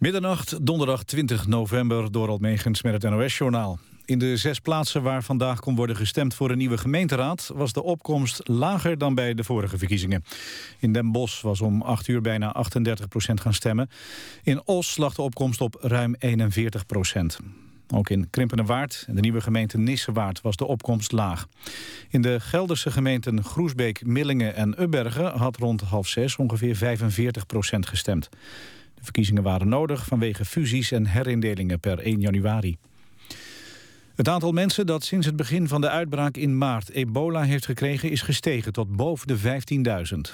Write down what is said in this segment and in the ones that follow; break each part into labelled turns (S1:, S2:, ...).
S1: Middernacht, donderdag 20 november, door Meegens met het NOS-journaal. In de zes plaatsen waar vandaag kon worden gestemd voor een nieuwe gemeenteraad... was de opkomst lager dan bij de vorige verkiezingen. In Den Bosch was om 8 uur bijna 38 procent gaan stemmen. In Os lag de opkomst op ruim 41 procent. Ook in Krimpenerwaard en de nieuwe gemeente Nissewaard was de opkomst laag. In de Gelderse gemeenten Groesbeek, Millingen en Ubbergen... had rond half zes ongeveer 45 procent gestemd. Verkiezingen waren nodig vanwege fusies en herindelingen per 1 januari. Het aantal mensen dat sinds het begin van de uitbraak in maart ebola heeft gekregen is gestegen tot boven de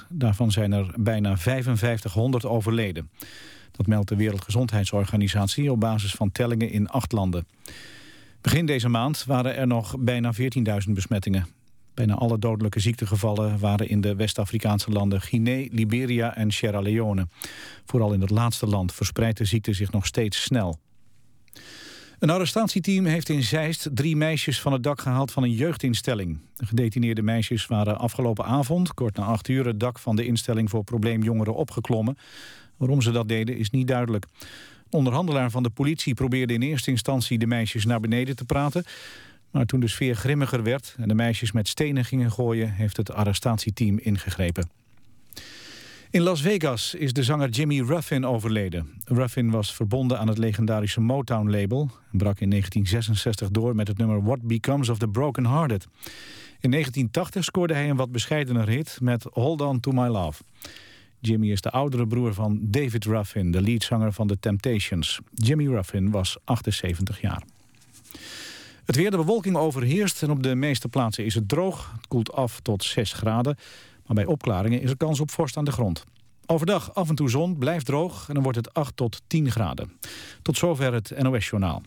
S1: 15.000. Daarvan zijn er bijna 5500 overleden. Dat meldt de Wereldgezondheidsorganisatie op basis van tellingen in acht landen. Begin deze maand waren er nog bijna 14.000 besmettingen. Bijna alle dodelijke ziektegevallen waren in de West-Afrikaanse landen Guinea, Liberia en Sierra Leone. Vooral in het laatste land verspreidt de ziekte zich nog steeds snel. Een arrestatieteam heeft in Zeist drie meisjes van het dak gehaald van een jeugdinstelling. De gedetineerde meisjes waren afgelopen avond, kort na acht uur, het dak van de instelling voor probleemjongeren opgeklommen. Waarom ze dat deden is niet duidelijk. Een onderhandelaar van de politie probeerde in eerste instantie de meisjes naar beneden te praten. Maar toen de sfeer grimmiger werd en de meisjes met stenen gingen gooien... heeft het arrestatieteam ingegrepen. In Las Vegas is de zanger Jimmy Ruffin overleden. Ruffin was verbonden aan het legendarische Motown-label... en brak in 1966 door met het nummer What Becomes of the Broken Hearted. In 1980 scoorde hij een wat bescheidener hit met Hold On To My Love. Jimmy is de oudere broer van David Ruffin, de leadzanger van The Temptations. Jimmy Ruffin was 78 jaar. Het weer, de bewolking overheerst en op de meeste plaatsen is het droog. Het koelt af tot 6 graden, maar bij opklaringen is er kans op vorst aan de grond. Overdag af en toe zon, blijft droog en dan wordt het 8 tot 10 graden. Tot zover het NOS-journaal.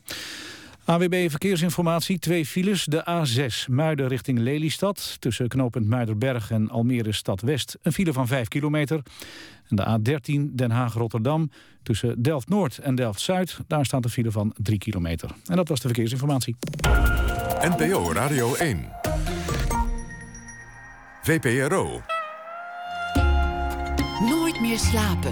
S1: AWB Verkeersinformatie, twee files. De A6 Muiden richting Lelystad. Tussen knooppunt Muiderberg en Almere Stad West. Een file van 5 kilometer. En de A13 Den Haag-Rotterdam. Tussen Delft-Noord en Delft-Zuid. Daar staat een file van 3 kilometer. En dat was de verkeersinformatie.
S2: NPO Radio 1. VPRO.
S3: Nooit meer slapen.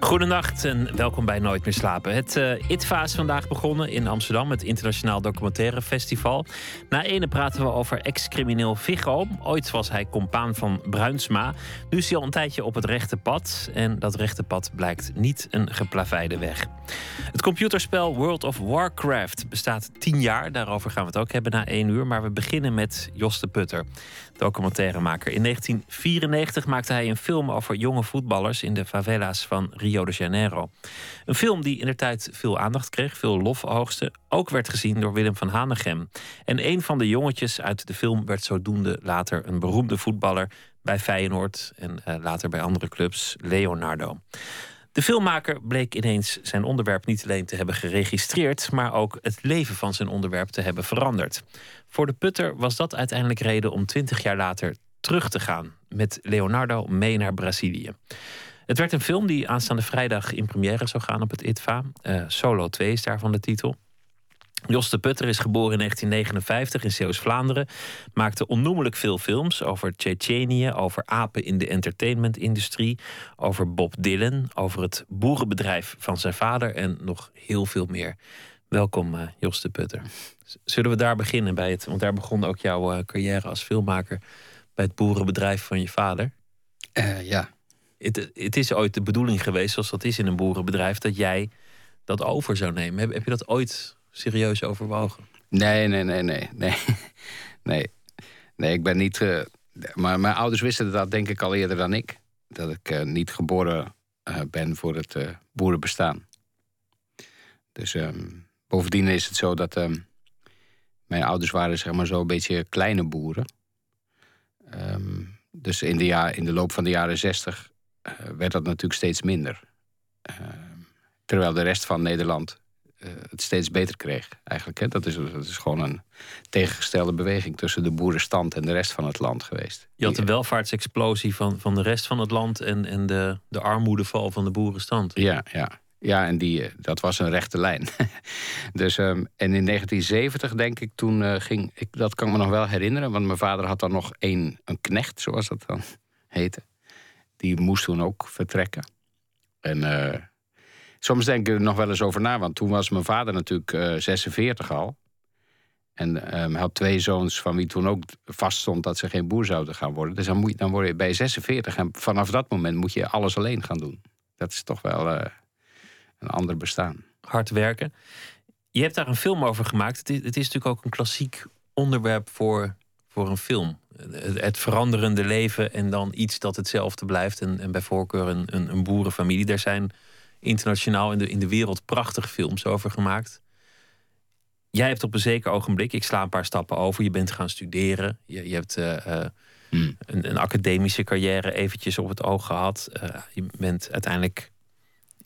S4: Goedenacht en welkom bij Nooit meer slapen. Het uh, ITVA is vandaag begonnen in Amsterdam, het Internationaal Documentaire Festival. Na ene praten we over ex-crimineel Viggo. Ooit was hij compaan van Bruinsma. Nu is hij al een tijdje op het rechte pad. En dat rechte pad blijkt niet een geplaveide weg. Het computerspel World of Warcraft bestaat tien jaar. Daarover gaan we het ook hebben na één uur. Maar we beginnen met Jos de Putter documentairemaker. In 1994 maakte hij een film over jonge voetballers in de favela's van Rio de Janeiro. Een film die in de tijd veel aandacht kreeg, veel lofhoogste. Ook werd gezien door Willem van Hanegem. En een van de jongetjes uit de film werd zodoende later een beroemde voetballer bij Feyenoord en uh, later bij andere clubs, Leonardo. De filmmaker bleek ineens zijn onderwerp niet alleen te hebben geregistreerd, maar ook het leven van zijn onderwerp te hebben veranderd. Voor de putter was dat uiteindelijk reden om twintig jaar later terug te gaan met Leonardo mee naar Brazilië. Het werd een film die aanstaande vrijdag in première zou gaan op het ITVA. Uh, Solo 2 is daarvan de titel. Jos de Putter is geboren in 1959 in Zeeuws-Vlaanderen. Maakte onnoemelijk veel films over Tsjetsjenië, over apen in de entertainmentindustrie, over Bob Dylan, over het boerenbedrijf van zijn vader en nog heel veel meer. Welkom, uh, Jos de Putter. Zullen we daar beginnen bij het? Want daar begon ook jouw uh, carrière als filmmaker bij het boerenbedrijf van je vader.
S5: Uh, ja.
S4: Het, het, is ooit de bedoeling geweest, zoals dat is in een boerenbedrijf, dat jij dat over zou nemen. Heb, heb je dat ooit serieus overwogen?
S5: Nee, nee, nee, nee. Nee, nee. nee ik ben niet. Uh, maar mijn ouders wisten dat denk ik al eerder dan ik. Dat ik uh, niet geboren uh, ben voor het boerenbestaan. Dus um, bovendien is het zo dat. Um, mijn ouders waren zeg maar zo een beetje kleine boeren. Um, dus in de, in de loop van de jaren zestig werd dat natuurlijk steeds minder. terwijl de rest van Nederland uh, het steeds beter kreeg. Eigenlijk, hè? Dat, is, dat is gewoon een tegengestelde beweging tussen de boerenstand en de rest van het land geweest.
S4: Je had de welvaartsexplosie van, van de rest van het land en, en de, de armoedeval van de boerenstand.
S5: Ja, ja, Ja, en die, dat was een rechte lijn. dus, ehm, en in 1970, denk ik, toen ging ik, dat kan ik me nog wel herinneren, want mijn vader had dan nog een, een knecht, zoals dat dan heette. Die moest toen ook vertrekken. En soms denk ik er nog wel eens over na, want toen was mijn vader natuurlijk 46 al. En um, had twee zoons van wie toen ook vaststond dat ze geen boer zouden gaan worden. Dus dan, dan word je bij 46 en vanaf dat moment moet je alles alleen gaan doen. Dat is toch wel uh, een ander bestaan.
S4: Hard werken. Je hebt daar een film over gemaakt. Het is, het is natuurlijk ook een klassiek onderwerp voor, voor een film. Het, veranderende leven en dan iets dat hetzelfde blijft. En, en bij voorkeur een, een, een boerenfamilie. Daar zijn internationaal in de, in de wereld prachtige films over gemaakt. Jij hebt op een zeker ogenblik, ik sla een paar stappen over, je bent gaan studeren. Je, je hebt uh, een, een, academische carrière eventjes op het oog gehad. Uh, je bent uiteindelijk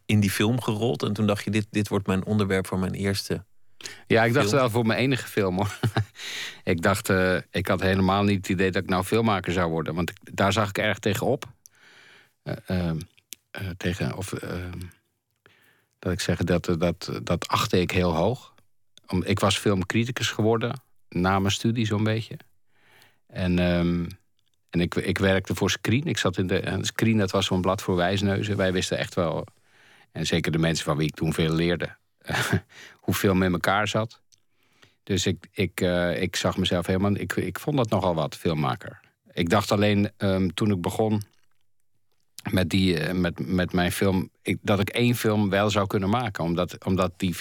S4: in die film gerold. En toen dacht je, dit, dit wordt mijn onderwerp voor mijn eerste.
S5: Ja, ik dacht wel voor mijn enige film hoor. ik dacht, ik had helemaal niet het idee dat ik nou filmmaker zou worden. Want daar zag ik erg tegenop. Ehm, tegen, of ehm, dat ik zeg, dat, dat, dat achtte ik heel hoog ik was filmcriticus geworden na mijn studie zo'n beetje. En, um, en ik, ik werkte voor Screen. Ik zat in de Screen, dat was zo'n blad voor wijsneuzen. Wij wisten echt wel, en zeker de mensen van wie ik toen veel leerde, hoe film in elkaar zat. Dus ik, ik, uh, ik zag mezelf helemaal. Ik, ik vond dat nogal wat, filmmaker. Ik dacht alleen um, toen ik begon met, die, uh, met, met mijn film, ik, dat ik één film wel zou kunnen maken. Omdat, omdat die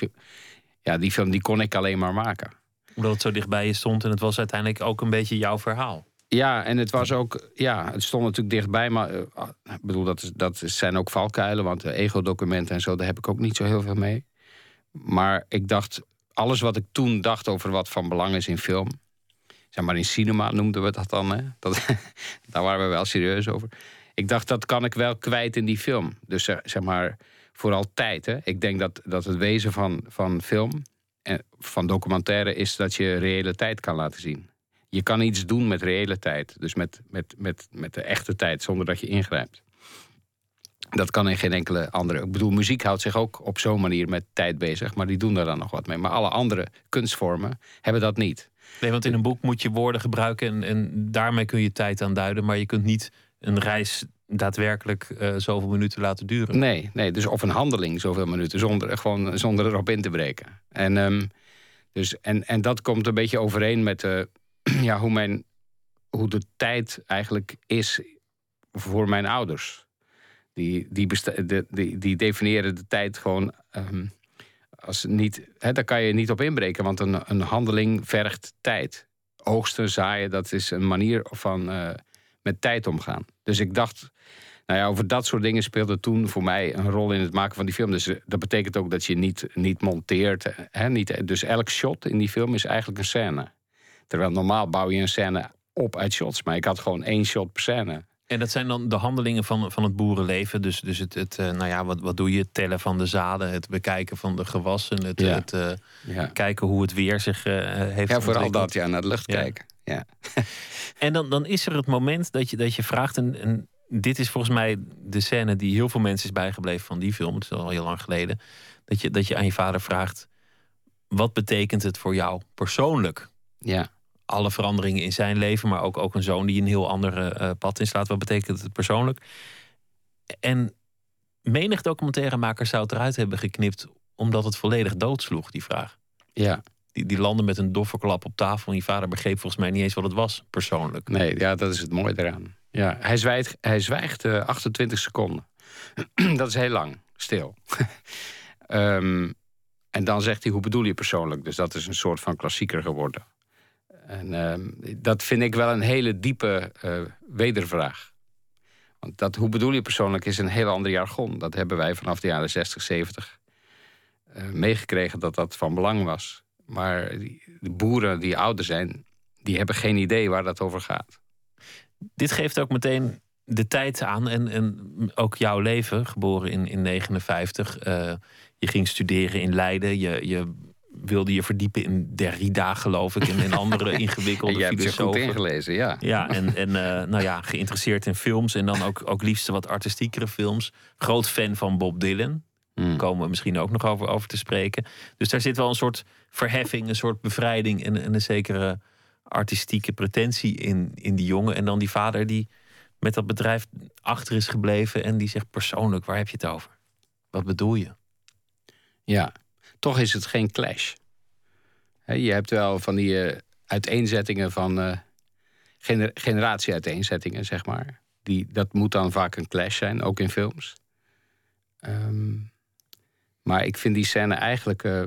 S5: ja, die film die kon ik alleen maar maken.
S4: Omdat het zo dichtbij je stond en het was uiteindelijk ook een beetje jouw verhaal.
S5: Ja, en het was ook, ja, het stond natuurlijk dichtbij, maar uh, ik bedoel, dat, is, dat zijn ook valkuilen, want ego-documenten en zo, daar heb ik ook niet zo heel veel mee. Maar ik dacht, alles wat ik toen dacht over wat van belang is in film, zeg maar in cinema noemden we dat dan, hè? Dat, daar waren we wel serieus over. Ik dacht, dat kan ik wel kwijt in die film. Dus zeg maar, vooral tijd. Hè? Ik denk dat, dat het wezen van, van film en van documentaire is dat je reële tijd kan laten zien. Je kan iets doen met reële tijd, dus met, met, met, met de echte tijd, zonder dat je ingrijpt. Dat kan in geen enkele andere. Ik bedoel, muziek houdt zich ook op zo'n manier met tijd bezig, maar die doen daar dan nog wat mee. Maar alle andere kunstvormen hebben dat niet.
S4: Nee, want in een boek moet je woorden gebruiken en, en daarmee kun je tijd aan duiden, maar je kunt niet een reis daadwerkelijk uh, zoveel minuten laten duren.
S5: Nee, nee, dus of een handeling zoveel minuten zonder, gewoon, zonder erop in te breken. En, um, dus, en, en dat komt een beetje overeen met uh, ja, hoe, mijn, hoe de tijd eigenlijk is voor mijn ouders. Die, die, de, die, definiëren de tijd gewoon um, als niet. Hè, daar kan je niet op inbreken, want een, een handeling vergt tijd. Oogsten, zaaien, dat is een manier van uh, met tijd omgaan. Dus ik dacht, nou ja, over dat soort dingen speelde toen voor mij een rol in het maken van die film. Dus eh, dat betekent ook dat je niet, niet monteert. Hè, niet, dus elk shot in die film is eigenlijk een scène. Terwijl normaal bouw je een scène op uit shots. Maar ik had gewoon één shot per scène.
S4: En dat zijn dan de handelingen van, van het boerenleven. Dus, dus het, het uh, nou ja, wat, wat doe je? Het tellen van de zaden, het bekijken van de gewassen, het, ja. het uh, ja. kijken hoe het weer zich uh, heeft
S5: Ja, vooral dat, ja, naar de lucht ja. kijken. Ja.
S4: en dan, dan is er het moment dat je, dat je vraagt, en, en dit is volgens mij de scène die heel veel mensen is bijgebleven van die film. Het is al heel lang geleden. Dat je, dat je aan je vader vraagt: wat betekent het voor jou persoonlijk?
S5: Ja.
S4: Alle veranderingen in zijn leven, maar ook, ook een zoon die een heel ander uh, pad inslaat. Wat betekent het persoonlijk? En menig documentairemaker zou het eruit hebben geknipt, omdat het volledig doodsloeg, die vraag.
S5: Ja.
S4: Die, die landde met een doffe klap op tafel. En je vader begreep volgens mij niet eens wat het was, persoonlijk.
S5: Nee, ja, dat is het mooie eraan. Ja, hij zwijgt, hij zwijgt uh, 28 seconden. dat is heel lang, stil. um, en dan zegt hij, hoe bedoel je persoonlijk? Dus dat is een soort van klassieker geworden. En um, dat vind ik wel een hele diepe uh, wedervraag. Want dat, hoe bedoel je persoonlijk, is een heel ander jargon. Dat hebben wij vanaf de jaren 60, 70 uh, meegekregen dat dat van belang was. Maar de boeren die ouder zijn, die hebben geen idee waar dat over gaat.
S4: Dit geeft ook meteen de tijd aan en, en ook jouw leven, geboren in, in 59. Uh, je ging studeren in Leiden. Je, je wilde je verdiepen in Derrida, geloof ik, en in andere ingewikkelde
S5: je
S4: filosofen.
S5: Je goed ingelezen, ja.
S4: Ja, en, en uh, nou ja, geïnteresseerd in films en dan ook, ook liefst wat artistiekere films. Groot fan van Bob Dylan.
S5: Hmm.
S4: Komen we misschien ook nog over, over te spreken. Dus daar zit wel een soort verheffing, een soort bevrijding en, en een zekere artistieke pretentie in, in die jongen. En dan die vader die met dat bedrijf achter is gebleven en die zegt persoonlijk, waar heb je het over? Wat bedoel je?
S5: Ja, toch is het geen clash. Je hebt wel van die eh, uiteenzettingen van eh gener generatie-uiteenzettingen, zeg maar. Die, dat moet dan vaak een clash zijn, ook in films. Ehm, maar ik vind die scène eigenlijk. eh,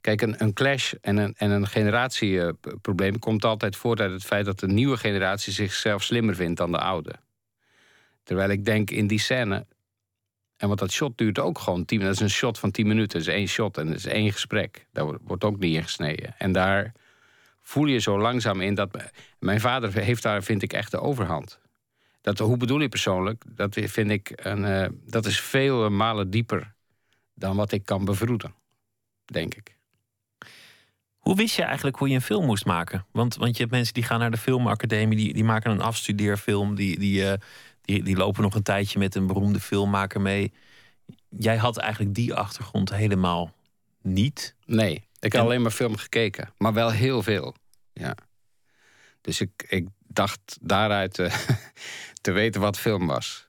S5: kijk, een, een clash en een, en een generatieprobleem komt altijd voort uit het feit dat de nieuwe generatie zichzelf slimmer vindt dan de oude. Terwijl ik denk in die scène. En want dat shot duurt ook gewoon tien minuten. Dat is een shot van tien minuten. Dat is één shot en dat is één gesprek. Daar wordt- ook niet in gesneden. En daar voel je zo langzaam in dat. Mijn vader heeft daar, vind ik, echt de overhand. Dat, hoe bedoel je persoonlijk? Dat vind ik een, eh, dat is vele malen dieper dan wat ik kan bevroeden, denk ik.
S4: Hoe wist je eigenlijk hoe je een film moest maken? Want, want je hebt mensen die gaan naar de filmacademie, die, die maken een afstudeerfilm, die, die, eh, die, die lopen nog een tijdje met een beroemde filmmaker mee. Jij had eigenlijk die achtergrond helemaal niet.
S5: Nee, ik heb
S4: En-
S5: alleen maar film gekeken, maar wel heel veel. Ja. Dus ik, ik dacht daaruit te weten wat film was.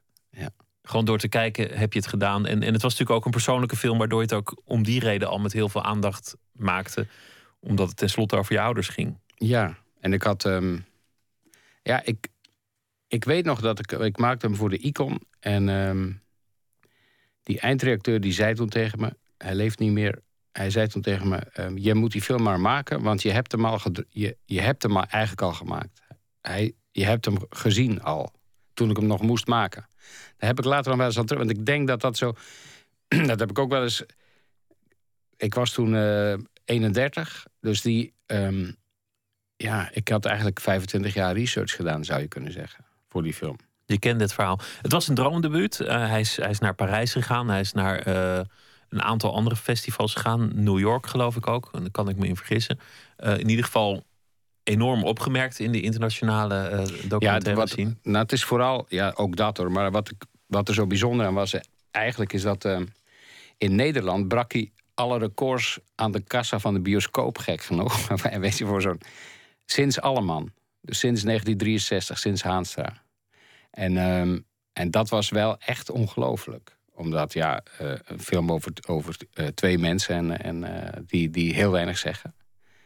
S4: Gewoon door te kijken heb je het gedaan. En, en het was natuurlijk ook een persoonlijke film, waardoor je het ook om die reden al met heel veel aandacht maakte. Omdat het tenslotte over je ouders ging.
S5: Ja, en ik had. ehm, ja, ik, ik weet nog dat ik. Ik maakte hem voor de Icon. En ehm, die eindredacteur die zei toen tegen me. Hij leeft niet meer. Hij zei toen tegen me: ehm, Je moet die film maar maken, want je hebt hem al, je, je hebt hem eigenlijk al gemaakt. Hij, je hebt hem gezien al. Toen ik hem nog moest maken. Daar heb ik later nog wel eens aan terug. Want ik denk dat dat zo. dat heb ik ook wel eens. Ik was toen eh 31. Dus die. ehm, ja, ik had eigenlijk 25 jaar research gedaan, zou je kunnen zeggen, voor die film.
S4: Je kende het verhaal. Het was een droomdebuut. Eh, hij, is, hij is naar Parijs gegaan. Hij is naar eh, een aantal andere festivals gegaan. New York geloof ik ook. En daar kan ik me in vergissen. Eh, in ieder geval enorm opgemerkt in de internationale documentaire
S5: wat,
S4: scene.
S5: nou, het is vooral, ja, ook dat hoor. Maar wat, ik, wat er zo bijzonder aan was, eigenlijk is dat in Nederland brak hij alle records aan de kassa van de bioscoop, gek genoeg. En weet je, voor zo'n. Sinds Alleman. Dus sinds 1963, sinds Haanstra. En, ehm, en dat was wel echt ongelooflijk. Omdat, ja, eh, een film over, over eh, twee mensen en, en, eh, die, die heel weinig zeggen.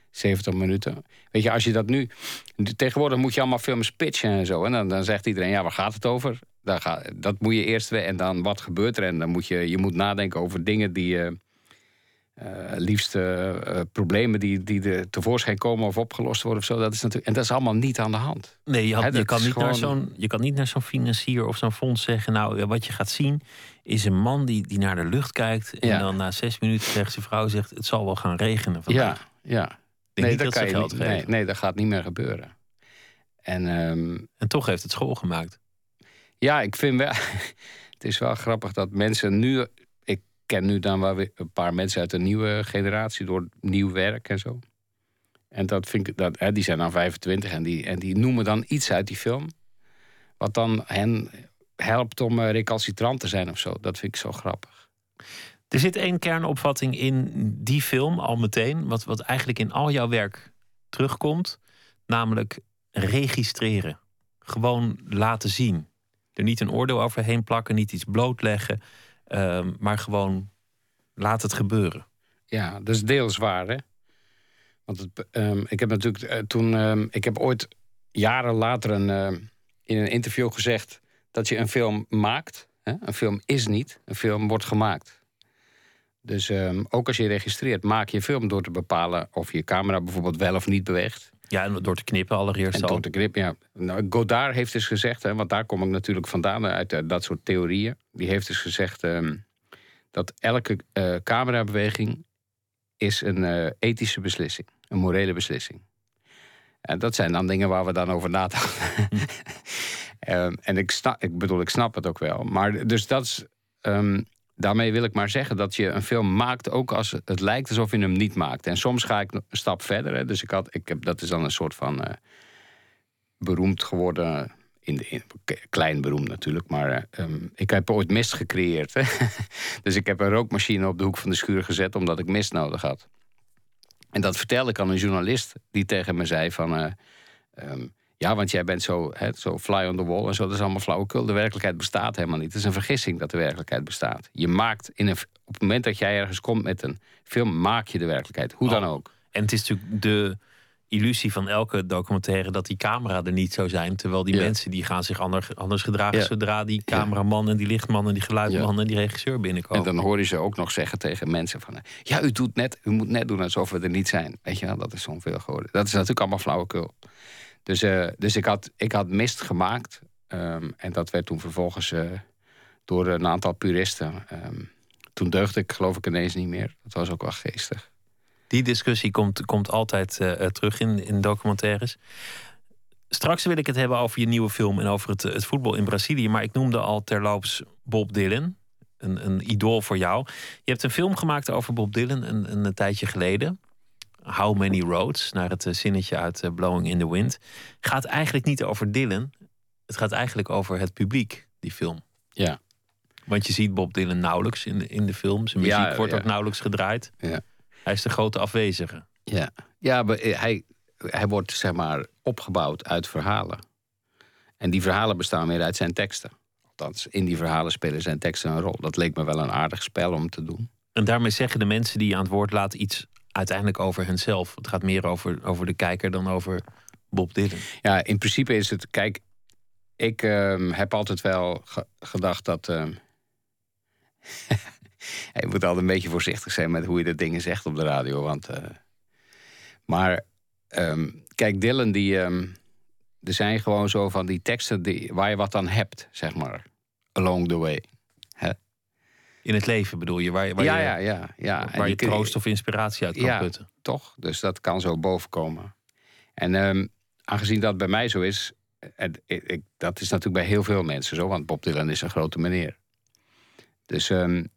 S5: 70 minuten. Weet je, als je dat nu. Tegenwoordig moet je allemaal films pitchen en zo. En dan, dan zegt iedereen: ja, waar gaat het over? Dan ga, dat moet je eerst. En dan wat gebeurt er? En dan moet je, je moet nadenken over dingen die. Eh, liefst eh, eh, problemen die, die er tevoorschijn komen of opgelost worden of zo. Dat is natuurlijk, en dat is allemaal niet aan de hand.
S4: Nee, je, had,
S5: Hè,
S4: je,
S5: dat
S4: kan niet naar zo'n, je kan niet naar zo'n financier of zo'n fonds zeggen... nou, wat je gaat zien is een man die, die naar de lucht kijkt... en
S5: Ja.
S4: dan na zes minuten tegen zijn vrouw zegt... het zal wel gaan regenen vandaag.
S5: Ja, ja.
S4: Denk niet dat, ze
S5: kan je
S4: geld
S5: niet. Nee, nee, dat gaat niet meer gebeuren. En ehm,
S4: En toch heeft het school gemaakt.
S5: Ja, ik vind wel. het is wel grappig dat mensen nu. Ken nu dan wel weer een paar mensen uit de nieuwe generatie door nieuw werk en zo. En dat vind ik. Dat, hè, die zijn dan 25 en die, en die noemen dan iets uit die film. Wat dan hen helpt om eh, recalcitrant te zijn of zo. Dat vind ik zo grappig.
S4: Er zit één kernopvatting in die film al meteen... wat, wat eigenlijk in al jouw werk terugkomt. Namelijk registreren. Gewoon laten zien. Er niet een oordeel overheen plakken, niet iets blootleggen... ehm, maar gewoon laat het gebeuren.
S5: Ja, dat is deels waar, hè? Want het, ehm, ik heb natuurlijk eh, toen. ehm, ik heb ooit jaren later een, in een interview gezegd dat je een film maakt. Hè? Een film is niet, een film wordt gemaakt. Dus ook als je registreert, maak je film door te bepalen of je camera bijvoorbeeld wel of niet beweegt.
S4: Ja, en door te knippen allereerst
S5: En
S4: al.
S5: door te grip, ja. Nou, Godard heeft dus gezegd, hè, want daar kom ik natuurlijk vandaan uit eh, dat soort theorieën. Die heeft dus gezegd ehm, dat elke eh, camerabeweging is een eh, ethische beslissing, een morele beslissing. En dat zijn dan dingen waar we dan over nadenken. Ehm, en ik, snap, ik bedoel, ik snap het ook wel. Maar dus dat is. ehm, daarmee wil ik maar zeggen dat je een film maakt ook als het lijkt alsof je hem niet maakt. En soms ga ik een stap verder. Hè. Dus ik had, ik heb, dat is dan een soort van eh, beroemd geworden in de, in, klein beroemd natuurlijk, maar ehm, ik heb ooit mist gecreëerd. dus ik heb een rookmachine op de hoek van de schuur gezet omdat ik mist nodig had. En dat vertelde ik aan een journalist die tegen me zei van... Eh, ehm, ja, want jij bent zo, hè, zo fly on the wall en zo, dat is allemaal flauwekul. De werkelijkheid bestaat helemaal niet. Het is een vergissing dat de werkelijkheid bestaat. Je maakt in een, op het moment dat jij ergens komt met een film, maak je de werkelijkheid. Hoe dan oh. ook.
S4: En het is natuurlijk de illusie van elke documentaire dat die camera er niet zou zijn. Terwijl die mensen die gaan zich anders, anders gedragen zodra die cameraman en die lichtman en die geluidman en die regisseur binnenkomen.
S5: En dan hoor je ze ook nog zeggen tegen mensen van ja, u doet net, u moet net doen alsof we er niet zijn. Weet je wel, dat is zo'n veel geworden. Dat is natuurlijk allemaal flauwekul. Dus, uh, dus ik, had, ik had mist gemaakt. Um, en dat werd toen vervolgens uh, door een aantal puristen. Um, toen deugde ik geloof ik ineens niet meer. Dat was ook wel geestig.
S4: Die discussie komt, komt altijd uh, terug in, in documentaires. Straks wil ik het hebben over je nieuwe film en over het, het voetbal in Brazilië. Maar ik noemde al terloops Bob Dylan. Een, een idool voor jou. Je hebt een film gemaakt over Bob Dylan een, een tijdje geleden. How Many Roads, naar het zinnetje uit Blowing in the Wind. Gaat eigenlijk niet over Dylan. Het gaat eigenlijk over het publiek, die film.
S5: Ja.
S4: Want je ziet Bob Dylan nauwelijks in de, in de film. Zijn muziek wordt ook nauwelijks gedraaid.
S5: Ja.
S4: Hij is de grote afwezige.
S5: Ja, ja maar eh, hij, hij wordt zeg maar opgebouwd uit verhalen. En die verhalen bestaan weer uit zijn teksten. Althans, in die verhalen spelen zijn teksten een rol. Dat leek me wel een aardig spel om te doen.
S4: En daarmee zeggen de mensen die je aan het woord laten iets uiteindelijk over henzelf. Het gaat meer over, over de kijker dan over Bob Dylan.
S5: Ja, in principe is het. Kijk, ik uh, heb altijd wel gedacht dat. Uh, je moet altijd een beetje voorzichtig zijn met hoe je de dingen zegt op de radio. Want, uh, maar um, kijk, Dylan, die, er zijn gewoon zo van die teksten die, waar je wat aan hebt, zeg maar. Along the way.
S4: In het leven bedoel je? Waar, waar
S5: ja,
S4: je,
S5: ja, ja, ja.
S4: Waar je troost of inspiratie uit kan
S5: ja,
S4: putten.
S5: toch? Dus dat kan zo bovenkomen. En um, aangezien dat bij mij zo is... En ik, dat is natuurlijk bij heel veel mensen zo, want Bob Dylan is een grote meneer. Dus um,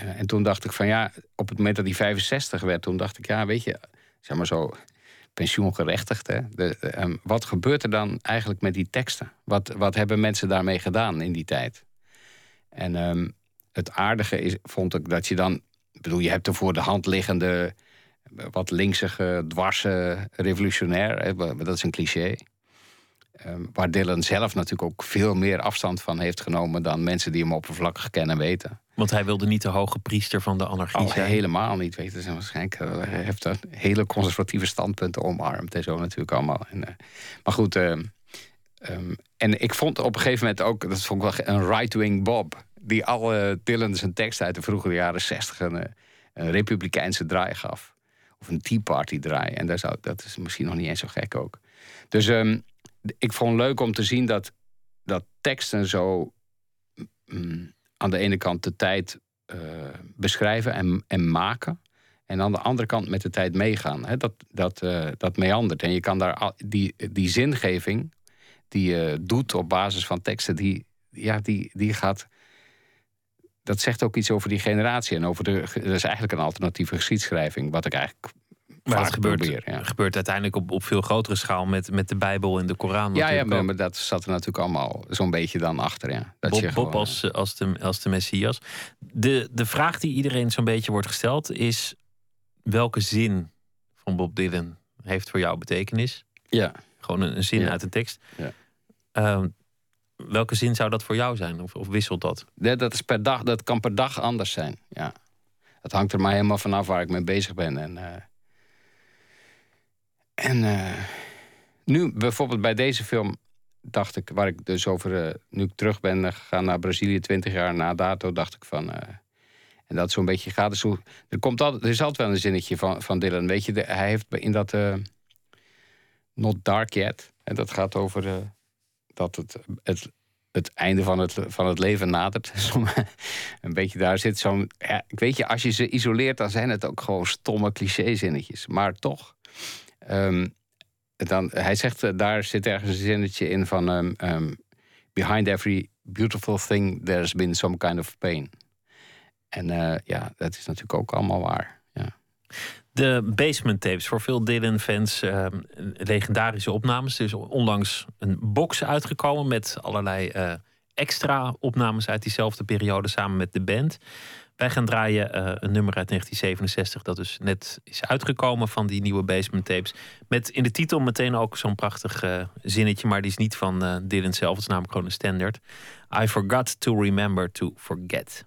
S5: uh, en toen dacht ik van ja, op het moment dat hij 65 werd, toen dacht ik ja, weet je, zeg maar zo pensioengerechtigd. Hè? De, um, wat gebeurt er dan eigenlijk met die teksten? Wat, wat hebben mensen daarmee gedaan in die tijd? En um, het aardige is, vond ik dat je dan, ik bedoel, je hebt er voor de hand liggende, wat linksige, dwarse revolutionair, hè? dat is een cliché. Um, waar Dylan zelf natuurlijk ook veel meer afstand van heeft genomen dan mensen die hem oppervlakkig kennen weten.
S4: Want hij wilde niet de hoge priester van de anarchie
S5: oh,
S4: zijn.
S5: Helemaal niet, weten ze waarschijnlijk. Eh, hij heeft een hele conservatieve standpunten omarmd en zo natuurlijk allemaal. En, uh, maar goed, uh, um, en ik vond op een gegeven moment ook, dat vond ik wel een right-wing Bob, die alle Dylan zijn tekst uit de vroege jaren zestig een, een republikeinse draai gaf. Of een Tea Party draai. En daar zou, dat is misschien nog niet eens zo gek ook. Dus um, ik vond het leuk om te zien dat, dat teksten zo aan de ene kant de tijd uh, beschrijven en, en maken. En aan de andere kant met de tijd meegaan. Dat, dat, uh, dat meandert. En je kan daar die, die zingeving die je doet op basis van teksten, die, ja, die, die gaat. Dat zegt ook iets over die generatie en over de. Dat is eigenlijk een alternatieve geschiedschrijving, wat ik eigenlijk
S4: maar dat gebeurt, ja. gebeurt uiteindelijk op, op veel grotere schaal met, met de Bijbel en de Koran.
S5: Ja, ja maar, dat zat er natuurlijk allemaal zo'n beetje dan achter. Ja.
S4: Dat Bob, je gewoon... Bob als, als, de, als de Messias. De, de vraag die iedereen zo'n beetje wordt gesteld is... welke zin van Bob Dylan heeft voor jou betekenis?
S5: Ja.
S4: Gewoon een, een zin uit een tekst.
S5: Ja.
S4: Uh, welke zin zou dat voor jou zijn? Of, wisselt dat?
S5: Dat, is per dag, dat kan per dag anders zijn, ja. Het hangt er maar helemaal vanaf waar ik mee bezig ben. En... Uh, en uh, nu bijvoorbeeld bij deze film dacht ik, waar ik dus over, uh, nu ik terug ben gegaan naar Brazilië, 20 jaar na dato, dacht ik van. En dat zo'n beetje gaat. Dus er, komt altijd, er is altijd wel een zinnetje van, van Dylan. Weet je, hij heeft in dat Not Dark Yet. En dat gaat over dat het, het, het einde van het, van het leven nadert. een beetje daar zit zo'n. Ja, weet je, als je ze isoleert, dan zijn het ook gewoon stomme cliché-zinnetjes. Maar toch Um, dan, hij zegt, uh, daar zit ergens een zinnetje in van... Um, um, Behind every beautiful thing there's been some kind of pain. En uh, ja, dat is natuurlijk ook allemaal waar. Ja.
S6: De basement tapes, voor veel Dylan-fans uh, legendarische opnames. Er is onlangs een box uitgekomen met allerlei uh, extra opnames uit diezelfde periode samen met de band. Wij gaan draaien uh, een nummer uit 1967 dat dus net is uitgekomen van die nieuwe basement tapes. Met in de titel meteen ook zo'n prachtig zinnetje, maar die is niet van Dylan zelf. Het is namelijk gewoon een standaard. I forgot to remember to forget.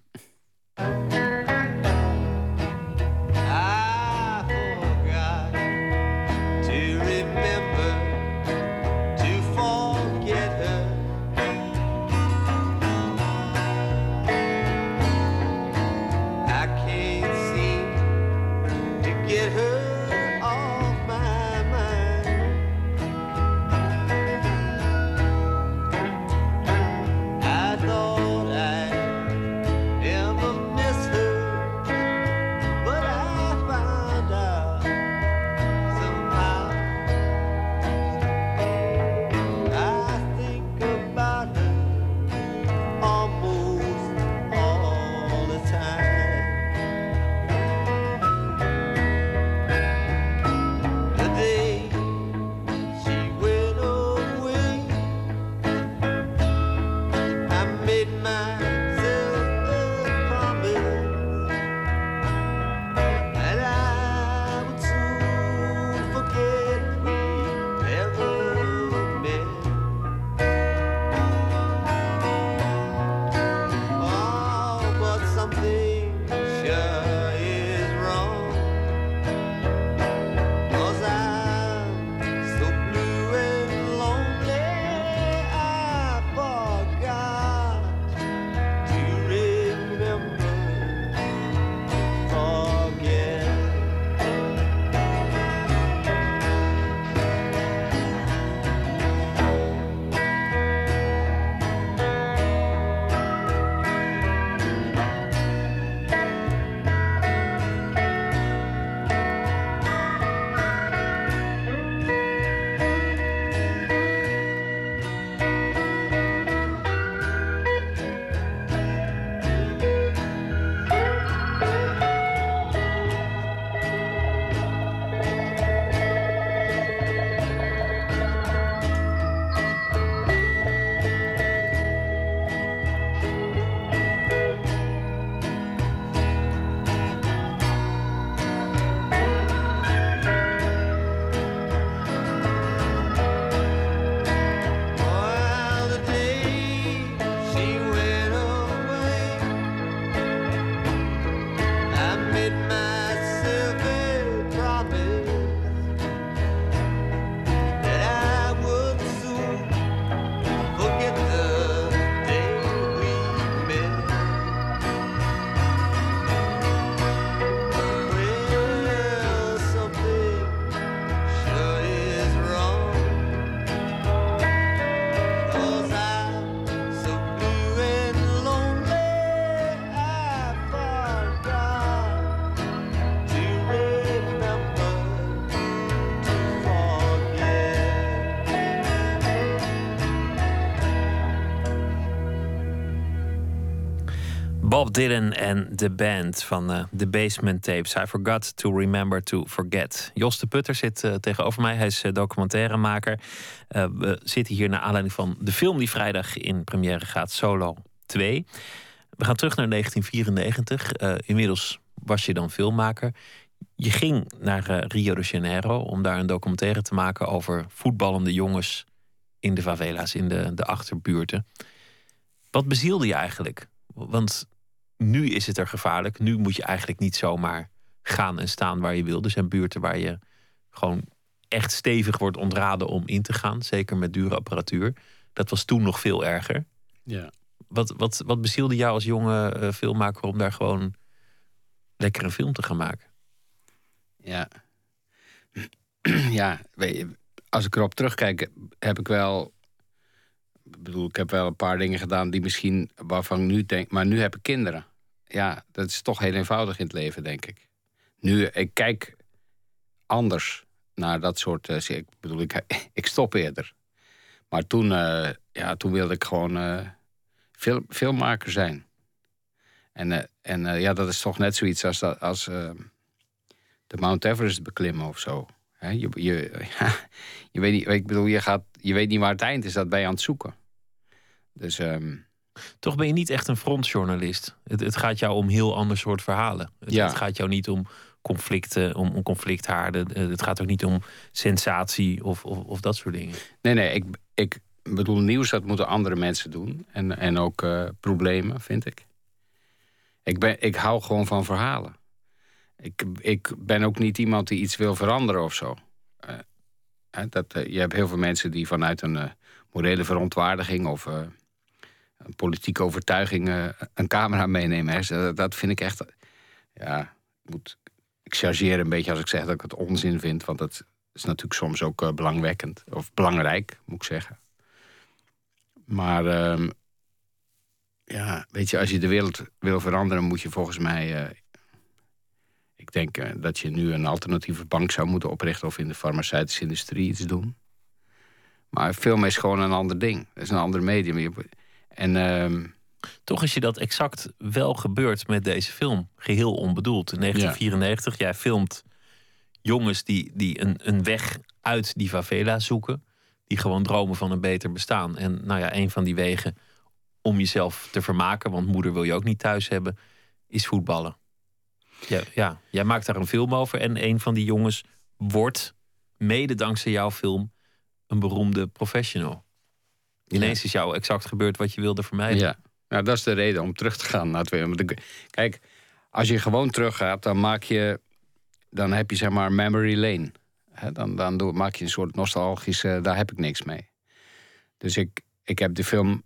S6: Bob Dylan en de band van uh, The Basement Tapes. I forgot to remember to forget. Jos de Putter zit uh, tegenover mij. Hij is uh, documentairemaker. we zitten hier naar aanleiding van de film die vrijdag in première gaat, Solo 2. We gaan terug naar 1994. inmiddels was je dan filmmaker. Je ging naar Rio de Janeiro om daar een documentaire te maken over voetballende jongens in de favela's, in de, de achterbuurten. Wat bezielde je eigenlijk? Want nu is het er gevaarlijk. Nu moet je eigenlijk niet zomaar gaan en staan waar je wil. Er zijn buurten waar je gewoon echt stevig wordt ontraden om in te gaan. Zeker met dure apparatuur. Dat was toen nog veel erger.
S5: Ja.
S6: Wat, wat, wat bezielde jou als jonge uh, filmmaker om daar gewoon lekker een film te gaan maken?
S5: Ja. ja, weet je, als ik erop terugkijk, heb ik wel ik bedoel, ik heb wel een paar dingen gedaan die misschien waarvan ik nu denk. Maar nu heb ik kinderen. Ja, dat is toch heel eenvoudig in het leven, denk ik. Nu, ik kijk anders naar dat soort. Uh, ik bedoel, ik, ik stop eerder. Maar toen, uh, ja, toen wilde ik gewoon uh, film, filmmaker zijn. En, en ja, dat is toch net zoiets als, als de Mount Everest beklimmen of zo. Je, je, je, weet niet, ik bedoel, je, gaat, je weet niet waar het eind is, dat ben je aan het zoeken. Dus, ehm,
S4: Toch ben je niet echt een frontjournalist. Het, het gaat jou om heel ander soort verhalen. Het,
S5: Ja.
S4: het gaat jou niet om conflicten, om, om conflicthaarden. Eh, Het gaat ook niet om sensatie of, of, of dat soort dingen.
S5: nee, nee, ik, ik bedoel, nieuws dat moeten andere mensen doen. En, en ook eh, problemen, vind ik. Ik, ben, ik hou gewoon van verhalen. Ik, ik ben ook niet iemand die iets wil veranderen of zo. Eh, dat, eh, je hebt heel veel mensen die vanuit een eh, morele verontwaardiging of een politieke overtuiging een camera meenemen. Hè. Dat, vind ik echt. Ja, ik, moet, ik chargeer een beetje als ik zeg dat ik het onzin vind, want dat is natuurlijk soms ook belangwekkend of belangrijk, moet ik zeggen. Maar ehm, ja, weet je, als je de wereld wil veranderen, moet je volgens mij. Ik denk eh, dat je nu een alternatieve bank zou moeten oprichten of in de farmaceutische industrie iets doen. Maar film is gewoon een ander ding. Het is een ander medium. En ehm,
S4: Toch is je dat exact wel gebeurd met deze film. Geheel onbedoeld. In 1994, jij filmt jongens die, die een, een weg uit die favela zoeken. Die gewoon dromen van een beter bestaan. En nou ja, een van die wegen om jezelf te vermaken, want moeder wil je ook niet thuis hebben, is voetballen. Ja, ja, jij maakt daar een film over en een van die jongens wordt, mede dankzij jouw film, een beroemde professional. Ineens is jou exact gebeurd wat je wilde vermijden.
S5: Ja, nou, dat is de reden om terug te gaan naar ik- Kijk, als je gewoon teruggaat, dan maak je. Dan heb je zeg maar memory lane. Dan dan doe, maak je een soort nostalgische. Daar heb ik niks mee. Dus ik, ik heb de film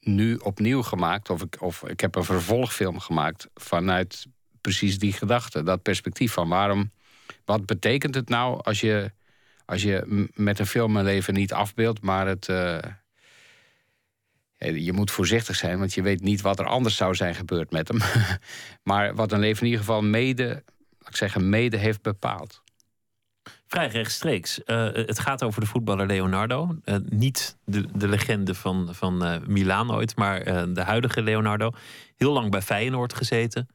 S5: nu opnieuw gemaakt. Of ik, of ik heb een vervolgfilm gemaakt vanuit precies die gedachte. Dat perspectief van waarom. Wat betekent het nou als je, als je met een film een leven niet afbeeldt, maar het. eh, eh, je moet voorzichtig zijn, want je weet niet wat er anders zou zijn gebeurd met hem. maar wat een leven in ieder geval mede, laat ik zeggen, mede heeft bepaald.
S4: Vrij rechtstreeks. Eh, het gaat over de voetballer Leonardo. Niet de, de legende van, van eh, Milaan ooit, maar de huidige Leonardo. Heel lang bij Feyenoord gezeten.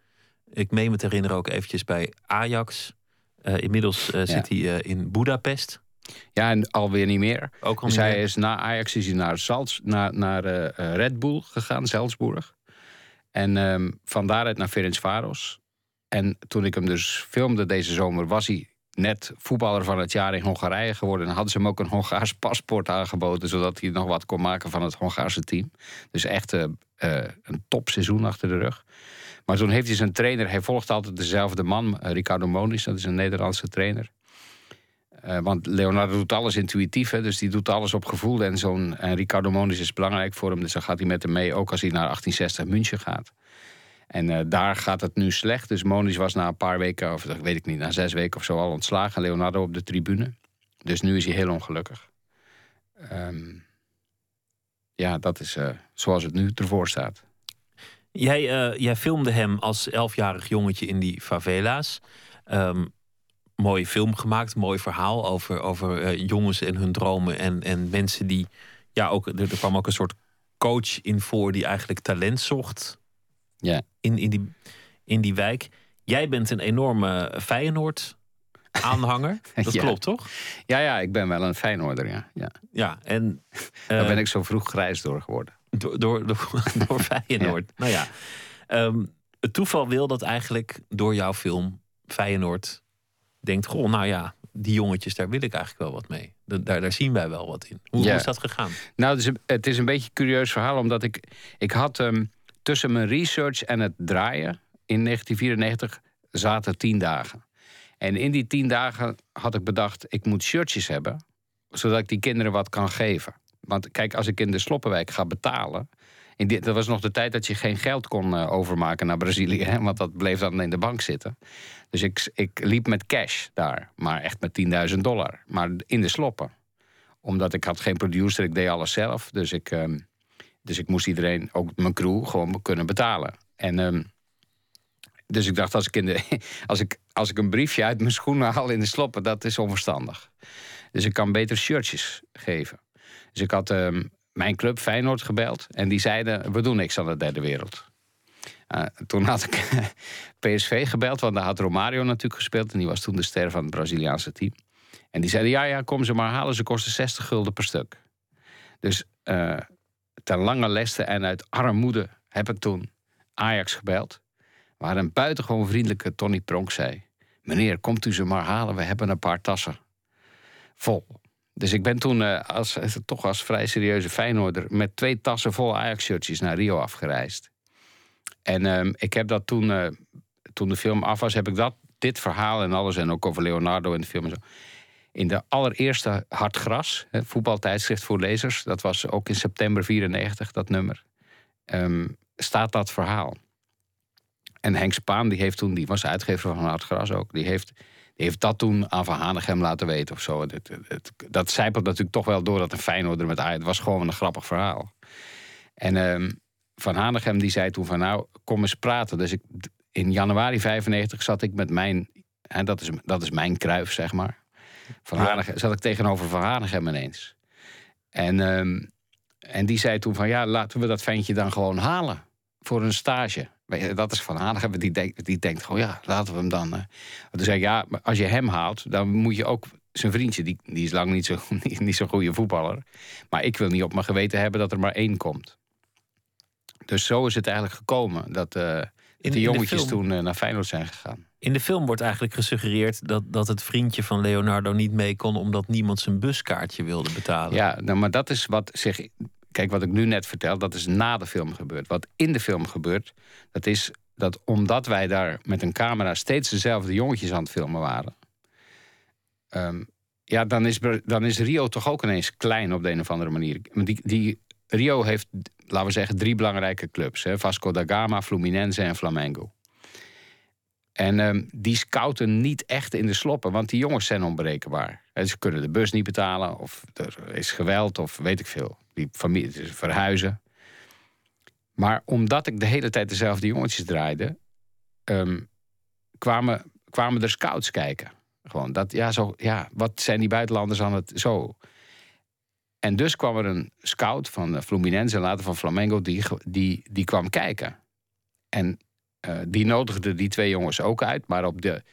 S4: Ik meen me te herinneren ook eventjes bij Ajax. Eh, inmiddels eh, zit hij eh, in Budapest.
S5: Ja, en alweer niet meer.
S4: Ook al
S5: Dus hij
S4: meer.
S5: is na Ajax is hij naar, Salz, naar, naar Red Bull gegaan, Salzburg. En ehm van daaruit naar Ferencvaros. En toen ik hem dus filmde deze zomer, was hij net voetballer van het jaar in Hongarije geworden. En hadden ze hem ook een Hongaars paspoort aangeboden, zodat hij nog wat kon maken van het Hongaarse team. Dus echt een topseizoen achter de rug. Maar toen heeft hij zijn trainer, hij volgt altijd dezelfde man, eh, Ricardo Moniz, dat is een Nederlandse trainer. Eh, want Leonardo doet alles intuïtief, hè, dus die doet alles op gevoel. En zo'n en Ricardo Moniz is belangrijk voor hem, dus dan gaat hij met hem mee, ook als hij naar 1860 München gaat. En eh, daar gaat het nu slecht. Dus Moniz was na een paar weken, of weet ik niet, na zes weken of zo al ontslagen. Leonardo op de tribune. Dus nu is hij heel ongelukkig. Ehm, ja, dat is eh, zoals het nu ervoor staat.
S4: Jij, eh, jij filmde hem als elfjarig jongetje in die favela's. Ehm mooie film gemaakt, mooi verhaal over, over eh, jongens en hun dromen. En, en mensen die. Ja, ook, er, er kwam ook een soort coach in voor die eigenlijk talent zocht
S5: Ja.
S4: in, in, die, in die wijk. Jij bent een enorme Feyenoord-aanhanger. Dat
S5: Ja.
S4: klopt toch?
S5: Ja, ja, ik ben wel een Feyenoorder, ja. ja.
S4: Ja, en.
S5: Daar
S4: eh,
S5: ben ik zo vroeg grijs door geworden.
S4: Door, door, door, door Feyenoord. Nou ja, Ehm, het toeval wil dat eigenlijk door jouw film Feyenoord denkt... Goh, nou ja, die jongetjes, daar wil ik eigenlijk wel wat mee. Da- Daar, daar zien wij wel wat in. Hoe,
S5: Ja.
S4: hoe is dat gegaan?
S5: Nou, het is, een, het is een beetje een curieus verhaal, omdat ik, ik had ehm, tussen mijn research en het draaien in 1994 zaten tien dagen. En in die tien dagen had ik bedacht, ik moet shirtjes hebben, zodat ik die kinderen wat kan geven. Want kijk, als ik in de Sloppenwijk ga betalen. In dat was nog de tijd dat je geen geld kon eh, overmaken naar Brazilië, hè, want dat bleef dan in de bank zitten. Dus ik, ik liep met cash daar, maar echt met 10.000 dollar. Maar in de sloppen omdat ik had geen producer, ik deed alles zelf. Dus ik, ehm, dus ik moest iedereen, ook mijn crew, gewoon kunnen betalen. En ehm, dus ik dacht, als ik, in de, als, ik, als ik een briefje uit mijn schoenen haal in de sloppen, dat is onverstandig. Dus ik kan beter shirtjes geven. Dus ik had ehm, mijn club Feyenoord gebeld en die zeiden, we doen niks aan de derde wereld. Uh, toen had ik PSV gebeld, want daar had Romario natuurlijk gespeeld. En die was toen de ster van het Braziliaanse team. En die zeiden, ja, ja, kom ze maar halen. Ze kosten 60 gulden per stuk. Dus uh, ten lange leste en uit armoede heb ik toen Ajax gebeld. Waar een buitengewoon vriendelijke Tony Pronk zei... meneer, komt u ze maar halen, we hebben een paar tassen vol. Dus ik ben toen uh, als, toch als vrij serieuze Feyenoorder... met twee tassen vol Ajax-shirtjes naar Rio afgereisd. En uh, ik heb dat toen, uh, toen de film af was... heb ik dat, dit verhaal en alles... en ook over Leonardo in de film en zo... in de allereerste Hard Gras, voetbaltijdschrift voor lezers... dat was ook in september 94, dat nummer... Um, staat dat verhaal. En Henk Spaan, die, heeft toen, die was uitgever van Hard Gras ook... die heeft heeft dat toen aan Van Hanegem laten weten of zo. Het, het, dat zijpelt natuurlijk toch wel door dat een Feyenoorder met Ajax... Het was gewoon een grappig verhaal. En uh, Van Hanegem die zei toen van nou, kom eens praten. Dus ik, in januari 95 zat ik met mijn... En dat, is, dat is mijn kruif, zeg maar. Van Hanegem, zat ik tegenover Van Hanegem ineens. En, uh, en die zei toen van ja, laten we dat ventje dan gewoon halen voor een stage. Dat is van Hanegem, die, denkt, die denkt gewoon, ja, laten we hem dan. Uh. Toen zei ik, ja, als je hem haalt, dan moet je ook zijn vriendje, die, die is lang niet zo'n niet, niet zo goede voetballer. Maar ik wil niet op mijn geweten hebben dat er maar één komt. Dus zo is het eigenlijk gekomen dat uh, in, de jongetjes toen uh, naar Feyenoord zijn gegaan.
S4: In de film wordt eigenlijk gesuggereerd dat, dat het vriendje van Leonardo niet mee kon omdat niemand zijn buskaartje wilde betalen.
S5: Ja, nou, maar dat is wat zich Kijk, wat ik nu net vertel, dat is na de film gebeurd. Wat in de film gebeurt, dat is dat omdat wij daar met een camera steeds dezelfde jongetjes aan het filmen waren. Um, ja, dan is, dan is Rio toch ook ineens klein op de een of andere manier. Die, die, Rio heeft, laten we zeggen, drie belangrijke clubs: hè? Vasco da Gama, Fluminense en Flamengo. En um, die scouten niet echt in de sloppen, want die jongens zijn onberekenbaar. Ze kunnen de bus niet betalen, of er is geweld, of weet ik veel. Die familie verhuizen. Maar omdat ik de hele tijd dezelfde jongetjes draaide, um, kwamen, kwamen er scouts kijken. Gewoon dat, ja, zo, ja, wat zijn die buitenlanders aan het zo? En dus kwam er een scout van Fluminense en later van Flamengo, die, die, die kwam kijken. En die nodigde die twee jongens ook uit, maar op de,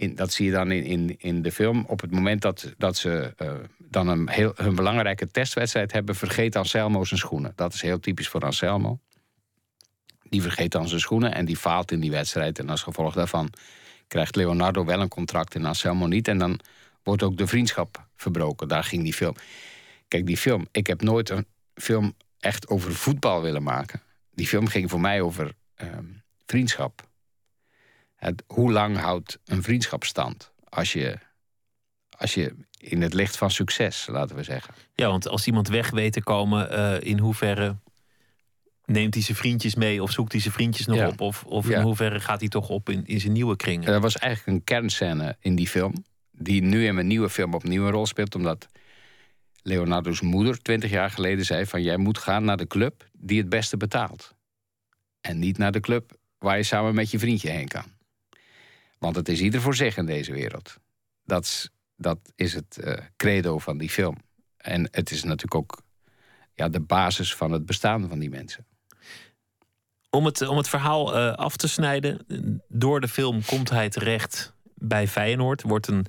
S5: in, dat zie je dan in, in, in de film. Op het moment dat, dat ze uh, dan een heel, hun belangrijke testwedstrijd hebben, vergeet Anselmo zijn schoenen. Dat is heel typisch voor Anselmo. Die vergeet dan zijn schoenen en die faalt in die wedstrijd. En als gevolg daarvan krijgt Leonardo wel een contract en Anselmo niet. En dan wordt ook de vriendschap verbroken. Daar ging die film. Kijk, die film. Ik heb nooit een film echt over voetbal willen maken. Die film ging voor mij over ehm, vriendschap. Het, hoe lang houdt een vriendschap stand? Als je, als je in het licht van succes, laten we zeggen.
S4: Ja, want als iemand weg weet te komen, uh, in hoeverre neemt hij zijn vriendjes mee of zoekt hij zijn vriendjes nog op? Of, of in hoeverre gaat hij toch op in, in zijn nieuwe kringen?
S5: Er was eigenlijk een kernscène in die film, die nu in mijn nieuwe film opnieuw een rol speelt, omdat Leonardo's moeder twintig jaar geleden zei: van jij moet gaan naar de club die het beste betaalt. En niet naar de club waar je samen met je vriendje heen kan. Want het is ieder voor zich in deze wereld. Dat is, dat is het uh, credo van die film. En het is natuurlijk ook ja, de basis van het bestaan van die mensen.
S4: Om het, om het verhaal uh, af te snijden, door de film komt hij terecht bij Feyenoord. Wordt een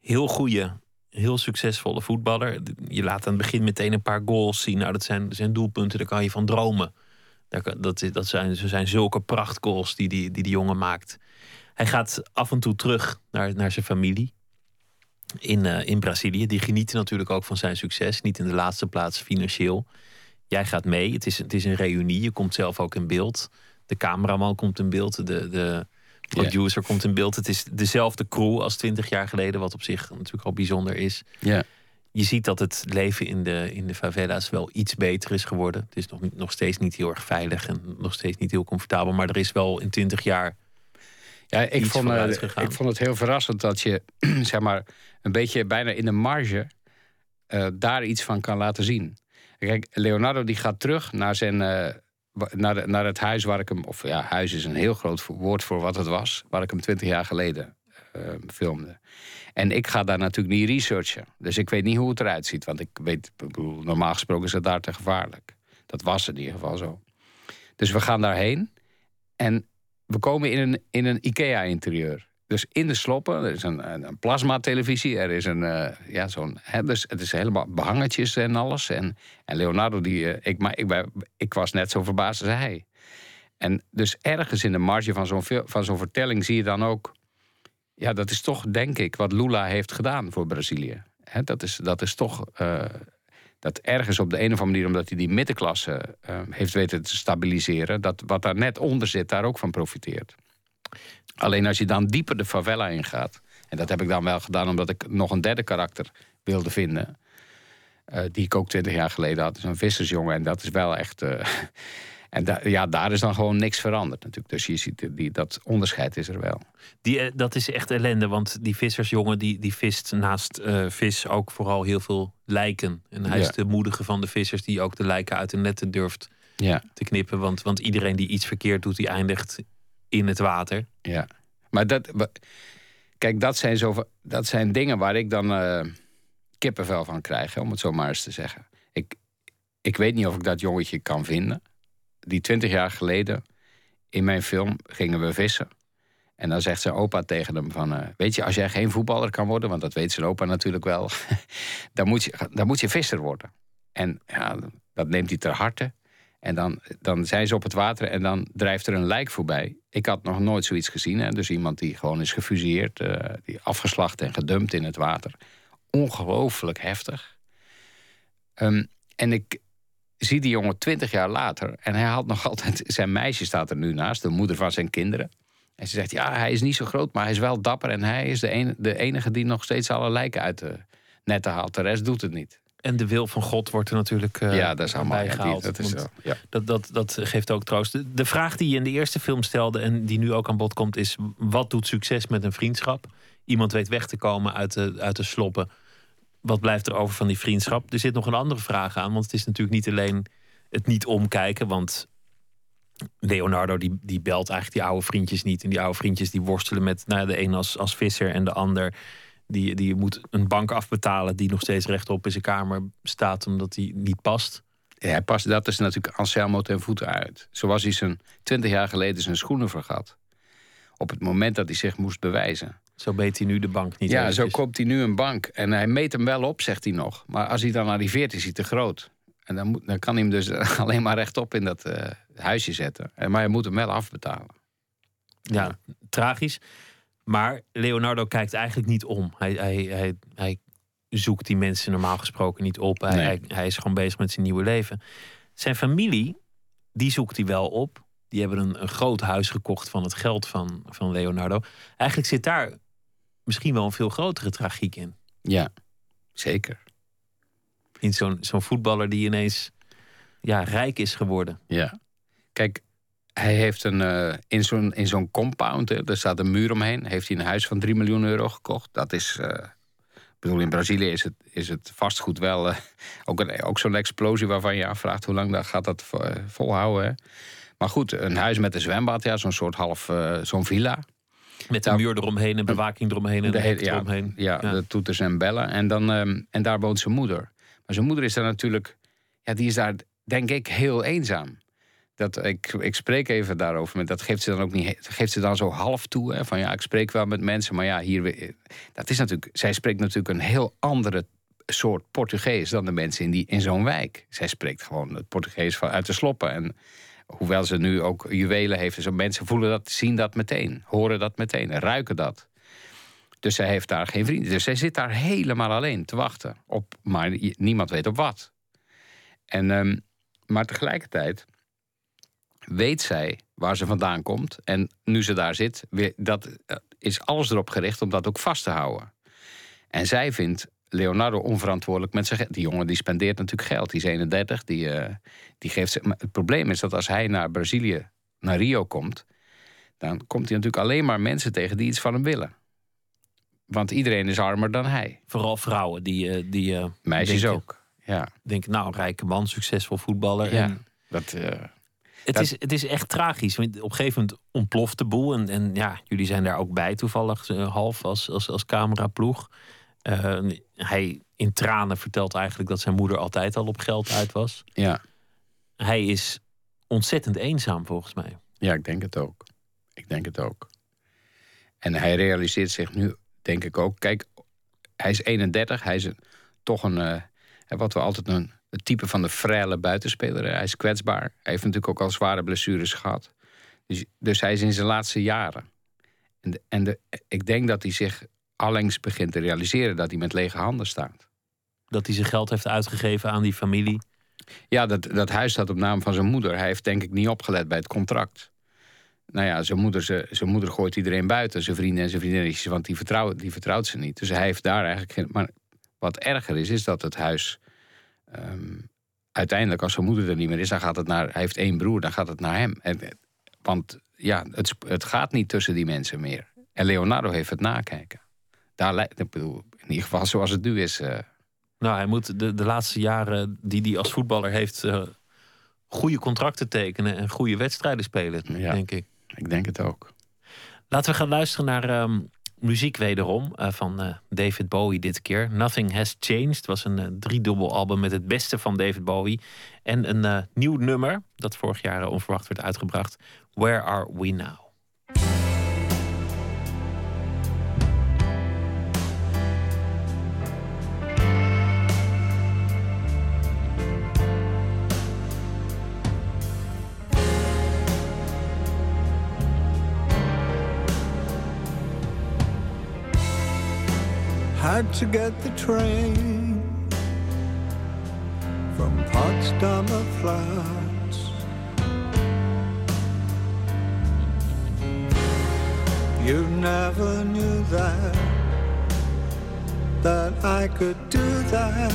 S4: heel goede, heel succesvolle voetballer. Je laat aan het begin meteen een paar goals zien. Nou, dat zijn, zijn doelpunten, daar kan je van dromen. Dat, dat zijn, ze zijn zulke prachtgoals die die, die die jongen maakt. Hij gaat af en toe terug naar, naar zijn familie in, uh, in Brazilië. Die genieten natuurlijk ook van zijn succes. Niet in de laatste plaats financieel. Jij gaat mee. Het is, het is een reunie. Je komt zelf ook in beeld. De cameraman komt in beeld. De, de producer komt in beeld. Het is dezelfde crew als twintig jaar geleden. Wat op zich natuurlijk al bijzonder is.
S5: Ja
S4: je ziet dat het leven in de, in de favela's wel iets beter is geworden. Het is nog, nog steeds niet heel erg veilig en nog steeds niet heel comfortabel. Maar er is wel in twintig jaar.
S5: Ja, ik vond, uh, ik vond het heel verrassend dat je, zeg maar, een beetje bijna in de marge uh, daar iets van kan laten zien. Kijk, Leonardo die gaat terug naar zijn. Uh, naar, de, naar het huis waar ik hem. Of ja, huis is een heel groot woord voor wat het was. Waar ik hem twintig jaar geleden filmde. En ik ga daar natuurlijk niet researchen. Dus ik weet niet hoe het eruit ziet. Want ik weet, normaal gesproken is het daar te gevaarlijk. Dat was in ieder geval zo. Dus we gaan daarheen. En we komen in een, in een IKEA-interieur. Dus in de sloppen, er is een, een, een plasma-televisie, er is een, uh, ja, zo'n, hè, dus het is helemaal behangetjes en alles. En, en Leonardo, die, uh, ik, maar ik, ik was net zo verbaasd als hij. En dus ergens in de marge van zo'n, van zo'n vertelling zie je dan ook, ja, dat is toch, denk ik, wat Lula heeft gedaan voor Brazilië. Dat, is, dat is toch, uh, dat ergens op de een of andere manier, omdat hij die middenklasse heeft weten te stabiliseren, dat wat daar net onder zit, daar ook van profiteert. Alleen als je dan dieper de favela ingaat. En dat heb ik dan wel gedaan omdat ik nog een derde karakter wilde vinden. Uh, die ik ook twintig jaar geleden had. Zo'n vissersjongen. En dat is wel echt. En da ja, daar is dan gewoon niks veranderd natuurlijk. Dus je ziet, die, dat onderscheid is er wel.
S4: Die, uh, dat is echt ellende. Want die vissersjongen die, die vist naast vis ook vooral heel veel lijken. En hij ja. is de moedige van de vissers die ook de lijken uit de netten durft
S5: ja.
S4: te knippen. Want, want iedereen die iets verkeerd doet, die eindigt in het water.
S5: Ja, maar dat. Kijk, dat zijn, zo, dat zijn dingen waar ik dan uh, kippenvel van krijg, om het zo maar eens te zeggen. Ik, ik weet niet of ik dat jongetje kan vinden. Die twintig jaar geleden in mijn film gingen we vissen. En dan zegt zijn opa tegen hem van... Uh, weet je, als jij geen voetballer kan worden... want dat weet zijn opa natuurlijk wel... dan, moet je, dan moet je visser worden. En ja, dat neemt hij ter harte. En dan, dan zijn ze op het water en dan drijft er een lijk voorbij. Ik had nog nooit zoiets gezien. Hè? Dus iemand die gewoon is gefusilleerd, uh, die afgeslacht en gedumpt in het water. Ongelooflijk heftig. Um, en ik zie die jongen twintig jaar later. En hij had nog altijd. Zijn meisje staat er nu naast, de moeder van zijn kinderen. En ze zegt: Ja, hij is niet zo groot, maar hij is wel dapper. En hij is de, een, de enige die nog steeds alle lijken uit de netten haalt. De rest doet het niet.
S4: En de wil van God wordt er natuurlijk uh,
S5: ja, dat is allemaal
S4: bijgehaald.
S5: Ja, dat, is zo, ja.
S4: dat, dat, dat geeft ook troost. De, de, vraag die je in de eerste film stelde en die nu ook aan bod komt is... wat doet succes met een vriendschap? Iemand weet weg te komen uit de, uit de sloppen. Wat blijft er over van die vriendschap? Er zit nog een andere vraag aan, want het is natuurlijk niet alleen het niet omkijken... want Leonardo die, die belt eigenlijk die oude vriendjes niet... en die oude vriendjes die worstelen met nou, de een als, als visser en de ander... Die, die moet een bank afbetalen die nog steeds rechtop in zijn kamer staat omdat die niet past.
S5: Ja, past, dat is natuurlijk Anselmo ten voeten uit. Zoals hij zijn twintig jaar geleden zijn schoenen vergat. Op het moment dat hij zich moest bewijzen.
S4: Zo beet hij nu de bank niet.
S5: Ja, zo koopt hij nu een bank. En hij meet hem wel op, zegt hij nog. Maar als hij dan arriveert, is hij te groot. En dan, moet, dan kan hij hem dus alleen maar rechtop in dat uh, huisje zetten. Maar hij moet hem wel afbetalen.
S4: Ja, ja. tragisch. Maar Leonardo kijkt eigenlijk niet om. Hij, hij, hij, hij zoekt die mensen normaal gesproken niet op. Hij,
S5: Nee.
S4: hij, hij is gewoon bezig met zijn nieuwe leven. Zijn familie, die zoekt hij wel op. Die hebben een, een groot huis gekocht van het geld van, van Leonardo. Eigenlijk zit daar misschien wel een veel grotere tragiek in.
S5: Ja, zeker.
S4: In zo'n zo'n voetballer die ineens ja, rijk is geworden.
S5: Ja. Kijk, hij heeft een, uh, in zo'n in zo'n compound, hè, er staat een muur omheen, heeft hij een huis van 3 miljoen euro gekocht. Dat is, uh, ik bedoel, in Brazilië is het, is het vastgoed wel uh, ook, een, ook zo'n explosie waarvan je afvraagt hoe lang dat gaat dat volhouden. Hè? Maar goed, een huis met een zwembad, ja, zo'n soort half, zo'n villa.
S4: Met een muur eromheen en bewaking eromheen en
S5: de hele, ja,
S4: eromheen.
S5: Ja, ja, de toeters en bellen. En, dan, um, en daar woont zijn moeder. Maar zijn moeder is daar natuurlijk, ja, die is daar denk ik heel eenzaam dat, ik, ik spreek even daarover, maar dat geeft ze dan ook niet. geeft ze dan zo half toe. Hè, van ja, ik spreek wel met mensen, maar ja, hier. Dat is natuurlijk. Zij spreekt natuurlijk een heel andere soort Portugees dan de mensen in, die, in zo'n wijk. Zij spreekt gewoon het Portugees van, uit de sloppen. En hoewel ze nu ook juwelen heeft, zo mensen voelen dat, zien dat meteen, horen dat meteen, ruiken dat. Dus zij heeft daar geen vrienden. Dus zij zit daar helemaal alleen te wachten op, maar niemand weet op wat. En, um, maar tegelijkertijd weet zij waar ze vandaan komt. En nu ze daar zit, dat is alles erop gericht om dat ook vast te houden. En zij vindt Leonardo onverantwoordelijk met zijn. Die jongen die spendeert natuurlijk geld. Die is 31, die, uh, die geeft. Maar het probleem is dat als hij naar Brazilië, naar Rio komt... dan komt hij natuurlijk alleen maar mensen tegen die iets van hem willen. Want iedereen is armer dan hij.
S4: Vooral vrouwen die... die uh,
S5: Meisjes
S4: denken,
S5: ook, ja.
S4: Denken, nou, rijke man, succesvol voetballer.
S5: Ja,
S4: en...
S5: dat... Uh,
S4: het,
S5: dat...
S4: is, het is echt tragisch. Want op een gegeven moment ontploft de boel. En, en ja, jullie zijn daar ook bij toevallig, half als, als, als cameraploeg. Uh, hij in tranen vertelt eigenlijk dat zijn moeder altijd al op geld uit was.
S5: Ja.
S4: Hij is ontzettend eenzaam volgens mij.
S5: Ja, ik denk het ook. Ik denk het ook. En hij realiseert zich nu, denk ik ook. Kijk, hij is 31. Hij is een, toch een. Uh, wat we altijd een. Het type van de frêle buitenspeler. Hij is kwetsbaar. Hij heeft natuurlijk ook al zware blessures gehad. Dus, dus hij is in zijn laatste jaren. En, de, en de, ik denk dat hij zich allengs begint te realiseren dat hij met lege handen staat.
S4: Dat hij zijn geld heeft uitgegeven aan die familie.
S5: Ja, dat, dat huis staat op naam van zijn moeder. Hij heeft denk ik niet opgelet bij het contract. Nou ja, zijn moeder, zijn, zijn moeder gooit iedereen buiten. Zijn vrienden en zijn vriendinnetjes, want die vertrouwt, die vertrouwt ze niet. Dus hij heeft daar eigenlijk geen... Maar wat erger is, is dat het huis... Ehm, uiteindelijk, als zijn moeder er niet meer is, dan gaat het naar... Hij heeft één broer, dan gaat het naar hem. En, want ja, het, het gaat niet tussen die mensen meer. En Leonardo heeft het nakijken. Daar, ik bedoel, in ieder geval zoals het nu is... Uh,
S4: nou, hij moet de, de laatste jaren die hij als voetballer heeft... Uh, goede contracten tekenen en goede wedstrijden spelen, denk ik.
S5: Ik denk het ook.
S4: Laten we gaan luisteren naar um, muziek wederom uh, van David Bowie dit keer. Nothing Has Changed Het was een driedubbel album met het beste van David Bowie. En een nieuw nummer dat vorig jaar onverwacht werd uitgebracht. Where Are We Now?
S7: Had to get the train from Potsdamer Platz. You never knew that, that I could do that,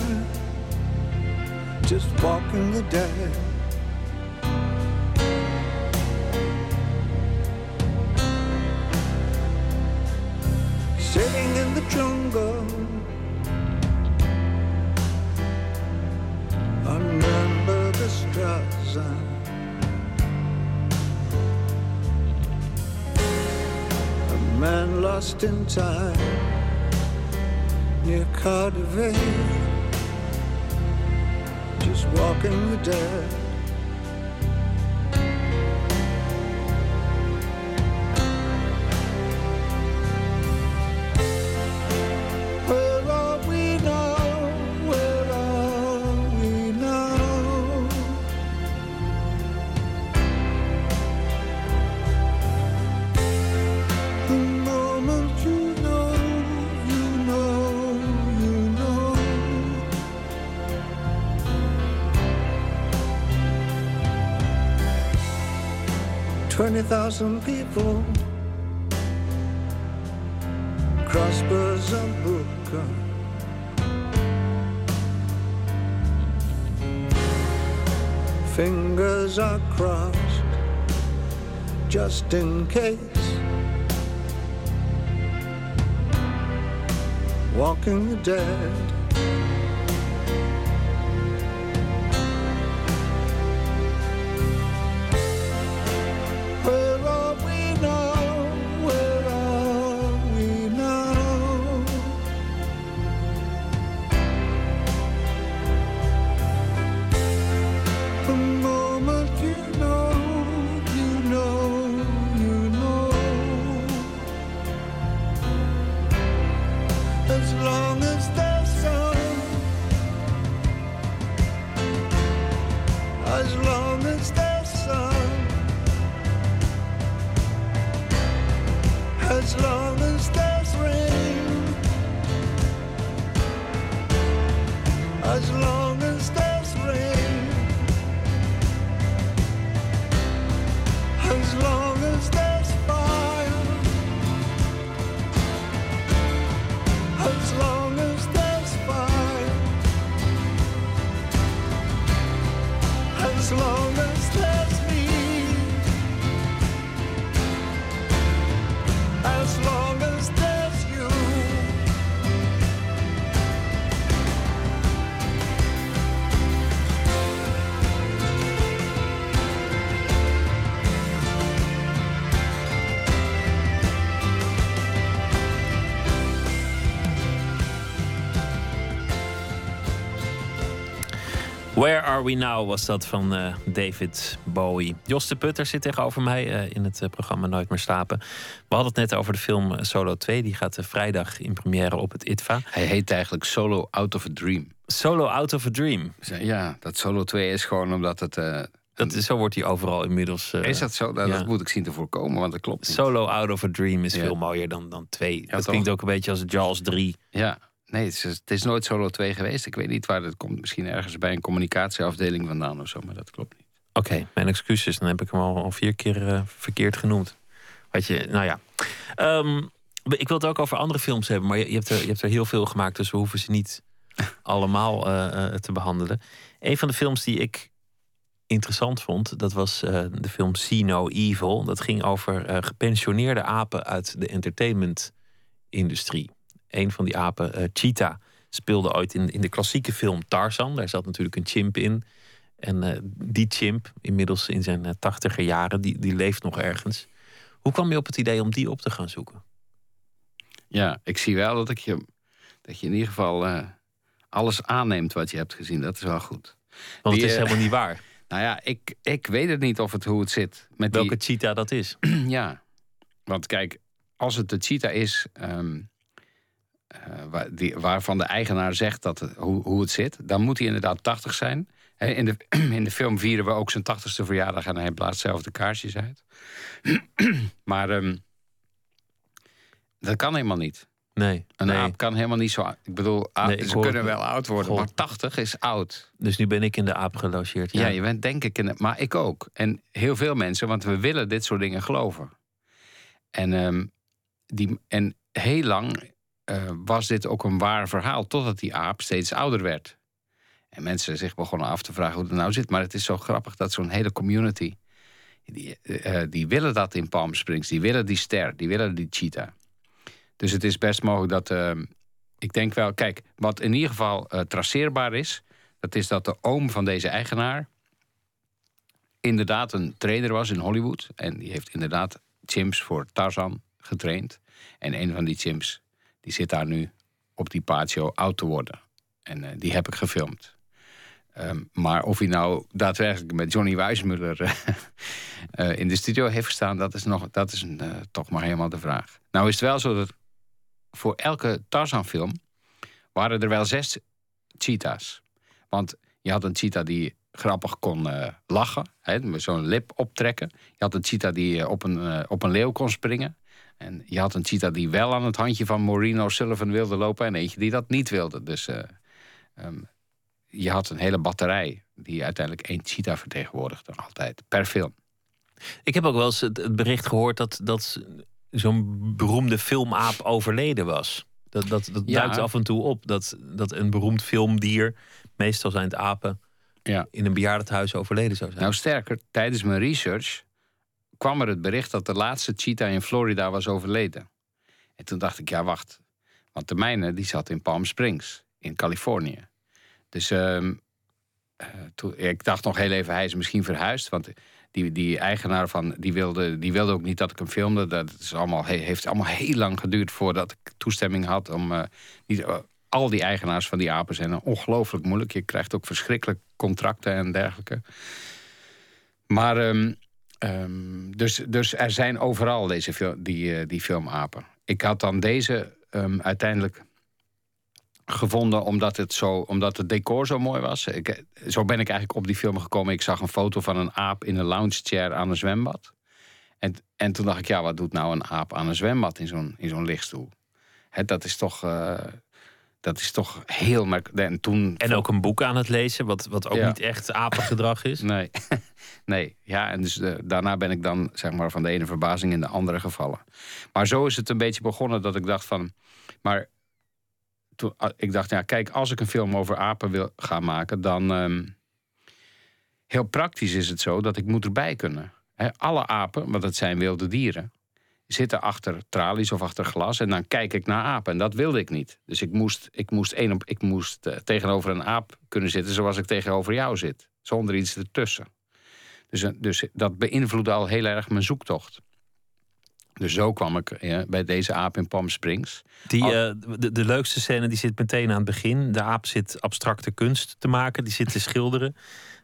S7: just walking the dead. Straße. A man lost in time near Cardiff, just walking the dead. Thousand people crossbows Booker. Fingers are crossed just in case. Walking the dead.
S4: We Now was dat van uh, David Bowie. Jos de Putter zit tegenover mij uh, in het uh, programma Nooit meer slapen. We hadden het net over de film Solo 2. Die gaat vrijdag in première op het ITVA.
S5: Hij heet eigenlijk Solo Out of a Dream.
S4: Solo Out of a Dream?
S5: Ja, dat Solo 2 is gewoon omdat het...
S4: dat, zo wordt hij overal inmiddels...
S5: is dat zo? Nou, ja. Dat moet ik zien te voorkomen, want dat klopt niet.
S4: Solo Out of a Dream is ja. veel mooier dan, dan 2. Ja, dat toch? klinkt ook een beetje als Jaws 3.
S5: Ja, Nee, het is, het is, nooit Solo 2 geweest. Ik weet niet waar dat komt. Misschien ergens bij een communicatieafdeling vandaan of zo, maar dat klopt niet.
S4: Oké, mijn excuses. Dan heb ik hem al, al vier keer uh, verkeerd genoemd. Weet je, nou ja. Um, ik wil het ook over andere films hebben, maar je, je, hebt er, je hebt er heel veel gemaakt, dus we hoeven ze niet allemaal uh, uh, te behandelen. Een van de films die ik interessant vond, dat was de film See No Evil. Dat ging over gepensioneerde apen uit de entertainment-industrie een van die apen, uh, Cheetah, speelde ooit in, in de klassieke film Tarzan. Daar zat natuurlijk een chimp in. En uh, die chimp, inmiddels in zijn uh, tachtiger jaren, die, die leeft nog ergens. Hoe kwam je op het idee om die op te gaan zoeken?
S5: Ja, ik zie wel dat, ik je, dat je in ieder geval alles aanneemt wat je hebt gezien. Dat is wel goed.
S4: Want het is helemaal niet waar.
S5: Nou ja, ik, ik weet het niet of het, hoe het zit. Met
S4: Welke cheetah dat is.
S5: ja, want kijk, als het de cheetah is... Ehm, waar, die, waarvan de eigenaar zegt dat hoe, hoe het zit, dan moet hij inderdaad 80 zijn. In de, in de film vieren we ook zijn 80ste verjaardag en hij blaast zelf de kaarsjes uit. maar um, dat kan helemaal niet.
S4: Nee.
S5: Een
S4: nee.
S5: aap kan helemaal niet zo. Ik bedoel, nee, ze kunnen wel oud worden, God. maar 80 is oud.
S4: Dus nu ben ik in de aap gelogeerd.
S5: Ja, ja je bent denk ik in de. Maar ik ook. En heel veel mensen, want we willen dit soort dingen geloven. En, um, die, en heel lang uh, was dit ook een waar verhaal, totdat die aap steeds ouder werd. En mensen zich begonnen af te vragen hoe het nou zit. Maar het is zo grappig dat zo'n hele community. Die, uh, die willen dat in Palm Springs. Die willen die ster. Die willen die cheetah. Dus het is best mogelijk dat. Uh, ik denk wel, kijk, wat in ieder geval traceerbaar is. Dat is dat de oom van deze eigenaar. inderdaad een trainer was in Hollywood. En die heeft inderdaad chimps voor Tarzan getraind. En een van die chimps die zit daar nu op die patio oud te worden. En uh, die heb ik gefilmd. Um, maar of hij nou daadwerkelijk met Johnny Weissmuller uh, uh, in de studio heeft gestaan, dat is, nog, dat is toch maar helemaal de vraag. Nou is het wel zo dat voor elke Tarzan-film waren er wel zes cheetahs. Want je had een cheetah die grappig kon lachen, hè, met zo'n lip optrekken. Je had een cheetah die op, een, op een leeuw kon springen. En je had een cheetah die wel aan het handje van Maureen Sullivan wilde lopen... en eentje die dat niet wilde. Dus uh, um, je had een hele batterij die uiteindelijk één cheetah vertegenwoordigde. Altijd, per film.
S4: Ik heb ook wel eens het bericht gehoord dat, dat zo'n beroemde filmaap overleden was. Dat, dat, dat ja. duikt af en toe op. Dat, dat een beroemd filmdier, meestal zijn het apen... Ja. in een bejaardenhuis overleden zou zijn.
S5: Nou sterker, tijdens mijn research kwam er het bericht dat de laatste cheetah in Florida was overleden. En toen dacht ik, ja, wacht. Want de mijne die zat in Palm Springs, in Californië. Dus uh, toen, ik dacht nog heel even, hij is misschien verhuisd. Want die, die eigenaar van, die wilde, die wilde ook niet dat ik hem filmde. Dat is allemaal, heeft allemaal heel lang geduurd voordat ik toestemming had om... Uh, niet, uh, al die eigenaars van die apen zijn ongelooflijk moeilijk. Je krijgt ook verschrikkelijk contracten en dergelijke. Maar um, Um, dus, dus er zijn overal deze die, uh, die filmapen. Ik had dan deze um, uiteindelijk gevonden omdat het, zo, omdat het decor zo mooi was. Ik, eh, zo ben ik eigenlijk op die film gekomen. Ik zag een foto van een aap in een lounge chair aan een zwembad. En, en toen dacht ik, ja, wat doet nou een aap aan een zwembad in zo'n, in zo'n lichtstoel? He, dat is toch... Uh, dat is toch heel merkwaardig. En, toen...
S4: en ook een boek aan het lezen, wat, wat ook ja. niet echt apengedrag is.
S5: Nee, nee. Ja, en dus uh, daarna ben ik dan zeg maar van de ene verbazing in de andere gevallen. Maar zo is het een beetje begonnen dat ik dacht van... Maar toen, uh, ik dacht, ja, kijk, als ik een film over apen wil gaan maken... dan um, heel praktisch is het zo dat ik moet erbij kunnen. He, alle apen, want dat zijn wilde dieren zitten achter tralies of achter glas en dan kijk ik naar apen. En dat wilde ik niet. Dus ik moest, ik moest, een op, ik moest uh, tegenover een aap kunnen zitten zoals ik tegenover jou zit. Zonder iets ertussen. Dus, uh, dus dat beïnvloedde al heel erg mijn zoektocht. Dus zo kwam ik ja, bij deze aap in Palm Springs.
S4: Die, eh, de, de leukste scène die zit meteen aan het begin. De aap zit abstracte kunst te maken, die zit te schilderen.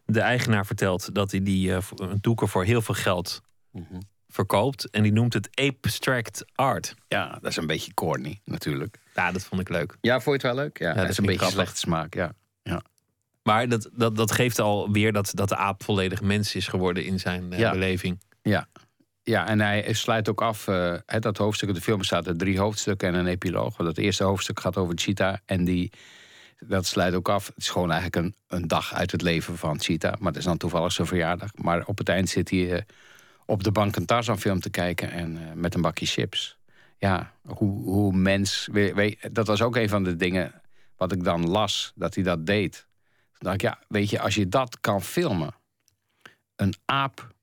S4: De eigenaar vertelt dat hij die eh, een doeken voor heel veel geld verkoopt. En die noemt het abstract art.
S5: Ja, dat is een beetje corny natuurlijk.
S4: Ja, dat vond ik leuk.
S5: Ja, vond je het wel leuk? Ja, dat
S4: dat
S5: is een beetje
S4: grappig.
S5: slechte smaak, ja.
S4: Maar dat, dat, dat geeft alweer dat, dat de aap volledig mens is geworden in zijn eh,
S5: Ja.
S4: beleving.
S5: Ja. Ja, en hij sluit ook af. hè, dat hoofdstuk, de film bestaat uit drie hoofdstukken en een epiloog. Want het eerste hoofdstuk gaat over Cheetah. En die, dat sluit ook af. Het is gewoon eigenlijk een, een dag uit het leven van Cheetah. Maar het is dan toevallig zijn verjaardag. Maar op het eind zit hij eh, op de bank een Tarzan-film te kijken. En eh, met een bakje chips. Ja, hoe, hoe mens. Weet, dat was ook een van de dingen wat ik dan las. Dat hij dat deed. Toen dacht ik, ja, weet je, als je dat kan filmen. Een aap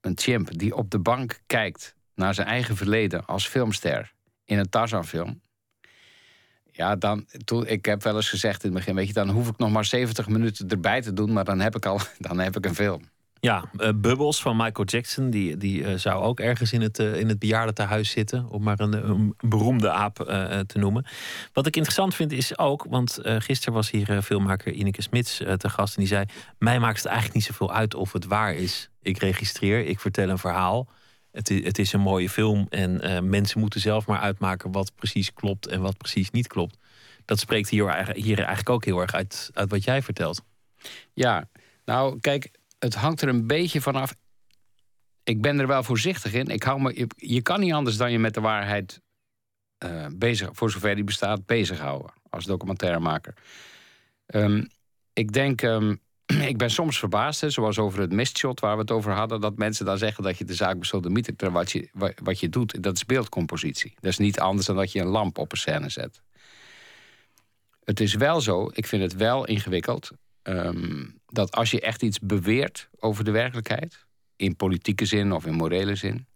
S5: een chimp die op de bank kijkt naar zijn eigen verleden als filmster in een Tarzan-film. Ja, dan, toen, ik heb wel eens gezegd in het begin, weet je, dan hoef ik nog maar 70 minuten erbij te doen, maar dan heb ik al, dan heb ik een film.
S4: Ja, eh, Bubbles van Michael Jackson, die, die eh, zou ook ergens in het, eh, in het bejaardentehuis zitten, om maar een, een beroemde aap te noemen. Wat ik interessant vind is ook, want gisteren was hier filmmaker Ineke Smits te gast en die zei: Mij maakt het eigenlijk niet zoveel uit of het waar is. Ik registreer, ik vertel een verhaal. Het is, het is een mooie film en mensen moeten zelf maar uitmaken wat precies klopt en wat precies niet klopt. Dat spreekt hier, hier eigenlijk ook heel erg uit, uit wat jij vertelt.
S5: Ja, nou kijk, het hangt er een beetje vanaf. Ik ben er wel voorzichtig in. Ik hou me, je, kan niet anders dan je met de waarheid eh, bezig, voor zover die bestaat, bezighouden als documentairemaker. Ehm, ik denk, ehm, ik ben soms verbaasd, hè, zoals over het mistshot waar we het over hadden, dat mensen dan zeggen dat je de zaak besodemietert. terwijl Wat je, wa- wat je doet, dat is beeldcompositie. Dat is niet anders dan dat je een lamp op een scène zet. Het is wel zo, ik vind het wel ingewikkeld, ehm, dat als je echt iets beweert over de werkelijkheid, in politieke zin of in morele zin,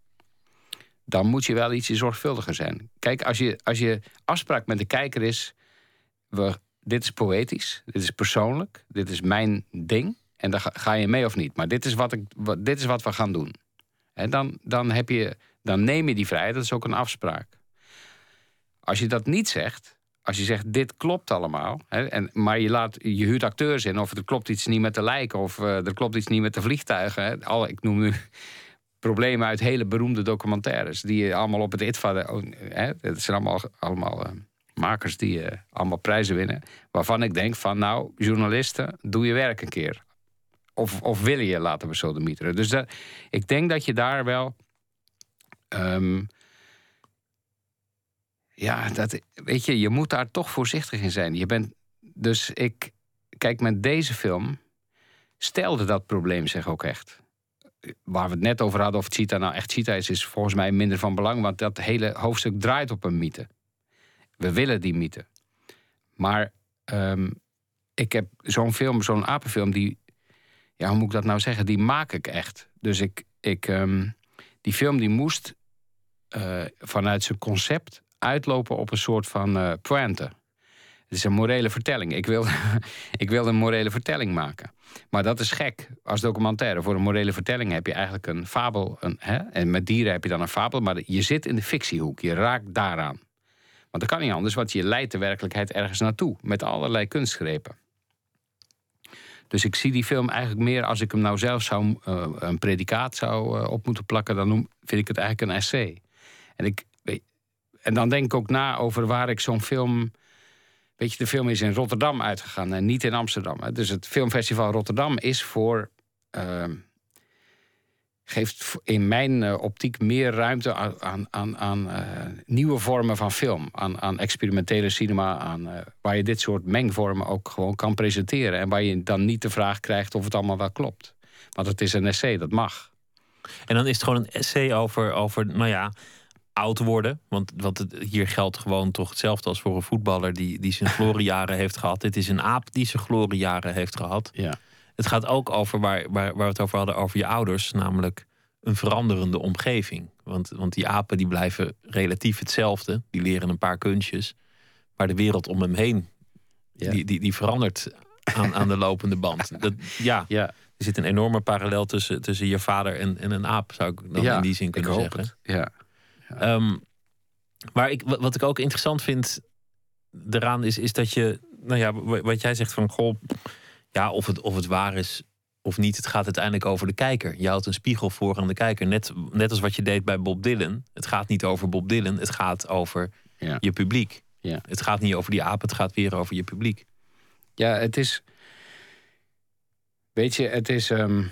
S5: dan moet je wel ietsje zorgvuldiger zijn. Kijk, als je, als je afspraak met de kijker is, we, dit is poëtisch, dit is persoonlijk, dit is mijn ding, en dan ga, je mee of niet. Maar dit is wat, ik, dit is wat we gaan doen. En dan, dan, heb je, dan neem je die vrijheid, dat is ook een afspraak. Als je dat niet zegt, als je zegt dit klopt allemaal, hè, en, maar je, laat, je huurt acteurs in, of er klopt iets niet met de lijken, of eh, er klopt iets niet met de vliegtuigen. Hè. Alle, ik noem nu problemen uit hele beroemde documentaires, die je allemaal op het ITVA. oh, het zijn allemaal, allemaal eh, makers die eh, allemaal prijzen winnen. Waarvan ik denk van, nou, journalisten, doe je werk een keer. Of, of willen je laten we zo de. Dus ik denk dat je daar wel. ehm, ja, dat, weet je, je moet daar toch voorzichtig in zijn. Je bent, dus ik, kijk, met deze film stelde dat probleem zich ook echt. Waar we het net over hadden of Cheetah nou echt Cheetah is, is volgens mij minder van belang, want dat hele hoofdstuk draait op een mythe. We willen die mythe. Maar ehm, ik heb zo'n film, zo'n apenfilm, die, ja, hoe moet ik dat nou zeggen, die maak ik echt. Dus ik, ik ehm, die film die moest eh, vanuit zijn concept uitlopen op een soort van eh pointe. Het is een morele vertelling. Ik wil, ik wil een morele vertelling maken. Maar dat is gek als documentaire. Voor een morele vertelling heb je eigenlijk een fabel. Een, hè? En met dieren heb je dan een fabel. Maar je zit in de fictiehoek. Je raakt daaraan. Want dat kan niet anders, want je leidt de werkelijkheid ergens naartoe. Met allerlei kunstgrepen. Dus ik zie die film eigenlijk meer als ik hem nou zelf zou, eh, een predicaat zou eh, op moeten plakken. Dan noem, vind ik het eigenlijk een essay. En, ik, en dan denk ik ook na over waar ik zo'n film. Weet je, de film is in Rotterdam uitgegaan en niet in Amsterdam. Hè. Dus het Filmfestival Rotterdam is voor. ehm, geeft in mijn eh, optiek meer ruimte aan, aan, aan, aan eh, nieuwe vormen van film. Aan, aan experimentele cinema. Aan, eh, waar je dit soort mengvormen ook gewoon kan presenteren. En waar je dan niet de vraag krijgt of het allemaal wel klopt. Want het is een essay, dat mag.
S4: En dan is het gewoon een essay over, over nou ja, oud worden. Want, want het, hier geldt gewoon toch hetzelfde als voor een voetballer die, die zijn gloriejaren heeft gehad. Dit is een aap die zijn gloriejaren heeft gehad.
S5: Ja.
S4: Het gaat ook over waar, waar, waar we het over hadden, over je ouders, namelijk een veranderende omgeving. Want, want die apen die blijven relatief hetzelfde. Die leren een paar kunstjes. Maar de wereld om hem heen,
S5: Ja.
S4: die, die, die verandert aan, aan de lopende band. Dat, ja,
S5: Ja,
S4: er zit een enorme parallel tussen, tussen je vader en, en een aap, zou ik dan
S5: ja
S4: in die zin kunnen zeggen.
S5: het. Ja.
S4: Ehm, maar ik, wa- wat ik ook interessant vind eraan is, is dat je, nou ja, wa- wat jij zegt van goh, ja, of het, of het waar is of niet, het gaat uiteindelijk over de kijker. Je houdt een spiegel voor aan de kijker. Net, net als wat je deed bij Bob Dylan. Het gaat niet over Bob Dylan, het gaat over
S5: Ja.
S4: je publiek.
S5: Ja.
S4: Het gaat niet over die aap, het gaat weer over je publiek.
S5: Ja, het is. Weet je, het is. ehm,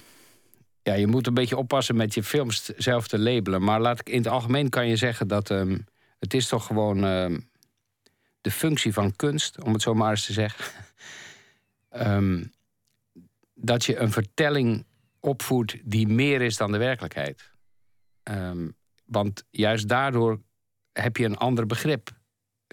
S5: ja, je moet een beetje oppassen met je films zelf te labelen. Maar laat ik, in het algemeen kan je zeggen dat. ehm, het is toch gewoon. ehm, de functie van kunst, om het zo maar eens te zeggen. Ehm, dat je een vertelling opvoert die meer is dan de werkelijkheid. Want juist daardoor heb je een ander begrip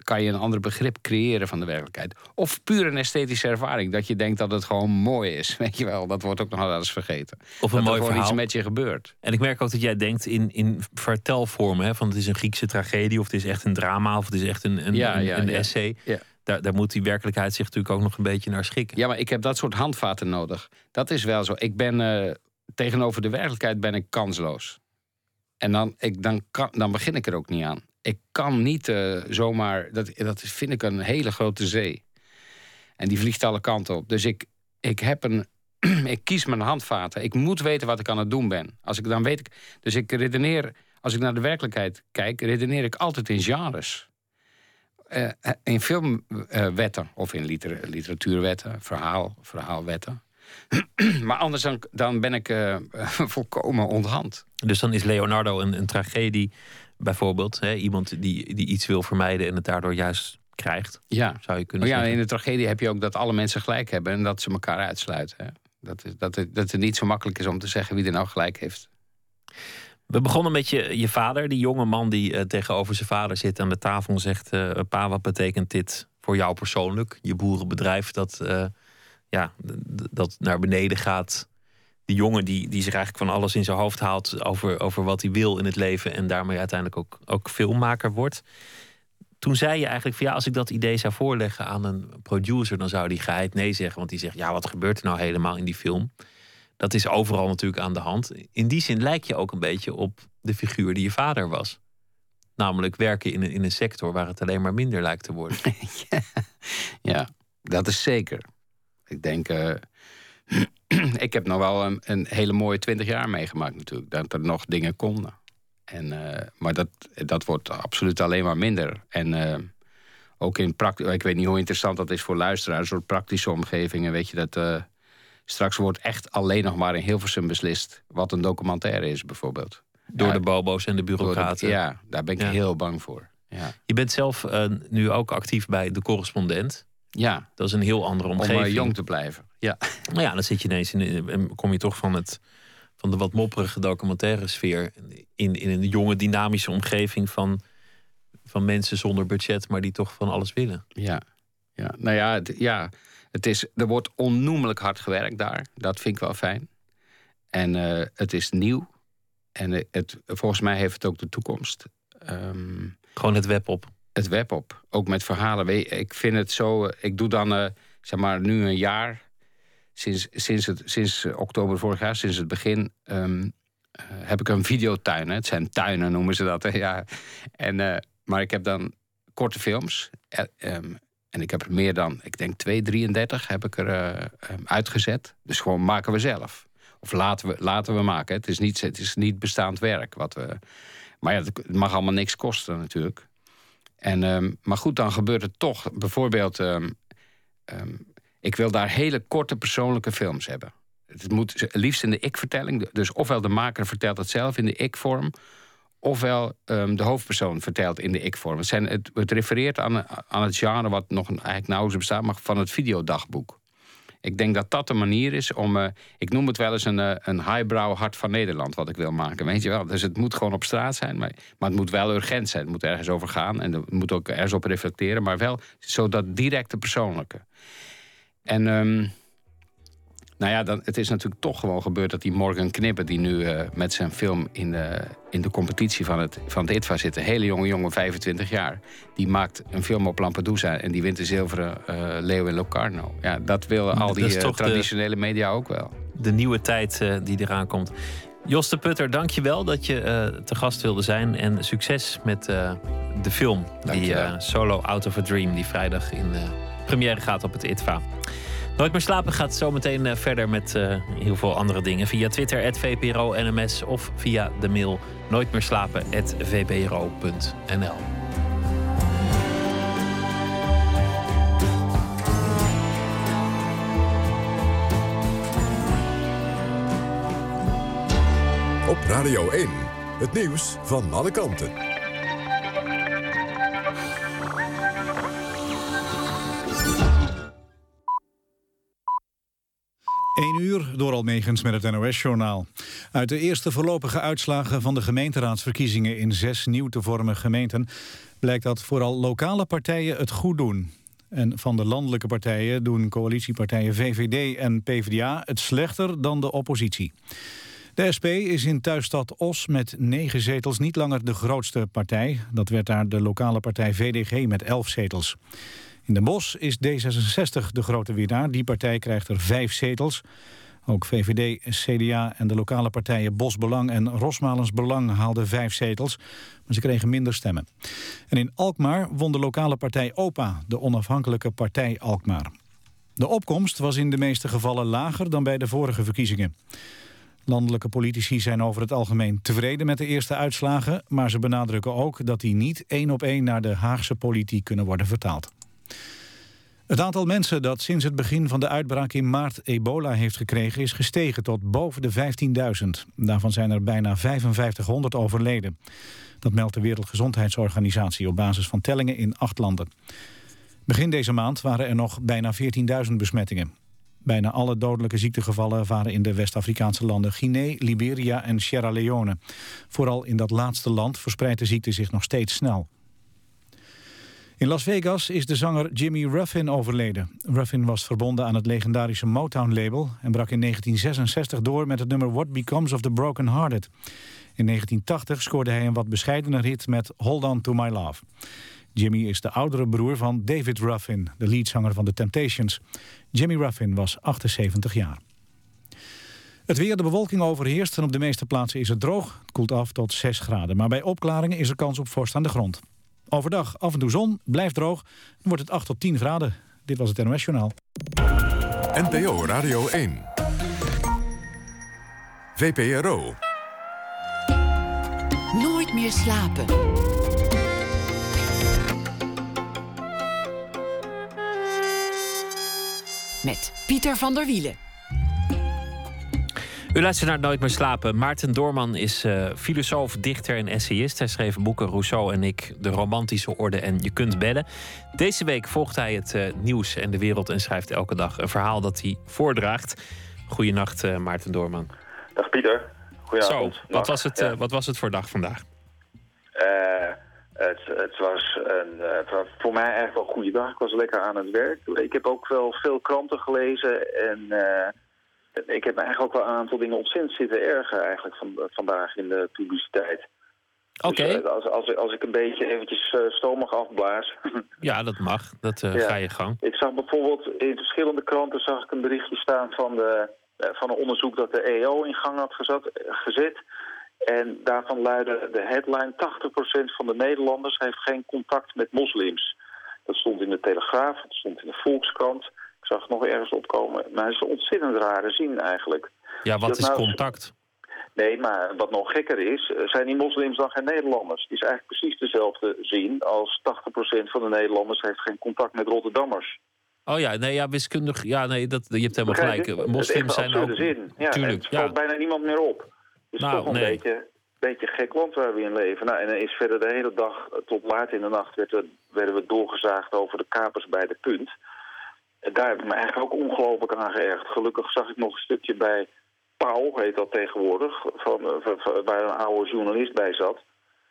S5: kan je een ander begrip creëren van de werkelijkheid. Of puur een esthetische ervaring. Dat je denkt dat het gewoon mooi is. Weet je wel, dat wordt ook nog wel eens vergeten.
S4: Of
S5: dat
S4: een
S5: er
S4: mooi
S5: gewoon
S4: verhaal.
S5: iets met je gebeurt.
S4: En ik merk ook dat jij denkt in, in vertelvormen. Hè, van het is een Griekse tragedie, of het is echt een drama, of het is echt een, een,
S5: Ja,
S4: een,
S5: ja,
S4: een
S5: ja.
S4: essay.
S5: Ja.
S4: Daar, daar moet die werkelijkheid zich natuurlijk ook nog een beetje naar schikken.
S5: Ja, maar ik heb dat soort handvaten nodig. Dat is wel zo. Ik ben eh, tegenover de werkelijkheid ben ik kansloos. En dan, ik, dan, kan, dan begin ik er ook niet aan. Ik kan niet eh, zomaar. Dat, dat vind ik een hele grote zee. En die vliegt alle kanten op. Dus ik, ik heb een. ik kies mijn handvaten. Ik moet weten wat ik aan het doen ben. Als ik dan weet ik. Dus ik redeneer. Als ik naar de werkelijkheid kijk, redeneer ik altijd in genres. Eh, in filmwetten of in liter- literatuurwetten, verhaal, verhaalwetten. maar anders dan, dan ben ik eh, volkomen onthand.
S4: Dus dan is Leonardo een, een tragedie, bijvoorbeeld. Hè? Iemand die, die iets wil vermijden en het daardoor juist krijgt,
S5: Ja.
S4: zou je kunnen
S5: Maar ja,
S4: zeggen.
S5: in de tragedie heb je ook dat alle mensen gelijk hebben en dat ze elkaar uitsluiten. Hè? Dat, is, dat, het, dat het niet zo makkelijk is om te zeggen wie er nou gelijk heeft.
S4: We begonnen met je, je vader, die jonge man die eh, tegenover zijn vader zit aan de tafel en zegt: eh, Pa, wat betekent dit voor jou persoonlijk? Je boerenbedrijf dat, eh, ja, dat naar beneden gaat. Die jongen die, die zich eigenlijk van alles in zijn hoofd haalt over, over wat hij wil in het leven en daarmee uiteindelijk ook, ook filmmaker wordt. Toen zei je eigenlijk van ja, als ik dat idee zou voorleggen aan een producer, dan zou die geheid nee zeggen. Want die zegt, ja, wat gebeurt er nou helemaal in die film? Dat is overal natuurlijk aan de hand. In die zin lijk je ook een beetje op de figuur die je vader was. Namelijk werken in een, in een sector waar het alleen maar minder lijkt te worden.
S5: Ja, dat is zeker. Ik denk. eh, ik heb nog wel een, een hele mooie twintig jaar meegemaakt, natuurlijk. Dat er nog dingen konden. En, eh, maar dat, dat wordt absoluut alleen maar minder. En eh, ook in praktisch. Ik weet niet hoe interessant dat is voor luisteraars, een soort praktische omgevingen. Weet je dat. eh, straks wordt echt alleen nog maar in Hilversum beslist. wat een documentaire is, bijvoorbeeld.
S4: Door
S5: Ja,
S4: de bobo's en de bureaucraten.
S5: ja, daar ben ik
S4: Ja.
S5: heel bang voor. Ja.
S4: Je bent zelf nu ook actief bij De Correspondent.
S5: Ja,
S4: Dat is een heel andere
S5: om
S4: omgeving.
S5: eh, jong te blijven. Ja.
S4: Nou ja, dan zit je ineens in, en kom je toch van, het, van de wat mopperige documentaire sfeer in, in een jonge dynamische omgeving van, van mensen zonder budget, maar die toch van alles willen.
S5: Ja, ja. nou ja, het, ja het is, er wordt onnoemelijk hard gewerkt daar. Dat vind ik wel fijn. En eh, het is nieuw. En eh, het, volgens mij heeft het ook de toekomst. Ehm,
S4: Gewoon het web op.
S5: het web op, ook met verhalen. Ik vind het zo. eh, Ik doe dan, eh, zeg maar, nu een jaar. Sinds, sinds, het, sinds oktober vorig jaar, sinds het begin. ehm, eh, heb ik een videotuin. Hè. Het zijn tuinen, noemen ze dat. Hè. Ja. En, maar ik heb dan korte films. Eh, ehm, en ik heb er meer dan, ik denk 233 heb ik er eh, ehm, uitgezet. Dus gewoon maken we zelf. Of laten we, laten we maken. Het is, niet, het is niet bestaand werk. Wat we, maar ja, het mag allemaal niks kosten natuurlijk. En, ehm, maar goed, dan gebeurt het toch. Bijvoorbeeld, ehm, ehm, ik wil daar hele korte persoonlijke films hebben. Het moet liefst in de ik-vertelling. Dus ofwel de maker vertelt het zelf in de ik-vorm... ofwel de hoofdpersoon vertelt in de ik-vorm. Het, het refereert aan, aan het genre wat nog eigenlijk nauwelijks bestaat... maar van het videodagboek. Ik denk dat dat de manier is om... eh, ik noem het wel eens een, eh, een highbrow hart van Nederland... wat ik wil maken, weet je wel. Dus het moet gewoon op straat zijn, maar, maar het moet wel urgent zijn. Het moet ergens over gaan en het moet ook ergens op reflecteren... maar wel zo dat directe persoonlijke. En... ehm, nou ja, dan, het is natuurlijk toch gewoon gebeurd dat die Morgan Knippen... die nu eh, met zijn film in de, in de competitie van het, van het ITVA zit... een hele jonge jongen, 25 jaar... die maakt een film op Lampedusa... en die wint de zilveren eh, leeuw in Locarno. Ja, dat willen al die eh,
S4: de-
S5: traditionele media ook wel.
S4: De nieuwe tijd die eraan komt. Jos de Putter, dank je wel dat je te gast wilde zijn. En succes met de film, die Solo Out of a Dream... die vrijdag in première gaat op het ITVA. Nooit meer slapen gaat zometeen verder met heel veel andere dingen. Via Twitter, @vpro_nms of via de mail nooitmeerslapen.vpro.nl.
S2: Op Radio 1, het nieuws van alle kanten.
S1: 1 uur door Almegens met het NOS-journaal. Uit de eerste voorlopige uitslagen van de gemeenteraadsverkiezingen... in zes nieuw te vormen gemeenten... blijkt dat vooral lokale partijen het goed doen. En van de landelijke partijen doen coalitiepartijen VVD en PvdA... het slechter dan de oppositie. De SP is in thuisstad Os met negen zetels niet langer de grootste partij. Dat werd daar de lokale partij VDG met elf zetels. In Den Bosch is D66 de grote winnaar. Die partij krijgt er vijf zetels. Ook VVD, CDA en de lokale partijen Bosbelang en Rosmalens Belang haalden vijf zetels. Maar ze kregen minder stemmen. En in Alkmaar won de lokale partij OPA, de onafhankelijke partij Alkmaar. De opkomst was in de meeste gevallen lager dan bij de vorige verkiezingen. Landelijke politici zijn over het algemeen tevreden met de eerste uitslagen... maar ze benadrukken ook dat die niet één op één naar de Haagse politiek kunnen worden vertaald. Het aantal mensen dat sinds het begin van de uitbraak in maart ebola heeft gekregen... is gestegen tot boven de 15.000. Daarvan zijn er bijna 5500 overleden. Dat meldt de Wereldgezondheidsorganisatie op basis van tellingen in acht landen. Begin deze maand waren er nog bijna 14.000 besmettingen. Bijna alle dodelijke ziektegevallen waren in de West-Afrikaanse landen Guinea, Liberia en Sierra Leone. Vooral in dat laatste land verspreidt de ziekte zich nog steeds snel. In Las Vegas is de zanger Jimmy Ruffin overleden. Ruffin was verbonden aan het legendarische Motown-label... en brak in 1966 door met het nummer What Becomes of the Broken Hearted. In 1980 scoorde hij een wat bescheidener hit met Hold On To My Love. Jimmy is de oudere broer van David Ruffin, de leadzanger van The Temptations. Jimmy Ruffin was 78 jaar. Het weer, de bewolking overheerst en op de meeste plaatsen is het droog. Het koelt af tot 6 graden, maar bij opklaringen is er kans op vorst aan de grond. Overdag af en toe zon, blijft droog, dan wordt het 8 tot 10 graden. Dit was het NOS Journaal.
S2: NPO Radio 1. VPRO.
S3: Nooit meer slapen. met Pieter van der Wielen.
S4: U luistert naar Nooit meer slapen. Maarten Doorman is uh, filosoof, dichter en essayist. Hij schreef boeken Rousseau en ik, De Romantische Orde en Je kunt bellen. Deze week volgt hij het uh, nieuws en de wereld en schrijft elke dag een verhaal dat hij voordraagt. Goedenacht, uh, Maarten Doorman.
S8: Dag Pieter. Goedenavond.
S4: Zo, wat was, het, wat was het voor dag vandaag?
S8: Het, het, was een, voor mij eigenlijk wel een goede dag. Ik was lekker aan het werk. Ik heb ook wel veel kranten gelezen. En ik heb eigenlijk ook wel een aantal dingen ontzettend zitten erger eigenlijk van, vandaag in de publiciteit.
S4: Oké. Okay.
S8: Dus, uh, als, als, als, ik een beetje eventjes stoom mag afblazen.
S4: ja, dat mag. Dat ja. ga je gang.
S8: Ik zag bijvoorbeeld in verschillende kranten zag ik een berichtje staan van, de, van een onderzoek dat de EO in gang had gezet. gezet en daarvan luidde de headline... 80% van de Nederlanders heeft geen contact met moslims. Dat stond in de Telegraaf, dat stond in de Volkskrant. Zag nog ergens opkomen. Maar het is een ontzettend rare zin eigenlijk.
S4: Ja, wat is nou... contact?
S8: Nee, maar wat nog gekker is, zijn die moslims dan geen Nederlanders? Het is eigenlijk precies dezelfde zin als 80% van de Nederlanders heeft geen contact met Rotterdammers.
S4: Oh ja, nee, ja, wiskundig, ja, nee, dat, je hebt helemaal gelijk. Moslims zijn ook...
S8: Zin. Ja,
S4: Tuurlijk,
S8: het valt bijna niemand meer op. Het is
S4: nou,
S8: toch een
S4: nee.
S8: beetje, beetje gek land waar we in leven. Nou, en dan is verder de hele dag tot laat in de nacht werden, werden we doorgezaagd over de kapers bij de punt. Daar heb ik me eigenlijk ook ongelooflijk aan geërgerd. Gelukkig zag ik nog een stukje bij Pauw, heet dat tegenwoordig, van, waar een oude journalist bij zat.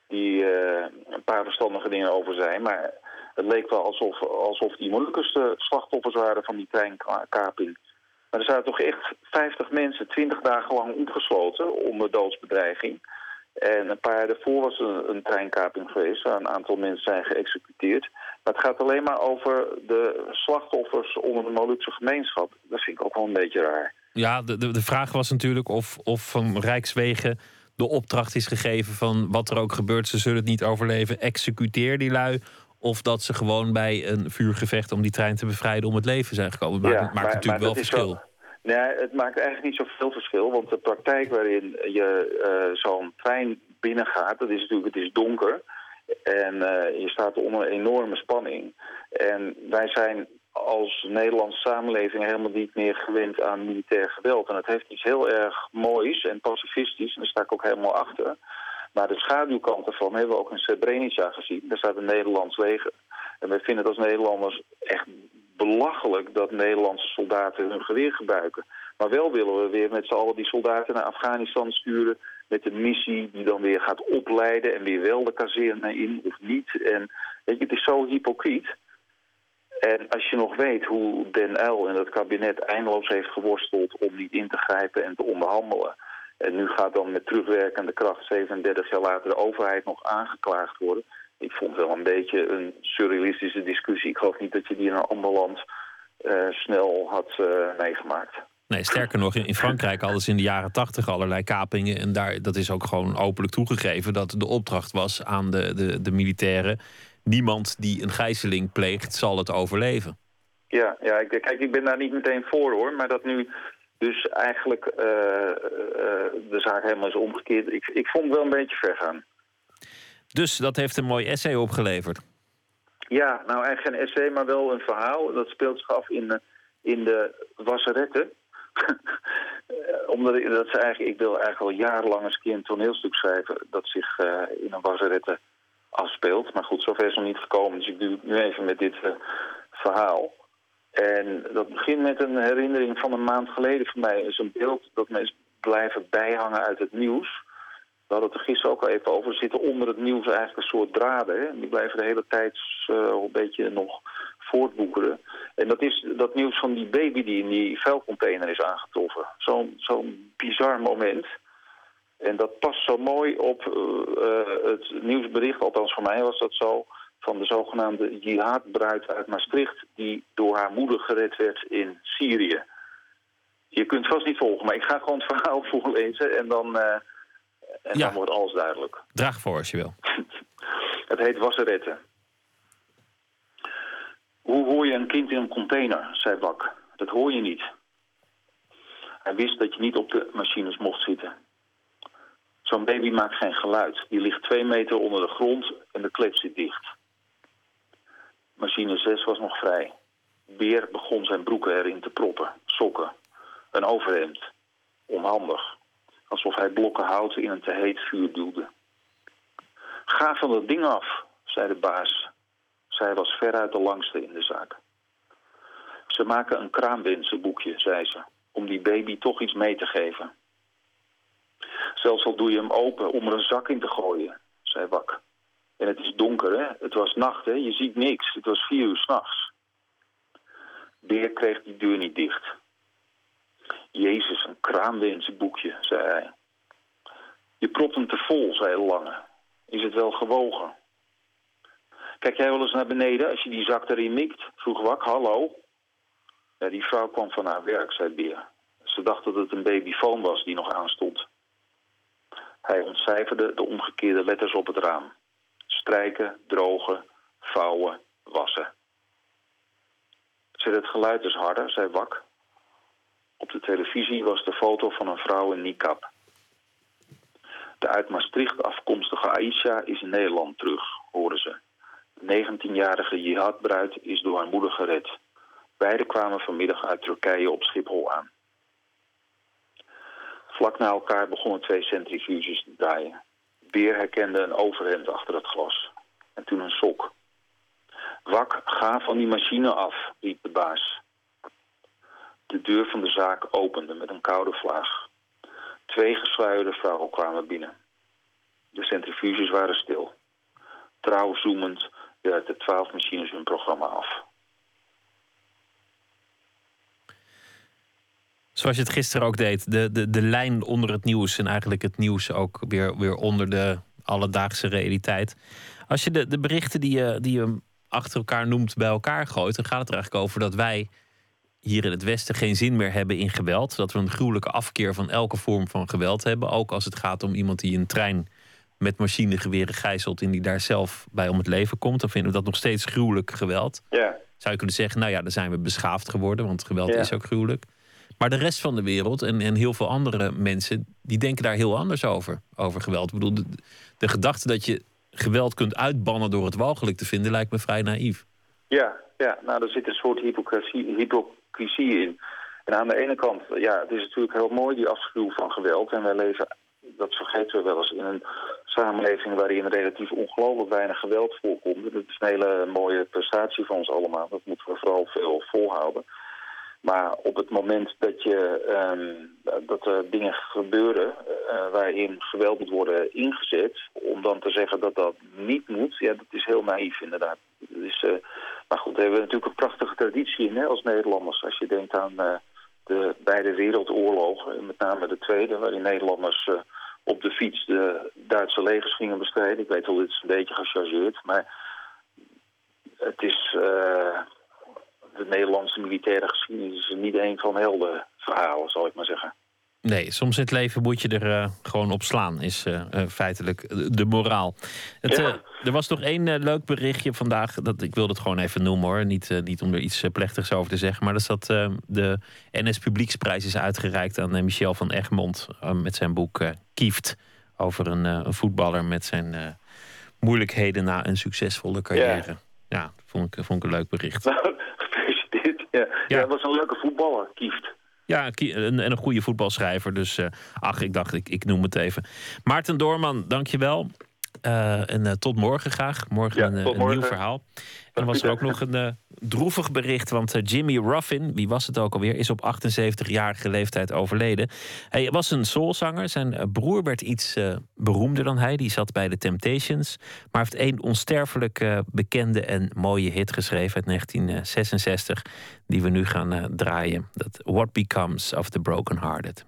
S8: Die uh, een paar verstandige dingen over zei. Maar het leek wel alsof, alsof die de slachtoffers waren van die treinkaping. Maar er zaten toch echt 50 mensen 20 dagen lang opgesloten onder doodsbedreiging. En een paar jaar daarvoor was een, een treinkaping geweest waar een aantal mensen zijn geëxecuteerd. Maar het gaat alleen maar over de slachtoffers onder de Molukse gemeenschap. Dat vind ik ook wel een beetje raar.
S4: Ja, de, de, de vraag was natuurlijk of, of van Rijkswegen de opdracht is gegeven van wat er ook gebeurt, ze zullen het niet overleven, executeer die lui. Of dat ze gewoon bij een vuurgevecht om die trein te bevrijden om het leven zijn gekomen. Het maakt, natuurlijk wel verschil.
S8: nee, het maakt eigenlijk niet zoveel verschil. Want de praktijk waarin je uh, zo'n trein binnengaat, dat is natuurlijk, het is donker. En uh, je staat onder enorme spanning. En wij zijn als Nederlandse samenleving helemaal niet meer gewend aan militair geweld. En het heeft iets heel erg moois en pacifistisch, en daar sta ik ook helemaal achter. Maar de schaduwkant ervan hebben we ook in Srebrenica gezien. Daar staat een Nederlands leger. En wij vinden het als Nederlanders echt belachelijk dat Nederlandse soldaten hun geweer gebruiken. Maar wel willen we weer met z'n allen die soldaten naar Afghanistan sturen... met een missie die dan weer gaat opleiden en weer wel de kazerne in of niet. En weet je, het is zo hypocriet. En als je nog weet hoe Den Uyl en het kabinet eindeloos heeft geworsteld om niet in te grijpen en te onderhandelen. En nu gaat dan met terugwerkende kracht 37 jaar later de overheid nog aangeklaagd worden. Ik vond wel een beetje een surrealistische discussie. Ik geloof niet dat je die in een ander land uh, snel had uh, meegemaakt.
S4: Nee, sterker nog, in Frankrijk hadden ze in de jaren tachtig allerlei kapingen. En daar, dat is ook gewoon openlijk toegegeven dat de opdracht was aan de, de, de militairen niemand die een gijzeling pleegt zal het overleven.
S8: Ja, ja ik, kijk, ik ben daar niet meteen voor hoor. Maar dat nu dus eigenlijk uh, de zaak helemaal is omgekeerd. Ik, ik vond het wel een beetje ver gaan.
S4: Dus dat heeft een mooi essay opgeleverd.
S8: Ja, nou eigenlijk geen essay, maar wel een verhaal. Dat speelt zich af in, in de wasseretten. Omdat ik, dat eigenlijk, ik wil eigenlijk al jarenlang eens een keer een toneelstuk schrijven... dat zich uh, in een wasserette afspeelt. Maar goed, zover is nog niet gekomen. Dus ik doe nu even met dit uh, verhaal. En dat begint met een herinnering van een maand geleden voor mij. is een beeld dat me blijven bijhangen uit het nieuws. We hadden het er gisteren ook al even over. Er zitten onder het nieuws eigenlijk een soort draden. Hè? Die blijven de hele tijd uh, een beetje nog voortboekeren. En dat is dat nieuws van die baby die in die vuilcontainer is aangetroffen. Zo'n zo'n bizar moment. En dat past zo mooi op uh, het nieuwsbericht, althans voor mij was dat zo... van de zogenaamde jihadbruid uit Maastricht... die door haar moeder gered werd in Syrië. Je kunt vast niet volgen, maar ik ga gewoon het verhaal voorlezen... en dan, uh, en dan wordt alles duidelijk.
S4: Draag voor als je wil.
S8: het heet Wasseretten. Hoe hoor je een kind in een container, zei Wak. Dat hoor je niet. Hij wist dat je niet op de machines mocht zitten... Zo'n baby maakt geen geluid. Die ligt twee meter onder de grond en de klep zit dicht. Machine 6 was nog vrij. Beer begon zijn broeken erin te proppen. Sokken. Een overhemd. Onhandig. Alsof hij blokken hout in een te heet vuur duwde. Ga van dat ding af, zei de baas. Zij was veruit de langste in de zaak. Ze maken een kraamwensenboekje, zei ze, om die baby toch iets mee te geven. Zelfs al doe je hem open om er een zak in te gooien, zei Wak. En het is donker, hè? Het was nacht, hè? Je ziet niks. Het was vier uur s'nachts. Beer kreeg die deur niet dicht. Jezus, een kraamwensboekje, zei hij. Je propt hem te vol, zei Lange. Is het wel gewogen? Kijk jij wel eens naar beneden als je die zak erin mikt? Vroeg Wak, hallo? Ja, die vrouw kwam van haar werk, zei Beer. Ze dacht dat het een babyfoon was die nog aanstond. Hij ontcijferde de omgekeerde letters op het raam. Strijken, drogen, vouwen, wassen. Zet het geluid eens harder, zei Wak. Op de televisie was de foto van een vrouw in Nikab. De uit Maastricht afkomstige Aisha is in Nederland terug, hoorden ze. De 19-jarige jihadbruid is door haar moeder gered. Beiden kwamen vanmiddag uit Turkije op Schiphol aan. Vlak na elkaar begonnen twee centrifuges te draaien. Beer herkende een overhemd achter het glas. En toen een sok. Wak, ga van die machine af, riep de baas. De deur van de zaak opende met een koude vlaag. Twee gesluierde vrouwen kwamen binnen. De centrifuges waren stil. Trouw zoemend de twaalf machines hun programma af.
S4: Zoals je het gisteren ook deed, de, de, de lijn onder het nieuws en eigenlijk het nieuws ook weer, weer onder de alledaagse realiteit. Als je de, de berichten die je, die je achter elkaar noemt bij elkaar gooit, dan gaat het er eigenlijk over dat wij
S7: hier in het Westen geen zin meer hebben in geweld. Dat we een gruwelijke afkeer van elke vorm van geweld hebben. Ook als het gaat om iemand die een trein met machinegeweren gijzelt en die daar zelf bij om het leven komt. Dan vinden we dat nog steeds gruwelijk geweld.
S8: Ja.
S7: Zou je kunnen zeggen, nou ja, dan zijn we beschaafd geworden, want geweld is ook gruwelijk. Maar de rest van de wereld en, en heel veel andere mensen, die denken daar heel anders over, over geweld. Ik bedoel, de, de gedachte dat je geweld kunt uitbannen door het walgelijk te vinden, lijkt me vrij naïef.
S8: Ja, ja, nou, er zit een soort hypocrisie, hypocrisie in. En aan de ene kant, ja, het is natuurlijk heel mooi, die afschuw van geweld. En wij leven, dat vergeten we wel eens, in een samenleving waarin relatief ongelooflijk weinig geweld voorkomt. Dat is een hele mooie prestatie van ons allemaal. Dat moeten we vooral veel volhouden. Maar op het moment dat, je, um, dat er dingen gebeuren uh, waarin geweld moet worden ingezet... om dan te zeggen dat dat niet moet, ja, dat is heel naïef inderdaad. Uh, maar goed, daar hebben we natuurlijk een prachtige traditie in hè, als Nederlanders. Als je denkt aan uh, de beide wereldoorlogen, met name de tweede... waarin Nederlanders op de fiets de Duitse legers gingen bestrijden. Ik weet wel, dit is een beetje gechargeerd, maar het is de Nederlandse militaire geschiedenis is niet een van helder verhalen, zal ik maar zeggen.
S7: Nee, soms in het leven moet je er uh, gewoon op slaan, is uh, uh, feitelijk de moraal. Het,
S8: Ja.
S7: er was nog één leuk berichtje vandaag. Dat, ik wilde het gewoon even noemen hoor. Niet, niet om er iets plechtigs over te zeggen. Maar dat is dat de NS Publieksprijs is uitgereikt aan Michel van Egmond. met zijn boek Kieft. Over een, een voetballer met zijn moeilijkheden na een succesvolle carrière. Ja, ja vond, ik, vond ik een leuk bericht.
S8: Gefeliciteerd. Ja. ja. dat was een leuke voetballer, Kieft.
S7: Ja, en een goede voetbalschrijver. Dus uh, ach, ik dacht, ik, ik noem het even. Maarten Doorman, dankjewel. Uh, en uh, tot morgen graag. Morgen
S8: ja,
S7: een,
S8: morgen.
S7: nieuw verhaal. En er was er ook nog een droevig bericht. Want Jimmy Ruffin, wie was het ook alweer, is op 78-jarige leeftijd overleden. Hij was een soulzanger. Zijn broer werd iets beroemder dan hij. Die zat bij de Temptations. Maar heeft één onsterfelijk bekende en mooie hit geschreven uit 1966. Die we nu gaan draaien. Dat What Becomes of the Broken Hearted.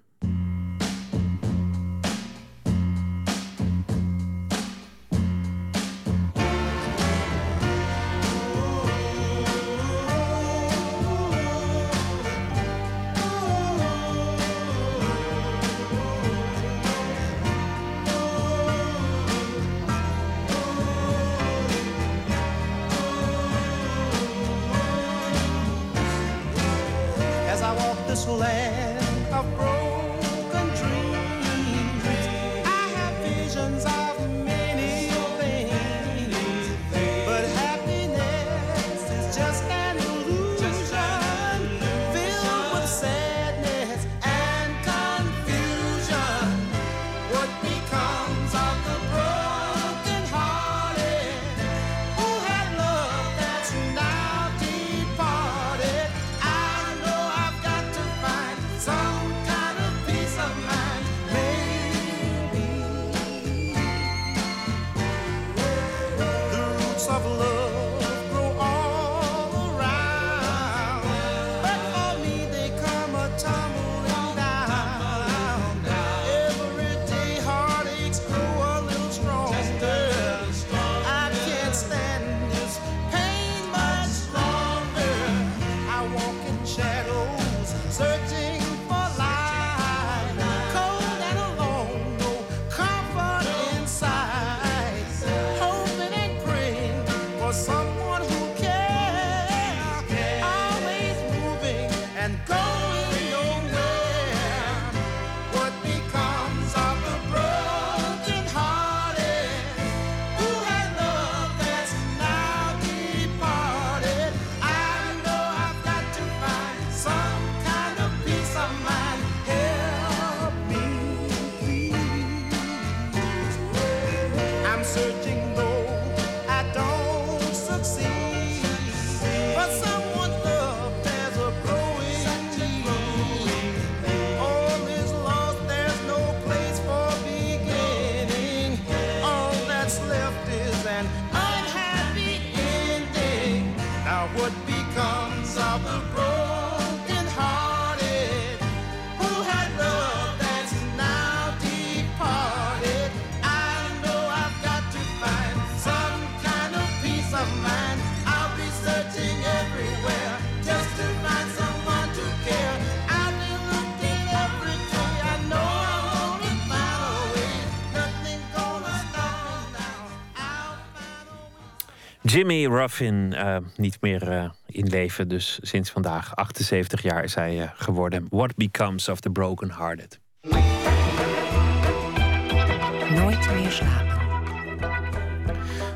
S4: Jimmy Ruffin, uh, niet meer uh, in leven, dus sinds vandaag 78 jaar is hij uh, geworden. What becomes of the broken hearted?
S3: Nooit meer slapen.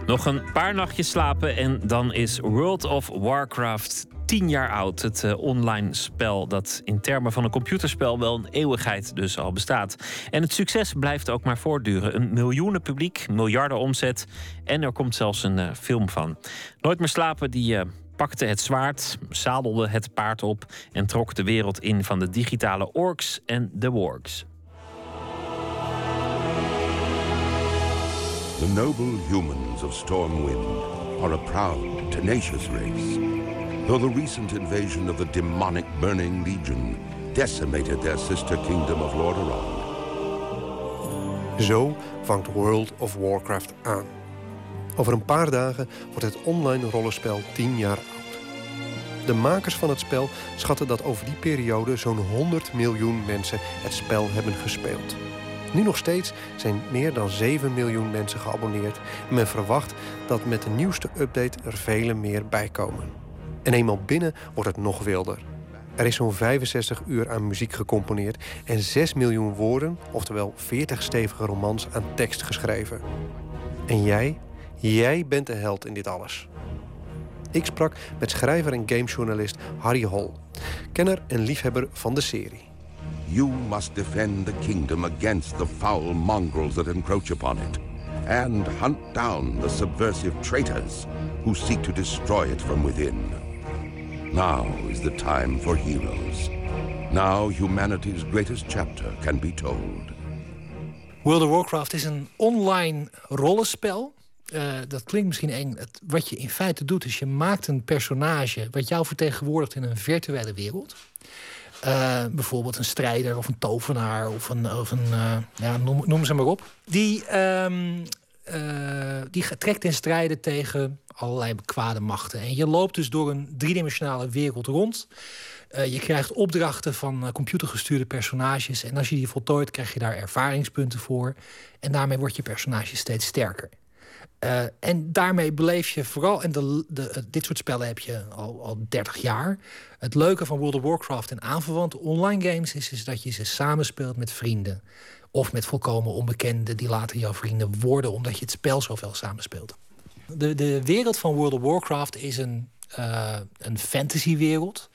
S4: Nog een paar nachtjes slapen en dan is World of Warcraft tien jaar oud. Het uh, online spel dat in termen van een computerspel wel een eeuwigheid dus al bestaat. En het succes blijft ook maar voortduren. Een miljoenen publiek, miljarden omzet en er komt zelfs een uh, film van. Nooit meer slapen, die uh, pakte het zwaard, zadelde het paard op en trok de wereld in van de digitale orks en de wargs.
S9: The noble humans of Stormwind are a proud, tenacious race. The recent invasion of the demonic Burning Legion decimated their sister kingdom of Lordaeron.
S10: Zo vangt World of Warcraft aan. Over een paar dagen wordt het online rollenspel 10 jaar oud. De makers van het spel schatten dat over die periode zo'n 100 miljoen mensen het spel hebben gespeeld. Nu nog steeds zijn meer dan 7 miljoen mensen geabonneerd en men verwacht dat met de nieuwste update er vele meer bij komen. En eenmaal binnen wordt het nog wilder. Er is zo'n 65 uur aan muziek gecomponeerd en 6 miljoen woorden, oftewel 40 stevige romans aan tekst geschreven. En jij, jij bent de held in dit alles. Ik sprak met schrijver en gamejournalist Harry Hall, kenner en liefhebber van de serie.
S9: You must defend the kingdom against the foul mongrels that encroach upon it, and hunt down the subversive traitors who seek to destroy it from within. Now is the time for heroes. Now humanity's greatest chapter can be told.
S11: World of Warcraft is een online rollenspel. Uh, dat klinkt misschien eng. Wat je in feite doet, is je maakt een personage... wat jou vertegenwoordigt in een virtuele wereld. Uh, bijvoorbeeld een strijder of een tovenaar of een, of een uh, ja, noem, ze maar op. Die, uh, die trekt in strijden tegen allerlei kwade machten. En je loopt dus door een driedimensionale wereld rond. je krijgt opdrachten van computergestuurde personages. En als je die voltooit, krijg je daar ervaringspunten voor. En daarmee wordt je personage steeds sterker. Uh, en daarmee beleef je vooral, en de, de, dit soort spellen heb je al, al 30 jaar. Het leuke van World of Warcraft en aanverwante online games is, is dat je ze samenspeelt met vrienden. Of met volkomen onbekenden die later jouw vrienden worden, omdat je het spel zoveel samenspeelt. De, de wereld van World of Warcraft is een, uh, een fantasywereld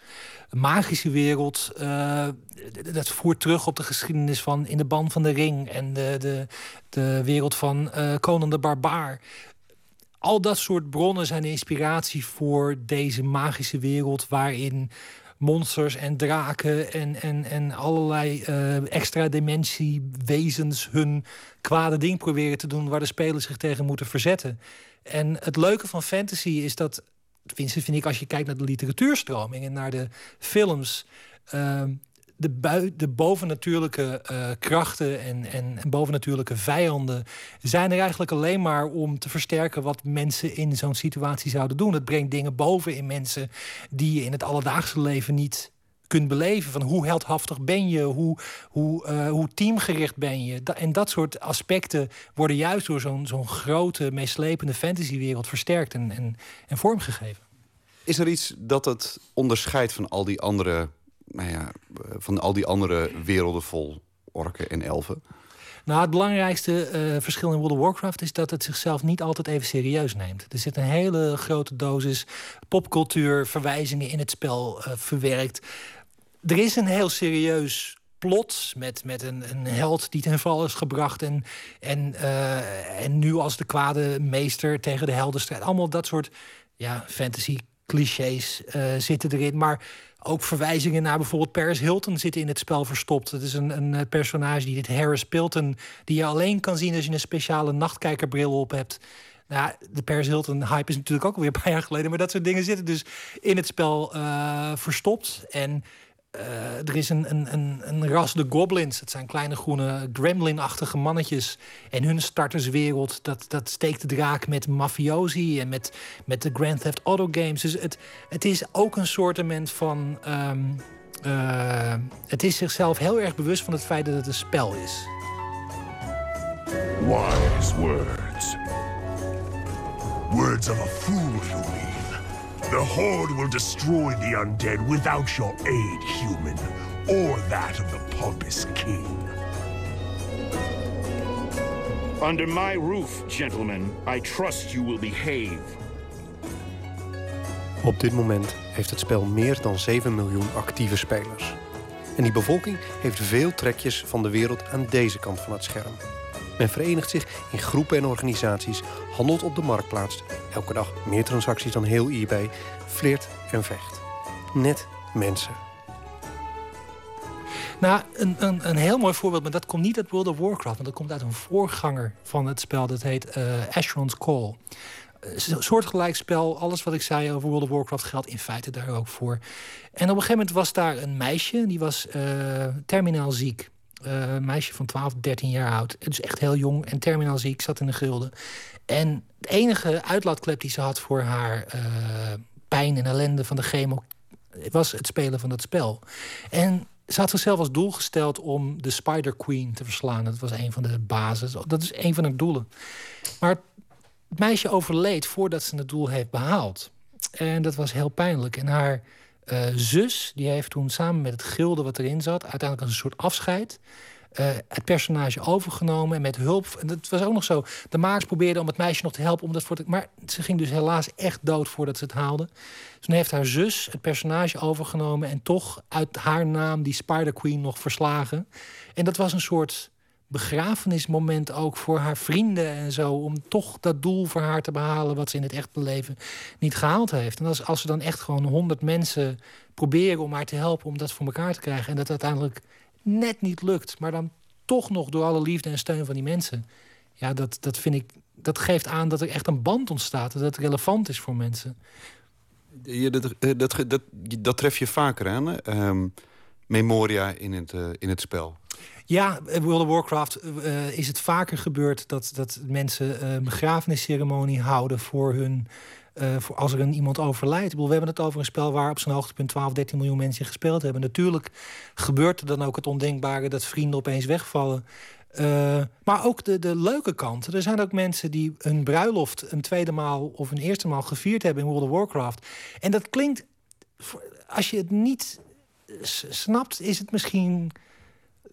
S11: magische wereld. Uh, dat voert terug op de geschiedenis van In de Ban van de Ring en de, de, de wereld van uh, de Barbaar. Al dat soort bronnen zijn inspiratie voor deze magische wereld waarin monsters en draken en, en, en allerlei uh, extra wezens hun kwade ding proberen te doen waar de spelers zich tegen moeten verzetten. En het leuke van fantasy is dat tenminste vind ik als je kijkt naar de literatuurstroming en naar de films. Uh, de, de bovennatuurlijke uh, krachten en, en, en, bovennatuurlijke vijanden zijn er eigenlijk alleen maar om te versterken wat mensen in zo'n situatie zouden doen. Het brengt dingen boven in mensen die je in het alledaagse leven niet kunt beleven. Van hoe heldhaftig ben je, hoe, hoe, uh, hoe teamgericht ben je. en dat soort aspecten worden juist door zo'n zo'n grote, meeslepende fantasywereld versterkt en, en, en vormgegeven.
S12: Is er iets dat het onderscheidt van al die andere, nou ja, van al die andere werelden vol orken en elfen?
S11: Nou, het belangrijkste uh, verschil in World of Warcraft is dat het zichzelf niet altijd even serieus neemt. Er zit een hele grote dosis popcultuur, verwijzingen in het spel uh, verwerkt. Er is een heel serieus plot met, met een, een held die ten val is gebracht en, en, uh, en nu als de kwade meester tegen de helden strijdt. Allemaal dat soort ja, fantasy clichés uh, zitten erin. Maar ook verwijzingen naar bijvoorbeeld Paris Hilton zitten in het spel verstopt. Het is een, een eh, personage die dit Harris Pilton... die je alleen kan zien als je een speciale nachtkijkerbril op hebt. Nou, de Paris Hilton hype is natuurlijk ook alweer een paar jaar geleden... maar dat soort dingen zitten dus in het spel verstopt. En uh, er is een, een, een, een, ras de goblins. Het zijn kleine groene gremlin-achtige mannetjes. En hun starterswereld, dat, dat steekt de draak met mafiosi... en met, met de Grand Theft Auto games. Dus het, het is ook een soortement van... Um, uh, het is zichzelf heel erg bewust van het feit dat het een spel is.
S9: Wise words.
S13: Words of a fool, mean? The Horde will destroy the undead without your aid, human, or that of the pompous king.
S14: Under my roof, gentlemen, I trust you will behave.
S10: Op dit moment heeft het spel meer dan 7 miljoen actieve spelers. En die bevolking heeft veel trekjes van de wereld aan deze kant van het scherm. Men verenigt zich in groepen en organisaties, handelt op de marktplaats... elke dag meer transacties dan heel eBay, flirt en vecht. Net mensen.
S11: Nou, een, een, een heel mooi voorbeeld, maar dat komt niet uit World of Warcraft... want dat komt uit een voorganger van het spel, dat heet uh, Asheron's Call. Een soortgelijk spel, alles wat ik zei over World of Warcraft geldt in feite daar ook voor. En op een gegeven moment was daar een meisje, die was uh, terminaal ziek. Uh, meisje van 12, 13 jaar oud. Dus echt heel jong en terminaal ziek, zat in de gulden. En het enige uitlaatklep die ze had voor haar uh, pijn en ellende van de chemo... was het spelen van dat spel. En ze had zichzelf als doel gesteld om de Spider Queen te verslaan. Dat was een van de bases. Dat is een van haar doelen. Maar het meisje overleed voordat ze het doel heeft behaald. En dat was heel pijnlijk. En haar uh, zus, die heeft toen samen met het gilde wat erin zat... uiteindelijk als een soort afscheid... Uh, het personage overgenomen en met hulp. En dat was ook nog zo. De makers probeerden om het meisje nog te helpen. Om dat voor te, maar ze ging dus helaas echt dood voordat ze het haalde. Dus toen heeft haar zus het personage overgenomen. En toch uit haar naam die Spider Queen nog verslagen. En dat was een soort begrafenismoment ook voor haar vrienden en zo. Om toch dat doel voor haar te behalen wat ze in het echte leven niet gehaald heeft. En als, als ze dan echt gewoon honderd mensen proberen om haar te helpen om dat voor elkaar te krijgen. En dat uiteindelijk net niet lukt. Maar dan toch nog door alle liefde en steun van die mensen. Ja, dat, dat vind ik. Dat geeft aan dat er echt een band ontstaat. Dat het relevant is voor mensen.
S12: Ja, dat, dat, dat, dat tref je vaker aan. Um, memoria in het, uh, in het spel.
S11: Ja, World of Warcraft uh, is het vaker gebeurd dat, dat mensen een begrafenisceremonie houden voor hun. Voor als er een iemand overlijdt. We hebben het over een spel waar op zijn hoogtepunt 12, 13 miljoen mensen gespeeld hebben. Natuurlijk gebeurt er dan ook het ondenkbare dat vrienden opeens wegvallen. maar ook de, de leuke kanten. Er zijn ook mensen die hun bruiloft een tweede maal of een eerste maal gevierd hebben in World of Warcraft. En dat klinkt, als je het niet snapt, is het misschien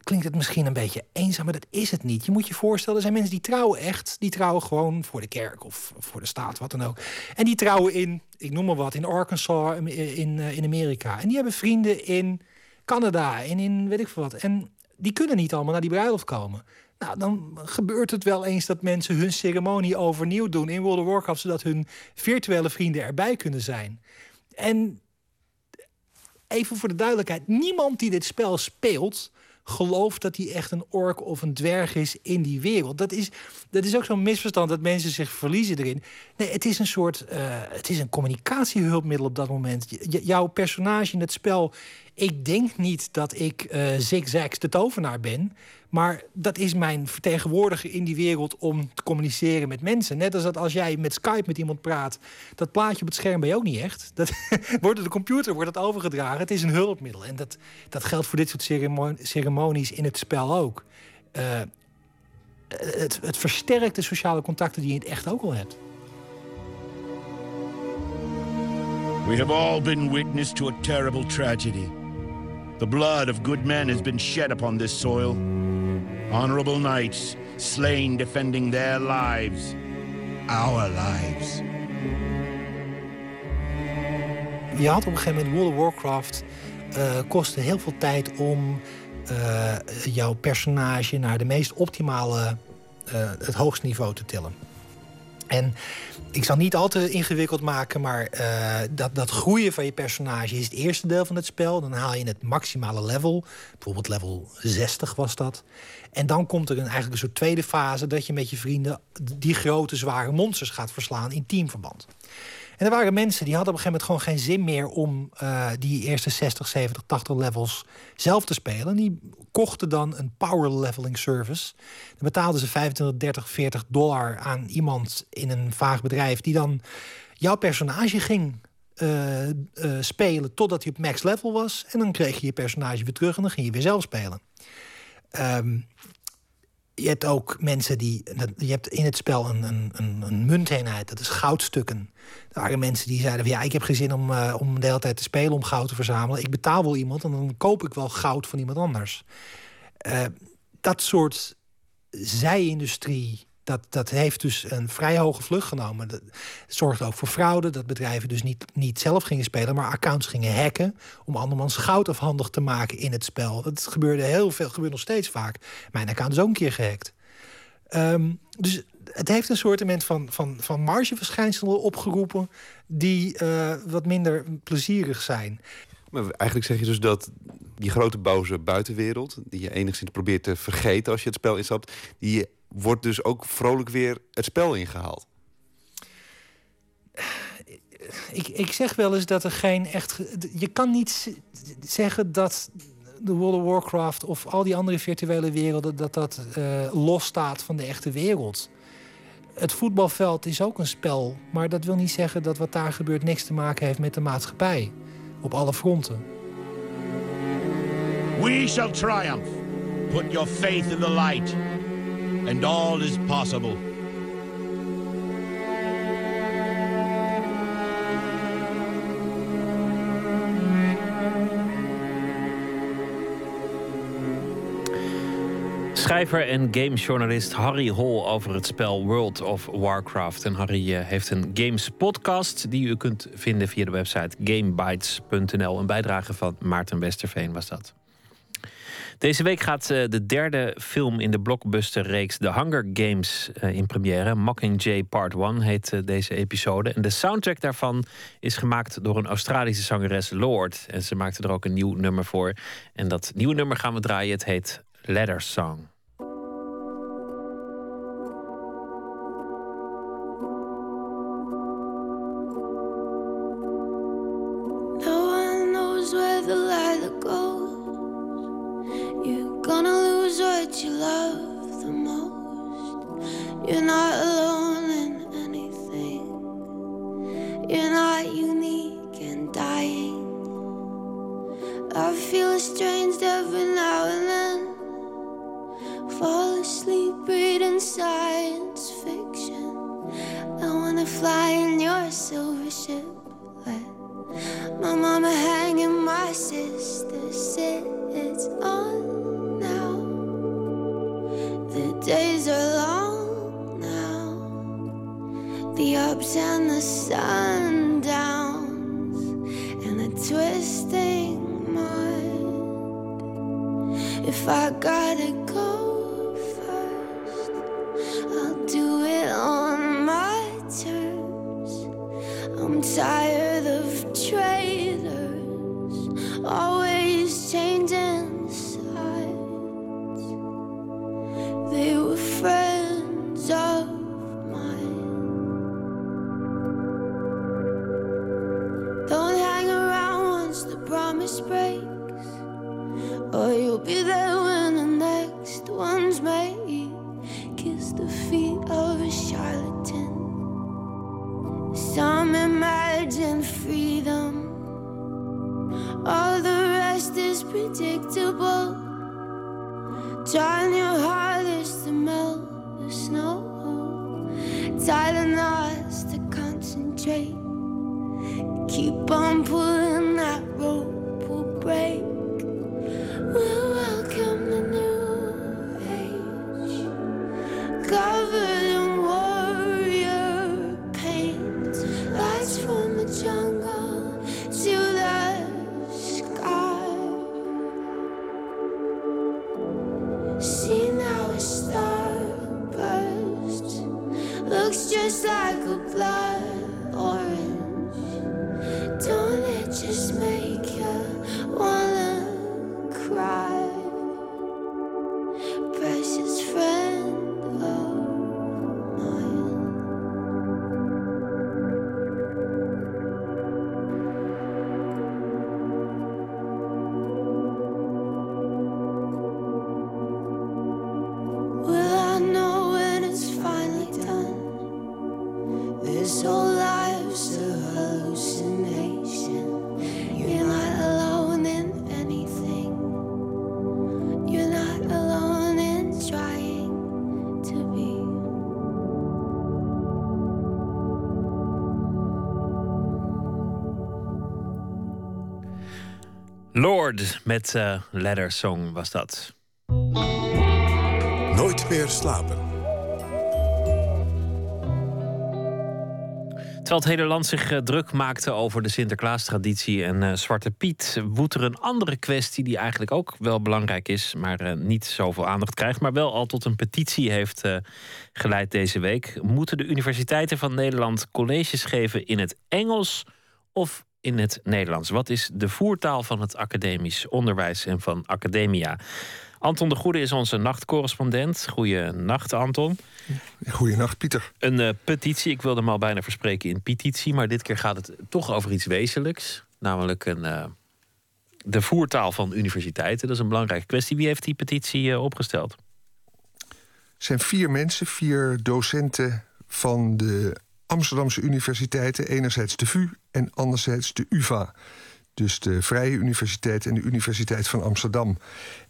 S11: klinkt het misschien een beetje eenzaam, maar dat is het niet. Je moet je voorstellen, er zijn mensen die trouwen echt. Die trouwen gewoon voor de kerk of voor de staat, wat dan ook. En die trouwen in, ik noem maar wat, in Arkansas, in, in Amerika. En die hebben vrienden in Canada en in weet ik veel wat. En die kunnen niet allemaal naar die bruiloft komen. Nou, dan gebeurt het wel eens dat mensen hun ceremonie overnieuw doen in World of Warcraft, zodat hun virtuele vrienden erbij kunnen zijn. En even voor de duidelijkheid, niemand die dit spel speelt gelooft dat hij echt een ork of een dwerg is in die wereld. Dat is, dat is ook zo'n misverstand dat mensen zich verliezen erin. Nee, het is een soort. Uh, het is een communicatiehulpmiddel op dat moment. jouw personage in het spel. Ik denk niet dat ik uh, zigzags de tovenaar ben. Maar dat is mijn vertegenwoordiger in die wereld om te communiceren met mensen. Net als dat als jij met Skype met iemand praat, dat plaatje op het scherm ben je ook niet echt. Dat wordt door de computer wordt dat overgedragen. Het is een hulpmiddel. En dat, dat geldt voor dit soort ceremonies in het spel ook. Uh, het, het versterkt de sociale contacten die je in het echt ook al hebt.
S13: We have all been witness to a terrible tragedy. The blood of good men has been shed upon this soil. Honorable knights slain defending their lives, our lives.
S11: Je had op een gegeven moment World of Warcraft uh, kostte heel veel tijd om uh, jouw personage naar de meest optimale, uh, het hoogste niveau te tillen. En ik zal niet al te ingewikkeld maken, maar uh, dat, dat groeien van je personage is het eerste deel van het spel. Dan haal je het maximale level. Bijvoorbeeld level 60 was dat. En dan komt er een, eigenlijk een soort tweede fase dat je met je vrienden die grote, zware monsters gaat verslaan in teamverband. En er waren mensen die hadden op een gegeven moment gewoon geen zin meer om uh, die eerste 60, 70, 80 levels zelf te spelen. Die kochten dan een power leveling service. Dan betaalden ze 25, 30, 40 dollar aan iemand in een vaag bedrijf die dan jouw personage ging uh, uh, spelen totdat hij op max level was. En dan kreeg je je personage weer terug en dan ging je weer zelf spelen. Um, je hebt ook mensen die. Je hebt in het spel een, een, een, een munteenheid, dat is goudstukken. Er waren mensen die zeiden: van, Ja, ik heb geen zin om, eh, om de hele tijd te spelen om goud te verzamelen. Ik betaal wel iemand en dan koop ik wel goud van iemand anders. Eh, dat soort zijindustrie. Dat, dat heeft dus een vrij hoge vlucht genomen. Dat zorgt ook voor fraude. Dat bedrijven dus niet, niet zelf gingen spelen, maar accounts gingen hacken. om andermans goud afhandig te maken in het spel. Dat gebeurde heel veel, gebeurt nog steeds vaak. Mijn account is ook een keer gehackt. Ehm, dus het heeft een soort van, van, van margeverschijnselen opgeroepen. die eh, wat minder plezierig zijn.
S12: Maar eigenlijk zeg je dus dat die grote boze buitenwereld... die je enigszins probeert te vergeten als je het spel instapt... die wordt dus ook vrolijk weer het spel ingehaald.
S11: Ik, ik zeg wel eens dat er geen echt. Je kan niet zeggen dat de World of Warcraft of al die andere virtuele werelden. dat dat eh, losstaat van de echte wereld. Het voetbalveld is ook een spel, maar dat wil niet zeggen dat wat daar gebeurt niks te maken heeft met de maatschappij. Op alle fronten.
S13: We shall triumph. Put your faith in the light, and all is possible.
S15: Schrijver en gamejournalist Harry Hol over het spel World of Warcraft. En Harry eh, heeft een games podcast die u kunt vinden via de website gamebytes.nl. Een bijdrage van Maarten Westerveen was dat. Deze week gaat eh, de derde film in de blockbuster-reeks The Hunger Games eh, in première. Mockingjay Part 1 heet eh, deze episode. En de soundtrack daarvan is gemaakt door een Australische zangeres Lord. En ze maakte er ook een nieuw nummer voor. En dat nieuwe nummer gaan we draaien. Het heet Ladder Song.
S4: Lord met uh, Song was dat.
S2: Nooit meer slapen.
S4: Terwijl het hele land zich uh, druk maakte over de Sinterklaas-traditie en uh, Zwarte Piet, woedt er een andere kwestie die eigenlijk ook wel belangrijk is, maar uh, niet zoveel aandacht krijgt, maar wel al tot een petitie heeft geleid deze week. Moeten de universiteiten van Nederland colleges geven in het Engels of in het Nederlands? Wat is de voertaal van het academisch onderwijs en van academia? Anton de Goede is onze nachtcorrespondent. Goeienacht, Anton.
S16: Goeienacht, Pieter.
S4: Een uh, petitie, ik wilde hem al bijna verspreken in petitie... maar dit keer gaat het toch over iets wezenlijks. Namelijk een, uh, de voertaal van universiteiten. Dat is een belangrijke kwestie. Wie heeft die petitie uh, opgesteld?
S16: Het zijn vier mensen, vier docenten van de Amsterdamse universiteiten. Enerzijds de VU en anderzijds de UvA. Dus de Vrije Universiteit en de Universiteit van Amsterdam.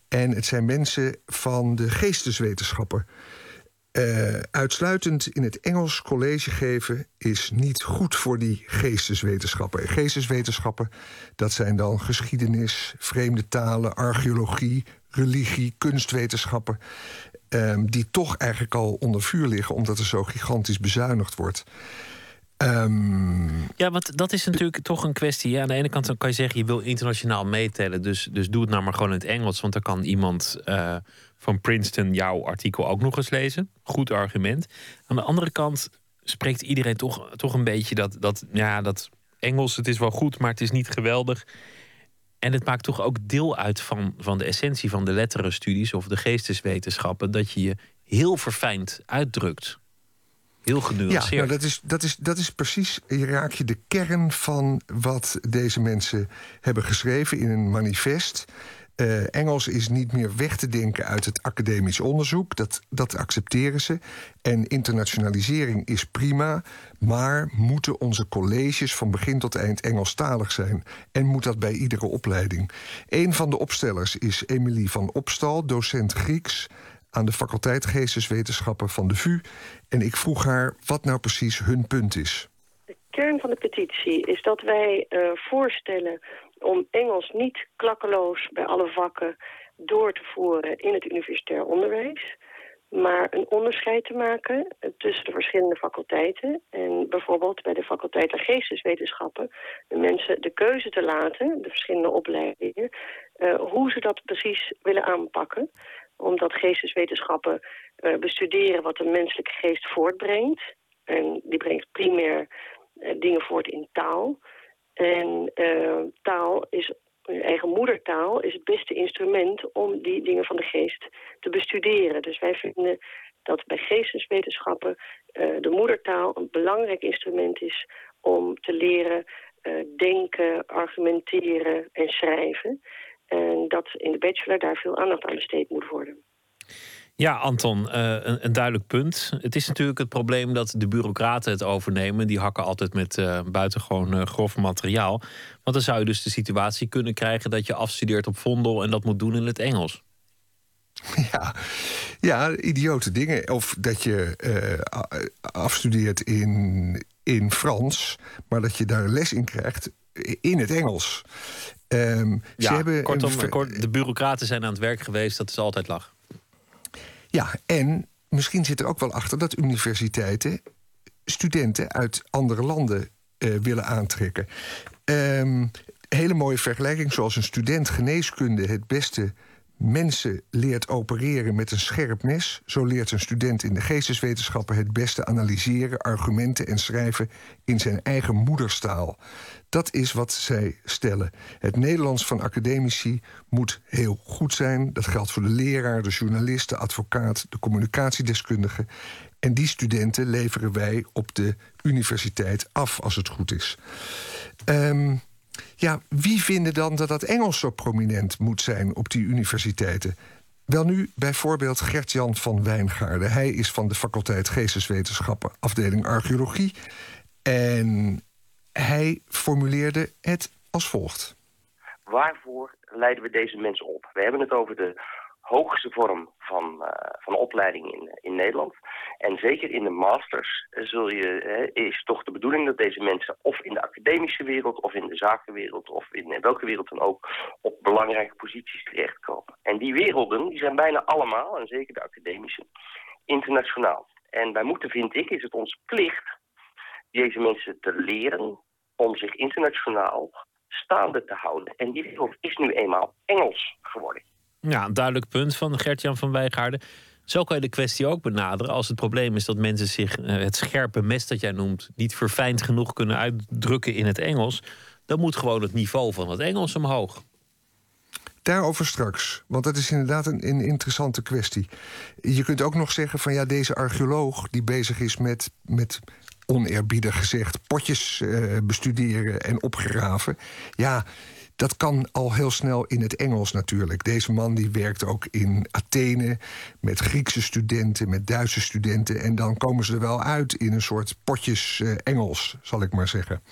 S16: En het zijn mensen van de geesteswetenschappen. Uh, uitsluitend in het Engels college geven is niet goed voor die geesteswetenschappen. Geesteswetenschappen, dat zijn dan geschiedenis, vreemde talen, archeologie, religie, kunstwetenschappen. Um, die toch eigenlijk al onder vuur liggen omdat er zo gigantisch bezuinigd wordt. Um,
S4: ja, want dat is natuurlijk toch een kwestie. Ja, aan de ene kant kan je zeggen, je wil internationaal meetellen. Dus, dus doe het nou maar gewoon in het Engels. Want dan kan iemand uh, van Princeton jouw artikel ook nog eens lezen. Goed argument. Aan de andere kant spreekt iedereen toch, toch een beetje dat, dat, ja, dat Engels, het is wel goed, maar het is niet geweldig. En het maakt toch ook deel uit van, van de essentie van de letterenstudies of de geesteswetenschappen. Dat je je heel verfijnd uitdrukt. Heel genuanceerd.
S16: Ja, nou dat, is, dat, is, dat is precies, je raak je de kern van wat deze mensen hebben geschreven in een manifest. Uh, Engels is niet meer weg te denken uit het academisch onderzoek. Dat, dat accepteren ze. En internationalisering is prima. Maar moeten onze colleges van begin tot eind Engelstalig zijn? En moet dat bij iedere opleiding? Een van de opstellers is Emilie van Opstal, docent Grieks aan de faculteit Geesteswetenschappen van de VU. En ik vroeg haar wat nou precies hun punt is.
S17: De kern van de petitie is dat wij uh, voorstellen om Engels niet klakkeloos bij alle vakken door te voeren in het universitair onderwijs. Maar een onderscheid te maken tussen de verschillende faculteiten. En bijvoorbeeld bij de faculteit der geesteswetenschappen de mensen de keuze te laten, de verschillende opleidingen, uh, hoe ze dat precies willen aanpakken omdat geesteswetenschappen uh, bestuderen wat de menselijke geest voortbrengt. En die brengt primair uh, dingen voort in taal. En uh, taal is, eigen moedertaal, is het beste instrument om die dingen van de geest te bestuderen. Dus wij vinden dat bij geesteswetenschappen de moedertaal een belangrijk instrument is om te leren denken, argumenteren en schrijven. En dat in de bachelor daar veel aandacht aan besteed moet worden.
S4: Ja, Anton, uh, een, duidelijk punt. Het is natuurlijk het probleem dat de bureaucraten het overnemen. Die hakken altijd met uh, buitengewoon uh, grof materiaal. Want dan zou je dus de situatie kunnen krijgen dat je afstudeert op Vondel en dat moet doen in het Engels.
S16: Ja, ja idiote dingen. Of dat je afstudeert in, in Frans, maar dat je daar les in krijgt in het Engels.
S4: Um, ja, ze hebben kortom, een... de bureaucraten zijn aan het werk geweest, dat is altijd lach.
S16: Ja, en misschien zit er ook wel achter dat universiteiten studenten uit andere landen uh, willen aantrekken. Um, hele mooie vergelijking, zoals een student geneeskunde het beste mensen leert opereren met een scherp mes, zo leert een student in de geesteswetenschappen het beste analyseren, argumenten en schrijven in zijn eigen moederstaal. Dat is wat zij stellen. Het Nederlands van academici moet heel goed zijn. Dat geldt voor de leraar, de journalist, de advocaat, de communicatiedeskundige. En die studenten leveren wij op de universiteit af als het goed is. Um, ja, wie vinden dan dat dat Engels zo prominent moet zijn op die universiteiten? Wel nu bijvoorbeeld Gert-Jan van Wijngaarden. Hij is van de faculteit Geesteswetenschappen, afdeling Archeologie. En hij formuleerde het als volgt.
S18: Waarvoor leiden we deze mensen op? We hebben het over de hoogste vorm van, eh, van opleiding in, in Nederland. En zeker in de masters zul je, eh, is toch de bedoeling dat deze mensen of in de academische wereld of in de zakenwereld of in welke wereld dan ook op belangrijke posities terechtkomen. En die werelden die zijn bijna allemaal, en zeker de academische, internationaal. En wij moeten, vind ik, is het onze plicht deze mensen te leren om zich internationaal staande te houden. En die wereld is nu eenmaal Engels geworden.
S4: Ja, een duidelijk punt van Gert-Jan van Wijgaarden. Zo kan je de kwestie ook benaderen. Als het probleem is dat mensen zich eh, het scherpe mes dat jij noemt... niet verfijnd genoeg kunnen uitdrukken in het Engels... dan moet gewoon het niveau van het Engels omhoog.
S16: Daarover straks, want dat is inderdaad een, een, interessante kwestie. Je kunt ook nog zeggen van ja, deze archeoloog die bezig is met, met oneerbiedig gezegd, potjes uh, bestuderen en opgraven. Ja, dat kan al heel snel in het Engels natuurlijk. Deze man die werkt ook in Athene met Griekse studenten, met Duitse studenten. En dan komen ze er wel uit in een soort potjes uh, Engels, zal ik maar zeggen.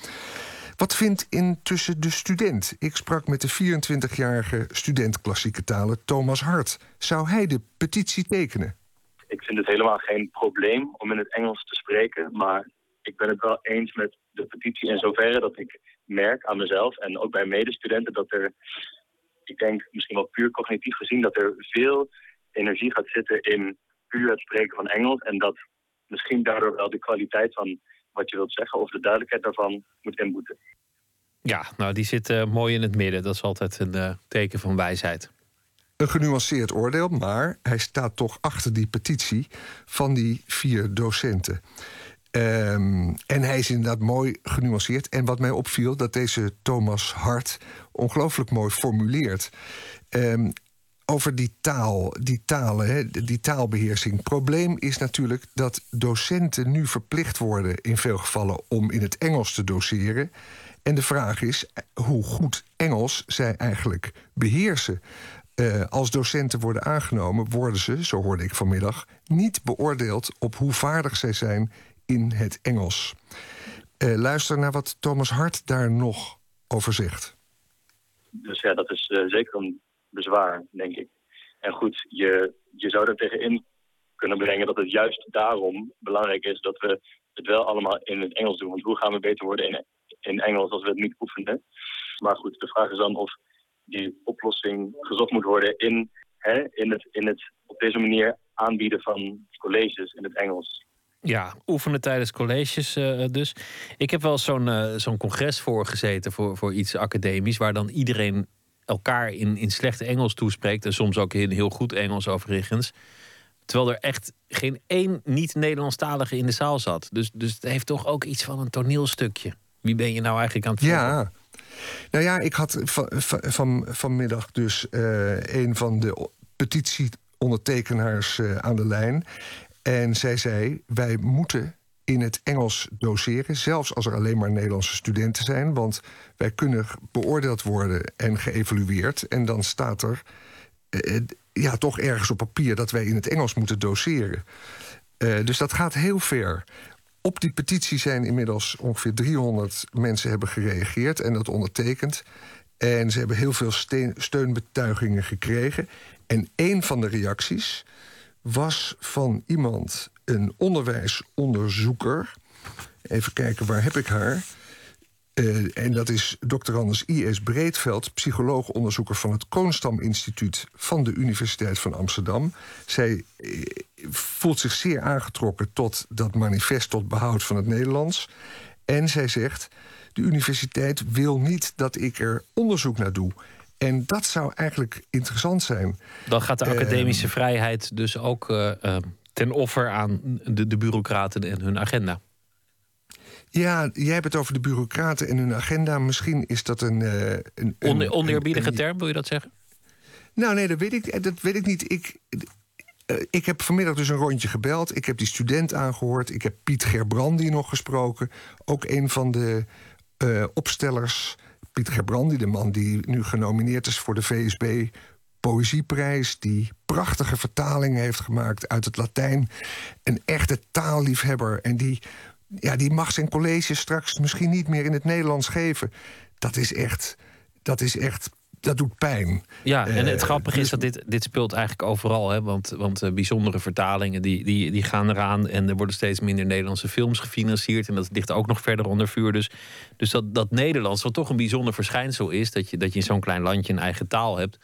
S16: Wat vindt intussen de student? Ik sprak met de 24-jarige student klassieke talen Thomas Hart. Zou hij de petitie tekenen?
S19: Ik vind het helemaal geen probleem om in het Engels te spreken, maar ik ben het wel eens met de petitie in zoverre dat ik merk aan mezelf en ook bij medestudenten dat er, ik denk misschien wel puur cognitief gezien, dat er veel energie gaat zitten in puur het spreken van Engels en dat misschien daardoor wel de kwaliteit van wat je wilt zeggen of de duidelijkheid daarvan moet inboeten.
S4: Ja, nou die zit uh, mooi in het midden. Dat is altijd een uh, teken van wijsheid.
S16: Een genuanceerd oordeel, maar hij staat toch achter die petitie van die vier docenten. Um, en hij is inderdaad mooi genuanceerd. En wat mij opviel, dat deze Thomas Hart ongelooflijk mooi formuleert. Um, over die taal, die talen, die taalbeheersing. Probleem is natuurlijk dat docenten nu verplicht worden in veel gevallen om in het Engels te doseren. En de vraag is hoe goed Engels zij eigenlijk beheersen. Uh, als docenten worden aangenomen, worden ze, zo hoorde ik vanmiddag, niet beoordeeld op hoe vaardig zij zijn in het Engels. Uh, luister naar wat Thomas Hart daar nog over zegt.
S19: Dus ja, dat is uh, zeker een bezwaar, denk ik. En goed, je, je zou er tegenin kunnen brengen dat het juist daarom belangrijk is dat we het wel allemaal in het Engels doen. Want hoe gaan we beter worden in, in Engels als we het niet oefenen? Maar goed, de vraag is dan of die oplossing gezocht moet worden in, hè, in, het, in het op deze manier aanbieden van colleges in het Engels.
S4: Ja, oefenen tijdens colleges uh, dus. Ik heb wel zo'n uh, zo'n congres voorgezeten voor, voor iets academisch... waar dan iedereen elkaar in, in slechte Engels toespreekt... en soms ook in heel goed Engels overigens. Terwijl er echt geen één niet-Nederlandstalige in de zaal zat. Dus, dus het heeft toch ook iets van een toneelstukje. Wie ben je nou eigenlijk aan het volgen?
S16: Ja, nou ja, ik had van, van, vanmiddag dus uh, een van de petitieondertekenaars uh, aan de lijn. En zij zei: Wij moeten in het Engels doseren, zelfs als er alleen maar Nederlandse studenten zijn. Want wij kunnen beoordeeld worden en geëvalueerd. En dan staat er eh, ja, toch ergens op papier dat wij in het Engels moeten doseren. Uh, dus dat gaat heel ver. Op die petitie zijn inmiddels ongeveer 300 mensen hebben gereageerd en dat ondertekend. En ze hebben heel veel steunbetuigingen gekregen. En een van de reacties was van iemand, een onderwijsonderzoeker. Even kijken, waar heb ik haar? Uh, en dat is Dr. Anders I.S. Breedveld, psycholoog-onderzoeker van het Koonstam Instituut van de Universiteit van Amsterdam. Zij uh, voelt zich zeer aangetrokken tot dat manifest tot behoud van het Nederlands. En zij zegt: De universiteit wil niet dat ik er onderzoek naar doe. En dat zou eigenlijk interessant zijn.
S4: Dan gaat de academische uh, vrijheid dus ook uh, ten offer aan de, de bureaucraten en hun agenda.
S16: Ja, jij hebt het over de bureaucraten en hun agenda. Misschien is dat een. Uh, een,
S4: een oneerbiedige een, term, wil je dat zeggen?
S16: Nou, nee, dat weet ik, dat weet ik niet. Ik, ik heb vanmiddag dus een rondje gebeld. Ik heb die student aangehoord. Ik heb Piet Gerbrandi nog gesproken. Ook een van de uh, opstellers Piet Gerbrandi, de man die nu genomineerd is voor de VSB Poëzieprijs, die prachtige vertalingen heeft gemaakt uit het Latijn. Een echte taalliefhebber. En die, ja, die mag zijn college straks misschien niet meer in het Nederlands geven. Dat is echt, dat is echt dat doet pijn.
S4: Ja, en het
S16: Eh,
S4: grappige is
S16: dus-
S4: dat dit, dit speelt eigenlijk overal. Hè? Want, want eh, bijzondere vertalingen die, die, die gaan eraan. En er worden steeds minder Nederlandse films gefinancierd. En dat ligt ook nog verder onder vuur. Dus, dus dat, dat Nederlands, wat toch een bijzonder verschijnsel is... dat je, dat je in zo'n klein landje een eigen taal hebt...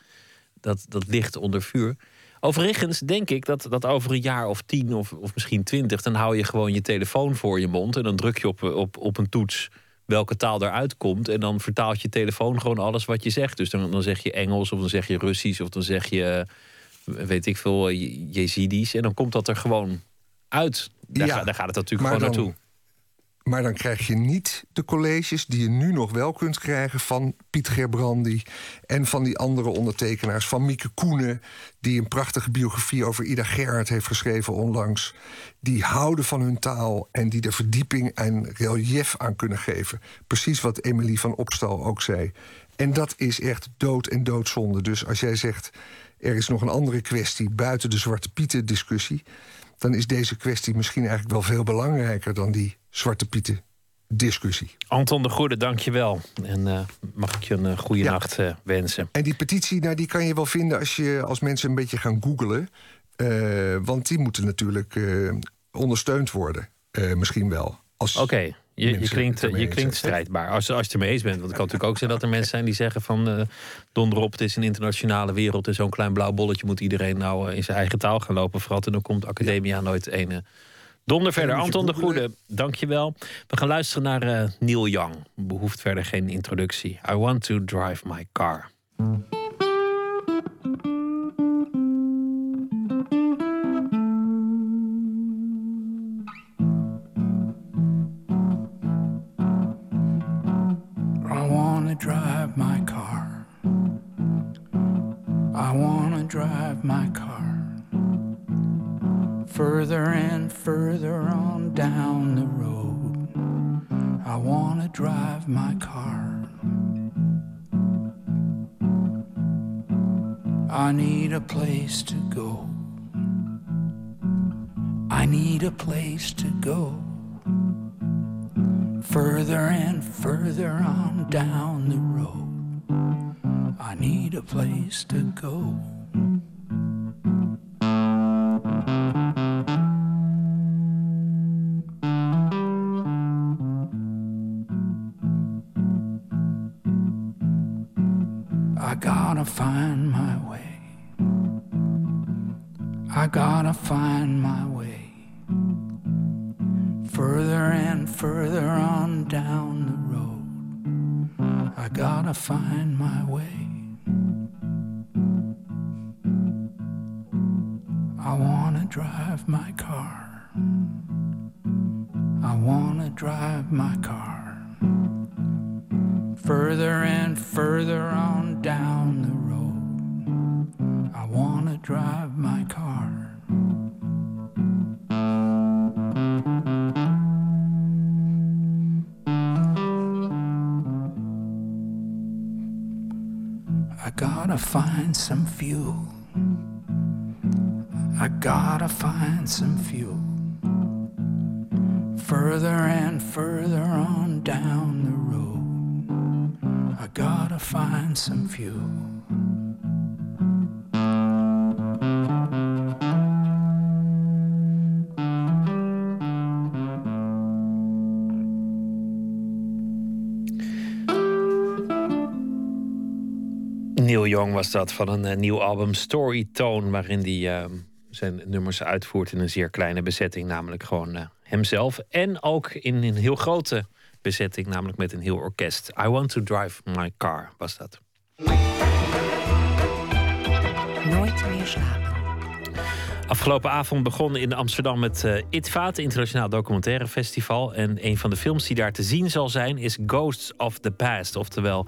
S4: dat, dat ligt onder vuur. Overigens denk ik dat, dat over een jaar of tien of, of misschien twintig... dan hou je gewoon je telefoon voor je mond... en dan druk je op, op, op een toets welke taal eruit komt... en dan vertaalt je telefoon gewoon alles wat je zegt. Dus dan, dan zeg je Engels of dan zeg je Russisch... of dan zeg je, eh, weet ik veel, eh, Je- Jezidis... en dan komt dat er gewoon uit. Daar,
S16: Ja,
S4: ga- daar gaat het natuurlijk gewoon
S16: dan-
S4: naartoe.
S16: Maar dan krijg je niet de colleges die je nu nog wel kunt krijgen van Piet Gerbrandi en van die andere ondertekenaars, van Mieke Koenen, die een prachtige biografie over Ida Gerhard heeft geschreven onlangs. Die houden van hun taal en die er verdieping en relief aan kunnen geven. Precies wat Emily van Opstal ook zei. En dat is echt dood en doodzonde. Dus als jij zegt, er is nog een andere kwestie buiten de Zwarte Pieten discussie dan is deze kwestie misschien eigenlijk wel veel belangrijker dan die Zwarte Pieten discussie.
S4: Anton de Goede, dank je wel. En eh, mag ik je een eh, goede nacht eh, wensen.
S16: En die petitie, nou, die kan je wel vinden als, je, als mensen een beetje gaan googlen. Want die moeten natuurlijk ondersteund worden. Misschien wel. Als
S4: Oké, je, je klinkt, je klinkt strijdbaar. Als, als je het ermee eens bent. Want het kan natuurlijk ook zijn dat er mensen zijn die zeggen van... eh donder op, het is een internationale wereld... en zo'n klein blauw bolletje moet iedereen nou in zijn eigen taal gaan lopen. Vooral toen dan komt Academia nooit een eh, donder verder. Anton de. Goede, dank je wel. We gaan luisteren naar eh, Neil Young. Behoeft verder geen introductie. I want to drive my car.
S20: I wanna drive my car. I wanna drive my car. Further and further on down the road. I wanna drive my car. I need a place to go. I need a place to go. Further and further on down the road. I need a place to go. Find my way. I gotta find my way. Further and further on down the road. I gotta find my way. I wanna drive my car. I wanna drive my some fuel. Further and further on down the road. I gotta find some fuel.
S4: Neil Young was dat van een eh, nieuw album Story Tone, waarin hij eh, zijn nummers uitvoert in een zeer kleine bezetting, namelijk gewoon eh, hemzelf. En ook in een heel grote bezetting, namelijk met een heel orkest. I Want to Drive My Car was dat.
S3: Nooit meer slapen.
S4: Afgelopen avond begon in Amsterdam het eh ITVA, het Internationaal Documentaire Festival. En een van de films die daar te zien zal zijn is Ghosts of the Past, oftewel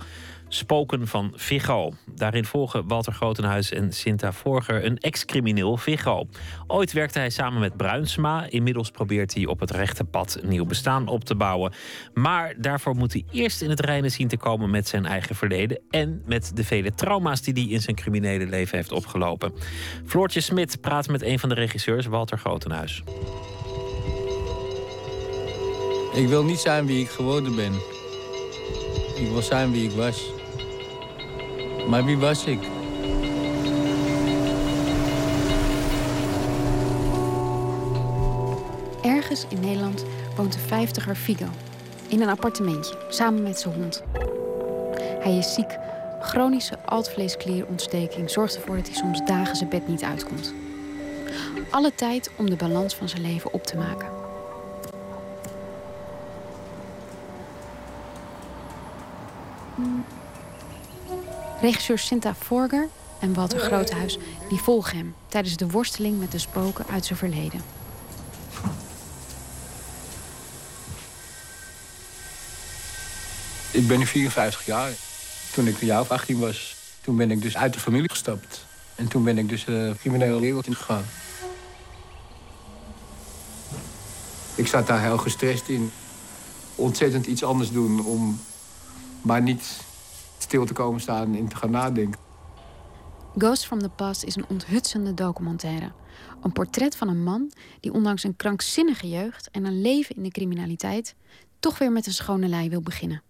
S4: Spoken van Viggo. Daarin volgen Walter Grotenhuis en Sinta Vorger een ex-crimineel Viggo. Ooit werkte hij samen met Bruinsma. Inmiddels probeert hij op het rechte pad een nieuw bestaan op te bouwen. Maar daarvoor moet hij eerst in het reine zien te komen met zijn eigen verleden en met de vele trauma's die hij in zijn criminele leven heeft opgelopen. Floortje Smit praat met een van de regisseurs, Walter Grotenhuis.
S21: Ik wil niet zijn wie ik geworden ben. Ik wil zijn wie ik was.
S7: Maar wie was ik?
S3: Ergens in Nederland woont de vijftiger Figo. In een appartementje, samen met zijn hond. Hij is ziek. Chronische altvleesklierontsteking zorgt ervoor dat hij soms dagen zijn bed niet uitkomt. Alle tijd om de balans van zijn leven op te maken. Regisseur Sinta Forger en Walter Groothuis die volgen hem tijdens de worsteling met de spoken uit zijn verleden.
S7: Ik ben nu 54 jaar. Toen ik een jaar of 18 was, toen ben ik dus uit de familie gestapt. En toen ben ik dus de criminele wereld ingegaan. Ik zat daar heel gestrest in. Ontzettend iets anders doen om maar niet stil te komen staan en te gaan nadenken.
S3: Ghost from the Past is een onthutsende documentaire. Een portret van een man die ondanks een krankzinnige jeugd en een leven in de criminaliteit toch weer met een schone lei wil beginnen.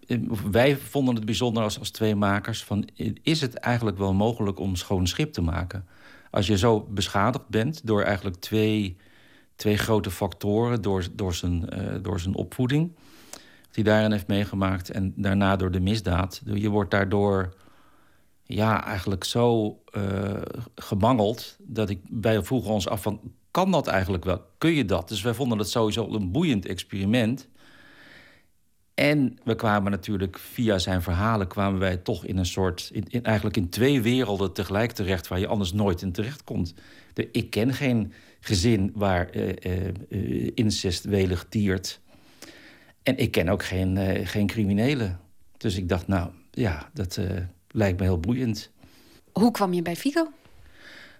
S22: Wij vonden het bijzonder als, als twee makers van is het eigenlijk wel mogelijk om schoon schip te maken? Als je zo beschadigd bent door eigenlijk twee, twee grote factoren, door, door, zijn, eh, door zijn opvoeding, die daarin heeft meegemaakt, en daarna door de misdaad. Je wordt daardoor ja, eigenlijk zo eh, gemangeld dat ik, wij vroegen ons af van kan dat eigenlijk wel? Kun je dat? Dus wij vonden dat sowieso een boeiend experiment. En we kwamen natuurlijk via zijn verhalen kwamen wij toch in een soort, in, eigenlijk in twee werelden tegelijk terecht waar je anders nooit in terecht komt. Ik ken geen gezin waar eh, eh, incest welig tiert. En ik ken ook geen, eh, geen criminelen. Dus ik dacht, nou ja, dat eh, lijkt me heel boeiend.
S3: Hoe kwam je bij Figo?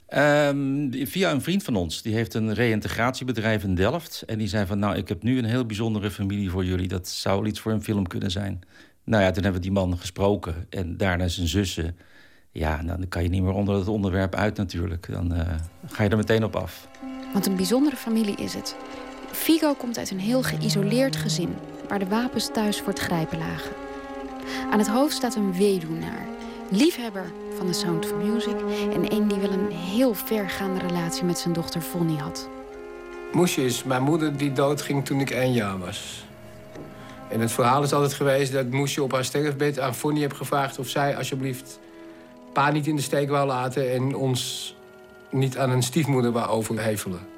S22: Ehm, via een vriend van ons. Die heeft een reïntegratiebedrijf in Delft. En die zei van, nou, ik heb nu een heel bijzondere familie voor jullie. Dat zou wel iets voor een film kunnen zijn. Nou ja, toen hebben we die man gesproken. En daarna zijn zussen. Ja, nou, dan kan je niet meer onder het onderwerp uit natuurlijk. Dan eh, ga je er meteen op af.
S3: Want een bijzondere familie is het. Figo komt uit een heel geïsoleerd gezin, waar de wapens thuis voor het grijpen lagen. Aan het hoofd staat een weduwnaar, liefhebber van de Sound of Music en een die wel een heel vergaande relatie met zijn dochter Vonnie had.
S7: Moesje is mijn moeder die doodging toen ik één jaar was. En het verhaal is altijd geweest dat Moesje op haar sterfbed aan Fonny heeft gevraagd of zij alsjeblieft pa niet in de steek wou laten en ons niet aan een stiefmoeder wou overhevelen.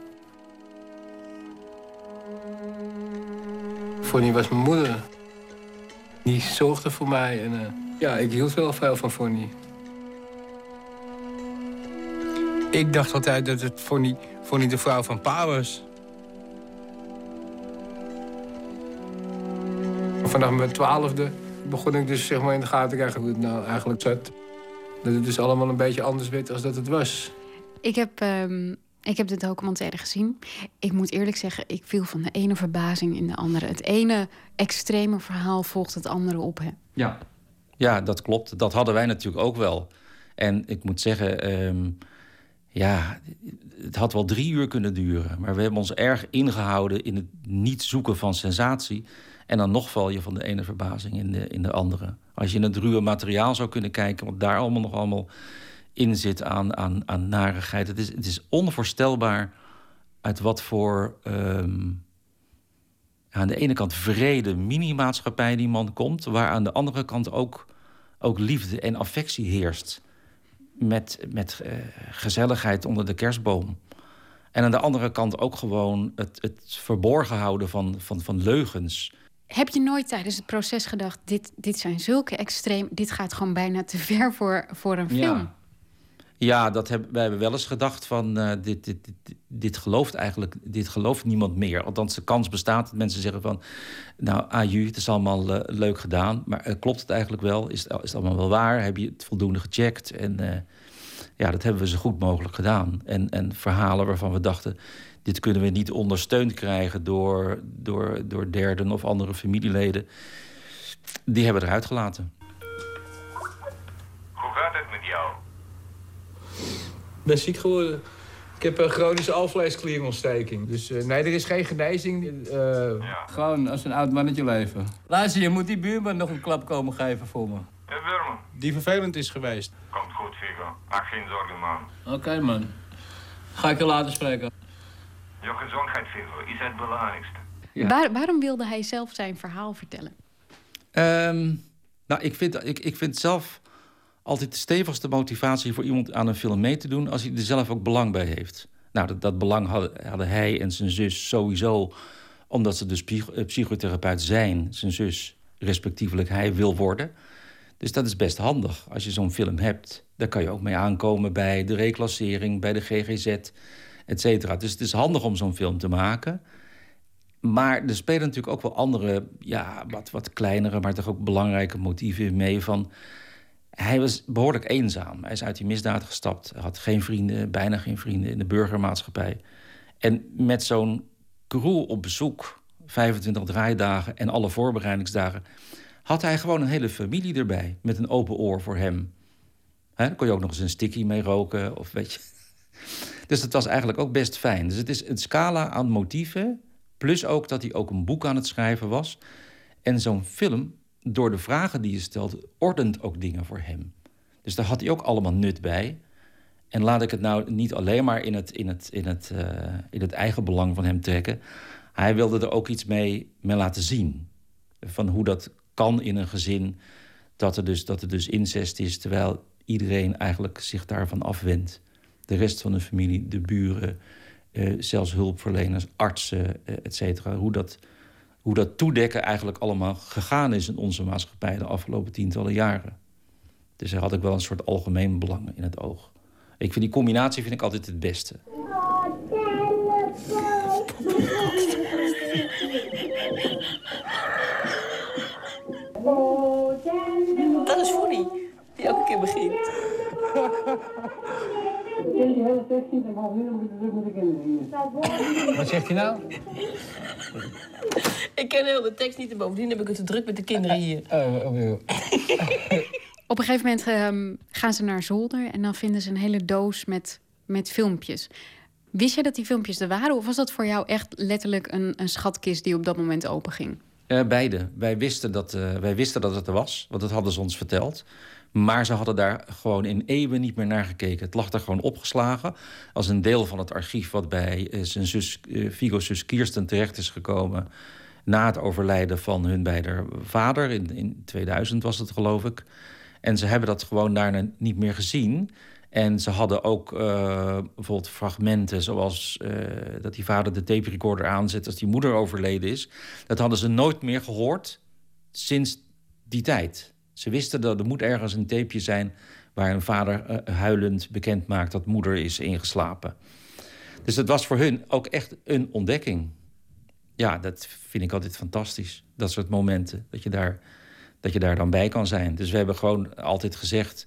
S7: Fonny was mijn moeder. Die zorgde voor mij en eh, ja, ik hield wel veel van Fonny. Ik dacht altijd dat het Fonny, Fonny de vrouw van pa was. Vanaf mijn twaalfde begon ik dus zeg maar in de gaten te krijgen hoe het nou eigenlijk zat. Dat het dus allemaal een beetje anders werd als dat het was.
S3: Ik heb, ehm, ik heb de documentaire gezien. Ik moet eerlijk zeggen, ik viel van de ene verbazing in de andere. Het ene extreme verhaal volgt het andere op. Hè.
S22: Ja. Ja, dat klopt. Dat hadden wij natuurlijk ook wel. En ik moet zeggen, ehm, ja, het had wel drie uur kunnen duren. Maar we hebben ons erg ingehouden in het niet zoeken van sensatie. En dan nog val je van de ene verbazing in de, in de andere. Als je in het ruwe materiaal zou kunnen kijken, wat daar allemaal nog allemaal in zit aan, aan, aan narigheid. Het is, het is onvoorstelbaar uit wat voor ehm, aan de ene kant vrede, mini-maatschappij die man komt, waar aan de andere kant ook, ook liefde en affectie heerst. Met, met eh, gezelligheid onder de kerstboom. En aan de andere kant ook gewoon het, het verborgen houden van, van, van leugens.
S3: Heb je nooit tijdens het proces gedacht: dit, dit zijn zulke extreem, dit gaat gewoon bijna te ver voor, voor een film?
S22: Ja. Ja, dat heb, wij hebben wel eens gedacht van eh, dit, dit, dit, dit gelooft eigenlijk dit gelooft niemand meer. Althans, de kans bestaat dat mensen zeggen van nou, aju, het is allemaal eh, leuk gedaan. Maar eh, klopt het eigenlijk wel? Is het, is allemaal wel waar? Heb je het voldoende gecheckt? En ja, dat hebben we zo goed mogelijk gedaan. En, en verhalen waarvan we dachten, dit kunnen we niet ondersteund krijgen door, door, door derden of andere familieleden. Die hebben eruit gelaten.
S23: Hoe gaat het met jou?
S7: Ik ben ziek geworden. Ik heb een chronische alvleesklierontsteking. Dus eh, nee, er is geen genezing. Eh, Gewoon als een oud mannetje leven. Luister, je moet die buurman nog een klap komen geven voor me.
S23: Hé, Wurman.
S24: die vervelend is geweest.
S23: Komt goed, Figo. Maak geen zorgen, man.
S25: Oké, man. Ga ik je later spreken.
S23: Je gezondheid, Figo, is het belangrijkste.
S3: Waar- waarom wilde hij zelf zijn verhaal vertellen?
S22: Ehm, nou, ik vind, ik, ik vind zelf altijd de stevigste motivatie voor iemand aan een film mee te doen als hij er zelf ook belang bij heeft. Nou, dat, dat belang hadden, hij en zijn zus sowieso, omdat ze dus eh, psychotherapeut zijn, zijn zus respectievelijk hij wil worden. Dus dat is best handig als je zo'n film hebt. Daar kan je ook mee aankomen bij de reclassering, bij de GGZ, et cetera. Dus het is handig om zo'n film te maken. Maar er spelen natuurlijk ook wel andere, ja, wat, wat kleinere, maar toch ook belangrijke motieven mee. Van, hij was behoorlijk eenzaam. Hij is uit die misdaad gestapt. Had geen vrienden, bijna geen vrienden in de burgermaatschappij. En met zo'n crew op bezoek, 25 draaidagen en alle voorbereidingsdagen, had hij gewoon een hele familie erbij met een open oor voor hem. Dan kon je ook nog eens een sticky mee roken of weet je. Dus het was eigenlijk ook best fijn. Dus het is een scala aan motieven. Plus ook dat hij ook een boek aan het schrijven was. En zo'n film, door de vragen die je stelt, ordent ook dingen voor hem. Dus daar had hij ook allemaal nut bij. En laat ik het nou niet alleen maar in het, in het, in het, eh, in het eigen belang van hem trekken. Hij wilde er ook iets mee, mee laten zien. Van hoe dat kan in een gezin. Dat er, dus, dat er dus incest is, terwijl iedereen eigenlijk zich daarvan afwendt. De rest van de familie, de buren, eh, zelfs hulpverleners, artsen, eh, et cetera. Hoe dat, hoe dat toedekken eigenlijk allemaal gegaan is in onze maatschappij de afgelopen tientallen jaren. Dus hij had ook wel een soort algemeen belang in het oog. Ik vind die combinatie vind ik altijd het beste.
S26: Dat is Foenie, die elke keer begint.
S21: Wat zegt hij nou?
S26: Ik ken heel de tekst niet en bovendien heb ik het te druk met de kinderen hier.
S21: Oh, oh, oh.
S3: Op een gegeven moment ehm, gaan ze naar zolder en dan vinden ze een hele doos met, met filmpjes. Wist jij dat die filmpjes er waren? Of was dat voor jou echt letterlijk een, een schatkist die op dat moment openging?
S22: Eh, beide. Wij wisten, dat, eh, wij wisten dat het er was, want dat hadden ze ons verteld. Maar ze hadden daar gewoon in eeuwen niet meer naar gekeken. Het lag er gewoon opgeslagen als een deel van het archief... wat bij eh, zijn zus, eh, Figo's zus Kirsten terecht is gekomen... na het overlijden van hun beide vader. In, in 2000 was het, geloof ik. En ze hebben dat gewoon daarna niet meer gezien... En ze hadden ook eh, bijvoorbeeld fragmenten zoals dat die vader de tape recorder aanzet als die moeder overleden is. Dat hadden ze nooit meer gehoord sinds die tijd. Ze wisten dat er moet ergens een tapeje zijn waar een vader eh, huilend bekend maakt dat moeder is ingeslapen. Dus dat was voor hun ook echt een ontdekking. Ja, dat vind ik altijd fantastisch. Dat soort momenten, dat je daar, dat je daar dan bij kan zijn. Dus we hebben gewoon altijd gezegd...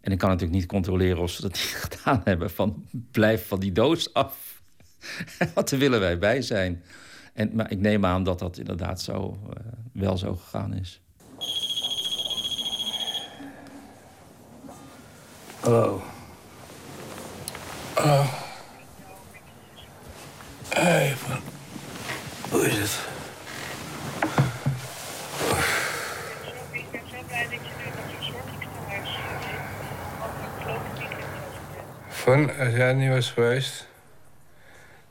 S22: En ik kan natuurlijk niet controleren of ze dat niet gedaan hebben. Van blijf van die doos af. Daar willen wij bij zijn. En, maar ik neem aan dat dat inderdaad zo, eh, wel zo gegaan is.
S21: Hallo. Oh. Even. Hoe is het? Van, als jij niet was geweest,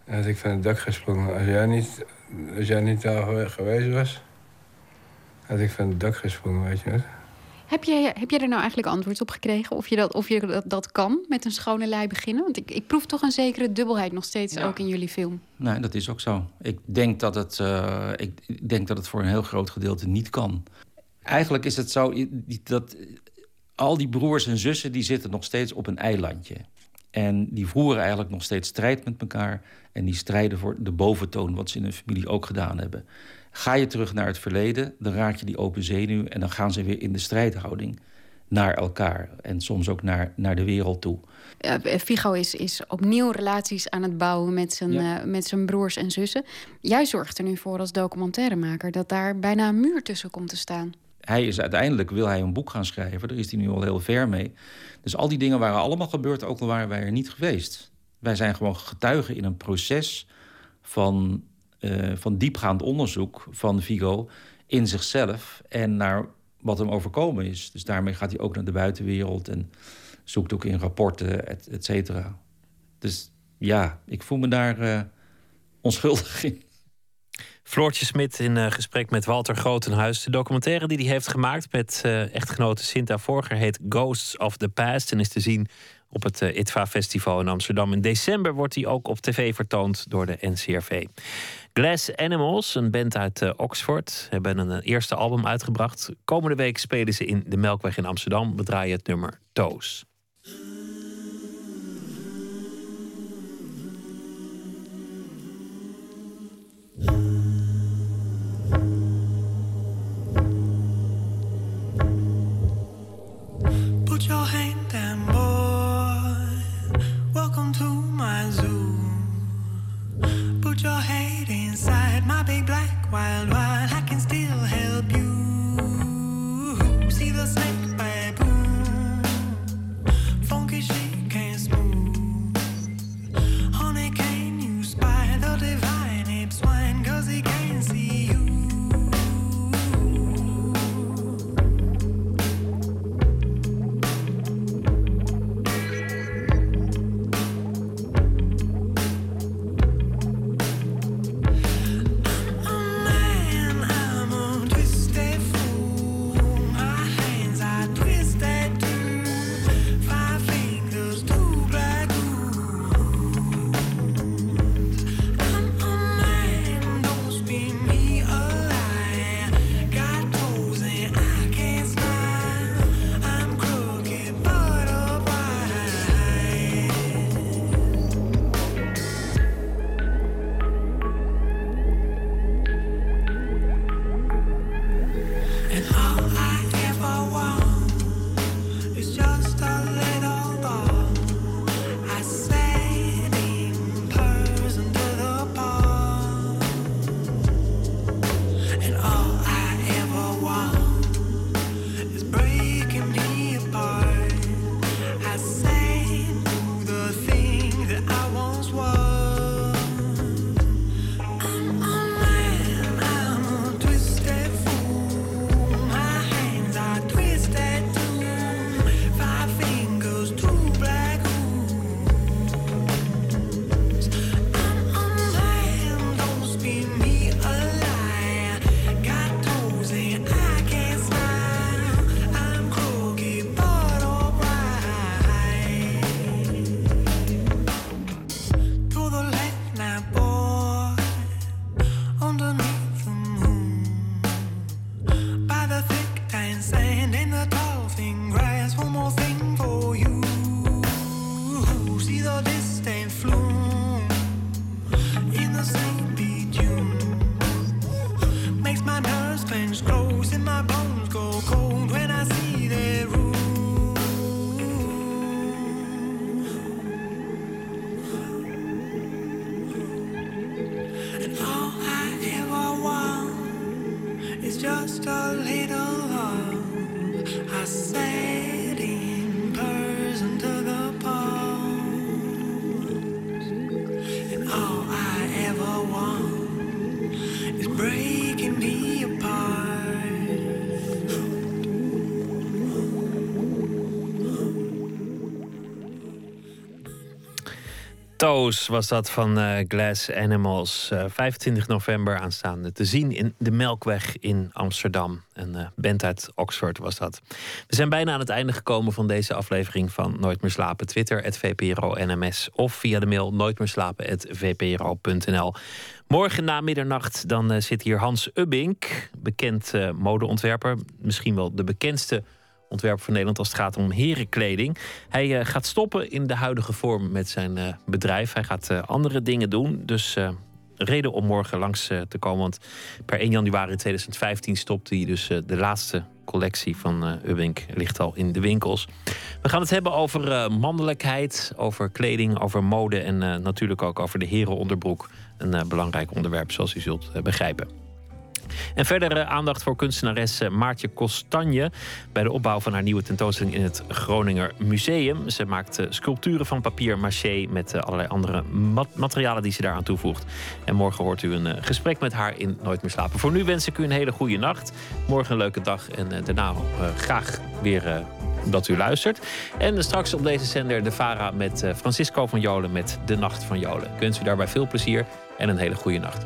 S21: dan had ik van het dak gesprongen. Als jij niet, als jij niet daar gewe- geweest was, had ik van het dak gesprongen, weet je wat?
S3: Heb jij, heb jij er nou eigenlijk antwoord op gekregen? Of je dat, of je dat, dat kan met een schone lei beginnen? Want ik, ik proef toch een zekere dubbelheid nog steeds ook in jullie film.
S22: Nee, dat is ook zo. Ik denk dat het, eh, ik denk dat het voor een heel groot gedeelte niet kan. Eigenlijk is het zo dat al die broers en zussen die zitten nog steeds op een eilandje. En die voeren eigenlijk nog steeds strijd met elkaar. En die strijden voor de boventoon, wat ze in hun familie ook gedaan hebben. Ga je terug naar het verleden, dan raak je die open zenuw... en dan gaan ze weer in de strijdhouding naar elkaar. En soms ook naar, naar de wereld toe.
S3: Eh, Figo is, is opnieuw relaties aan het bouwen met zijn,
S22: Ja.
S3: eh, met zijn broers en zussen. Jij zorgt er nu voor als documentairemaker dat daar bijna een muur tussen komt te staan.
S22: Hij is uiteindelijk, wil hij een boek gaan schrijven. Daar is hij nu al heel ver mee. Dus al die dingen waren allemaal gebeurd, ook al waren wij er niet geweest. Wij zijn gewoon getuigen in een proces van, eh, van diepgaand onderzoek van Vigo in zichzelf en naar wat hem overkomen is. Dus daarmee gaat hij ook naar de buitenwereld en zoekt ook in rapporten, et, et cetera. Dus ja, ik voel me daar uh, onschuldig in.
S4: Floortje Smit in uh, gesprek met Walter Grotenhuis. De documentaire die hij heeft gemaakt met uh, echtgenote Sinta Vorger heet Ghosts of the Past en is te zien op het ITVA Festival in Amsterdam. In december wordt hij ook op tv vertoond door de NCRV. Glass Animals, een band uit Oxford, hebben een eerste album uitgebracht. Komende week spelen ze in de Melkweg in Amsterdam. We draaien het nummer Toos.
S27: Put your hand down, boy. Welcome to my zoo. Put your head inside my big black wild wild. Was
S4: dat van eh, Glass Animals. Eh, 25 november aanstaande te zien in de Melkweg in Amsterdam. Een eh, band uit Oxford was dat. We zijn bijna aan het einde gekomen van deze aflevering van Nooit meer slapen. Twitter, het VPRO NMS. Of via de mail nooitmeerslapen.vpro.nl. Morgen na middernacht dan eh, zit hier Hans Ubbink. Bekend eh, modeontwerper. Misschien wel de bekendste ontwerper van Nederland als het gaat om herenkleding. Hij eh, gaat stoppen in de huidige vorm met zijn eh, bedrijf. Hij gaat eh, andere dingen doen. Dus reden om morgen langs te komen. Want per 1 januari 2015 stopt hij. Dus de laatste collectie van Ubbink ligt al in de winkels. We gaan het hebben over mannelijkheid, over kleding, over mode en natuurlijk ook over de herenonderbroek. Een belangrijk onderwerp, zoals u zult begrijpen. En verder eh, aandacht voor kunstenares eh, Maartje Kostanje bij de opbouw van haar nieuwe tentoonstelling in het Groninger Museum. Ze maakt eh, sculpturen van papier maché met allerlei andere mat- materialen die ze daaraan toevoegt. En morgen hoort u een gesprek met haar in Nooit meer slapen. Voor nu wens ik u een hele goede nacht. Morgen een leuke dag en daarna graag weer dat u luistert. En straks op deze zender de Vara met Francisco van Jolen met De Nacht van Jolen. Ik wens u daarbij veel plezier en een hele goede nacht.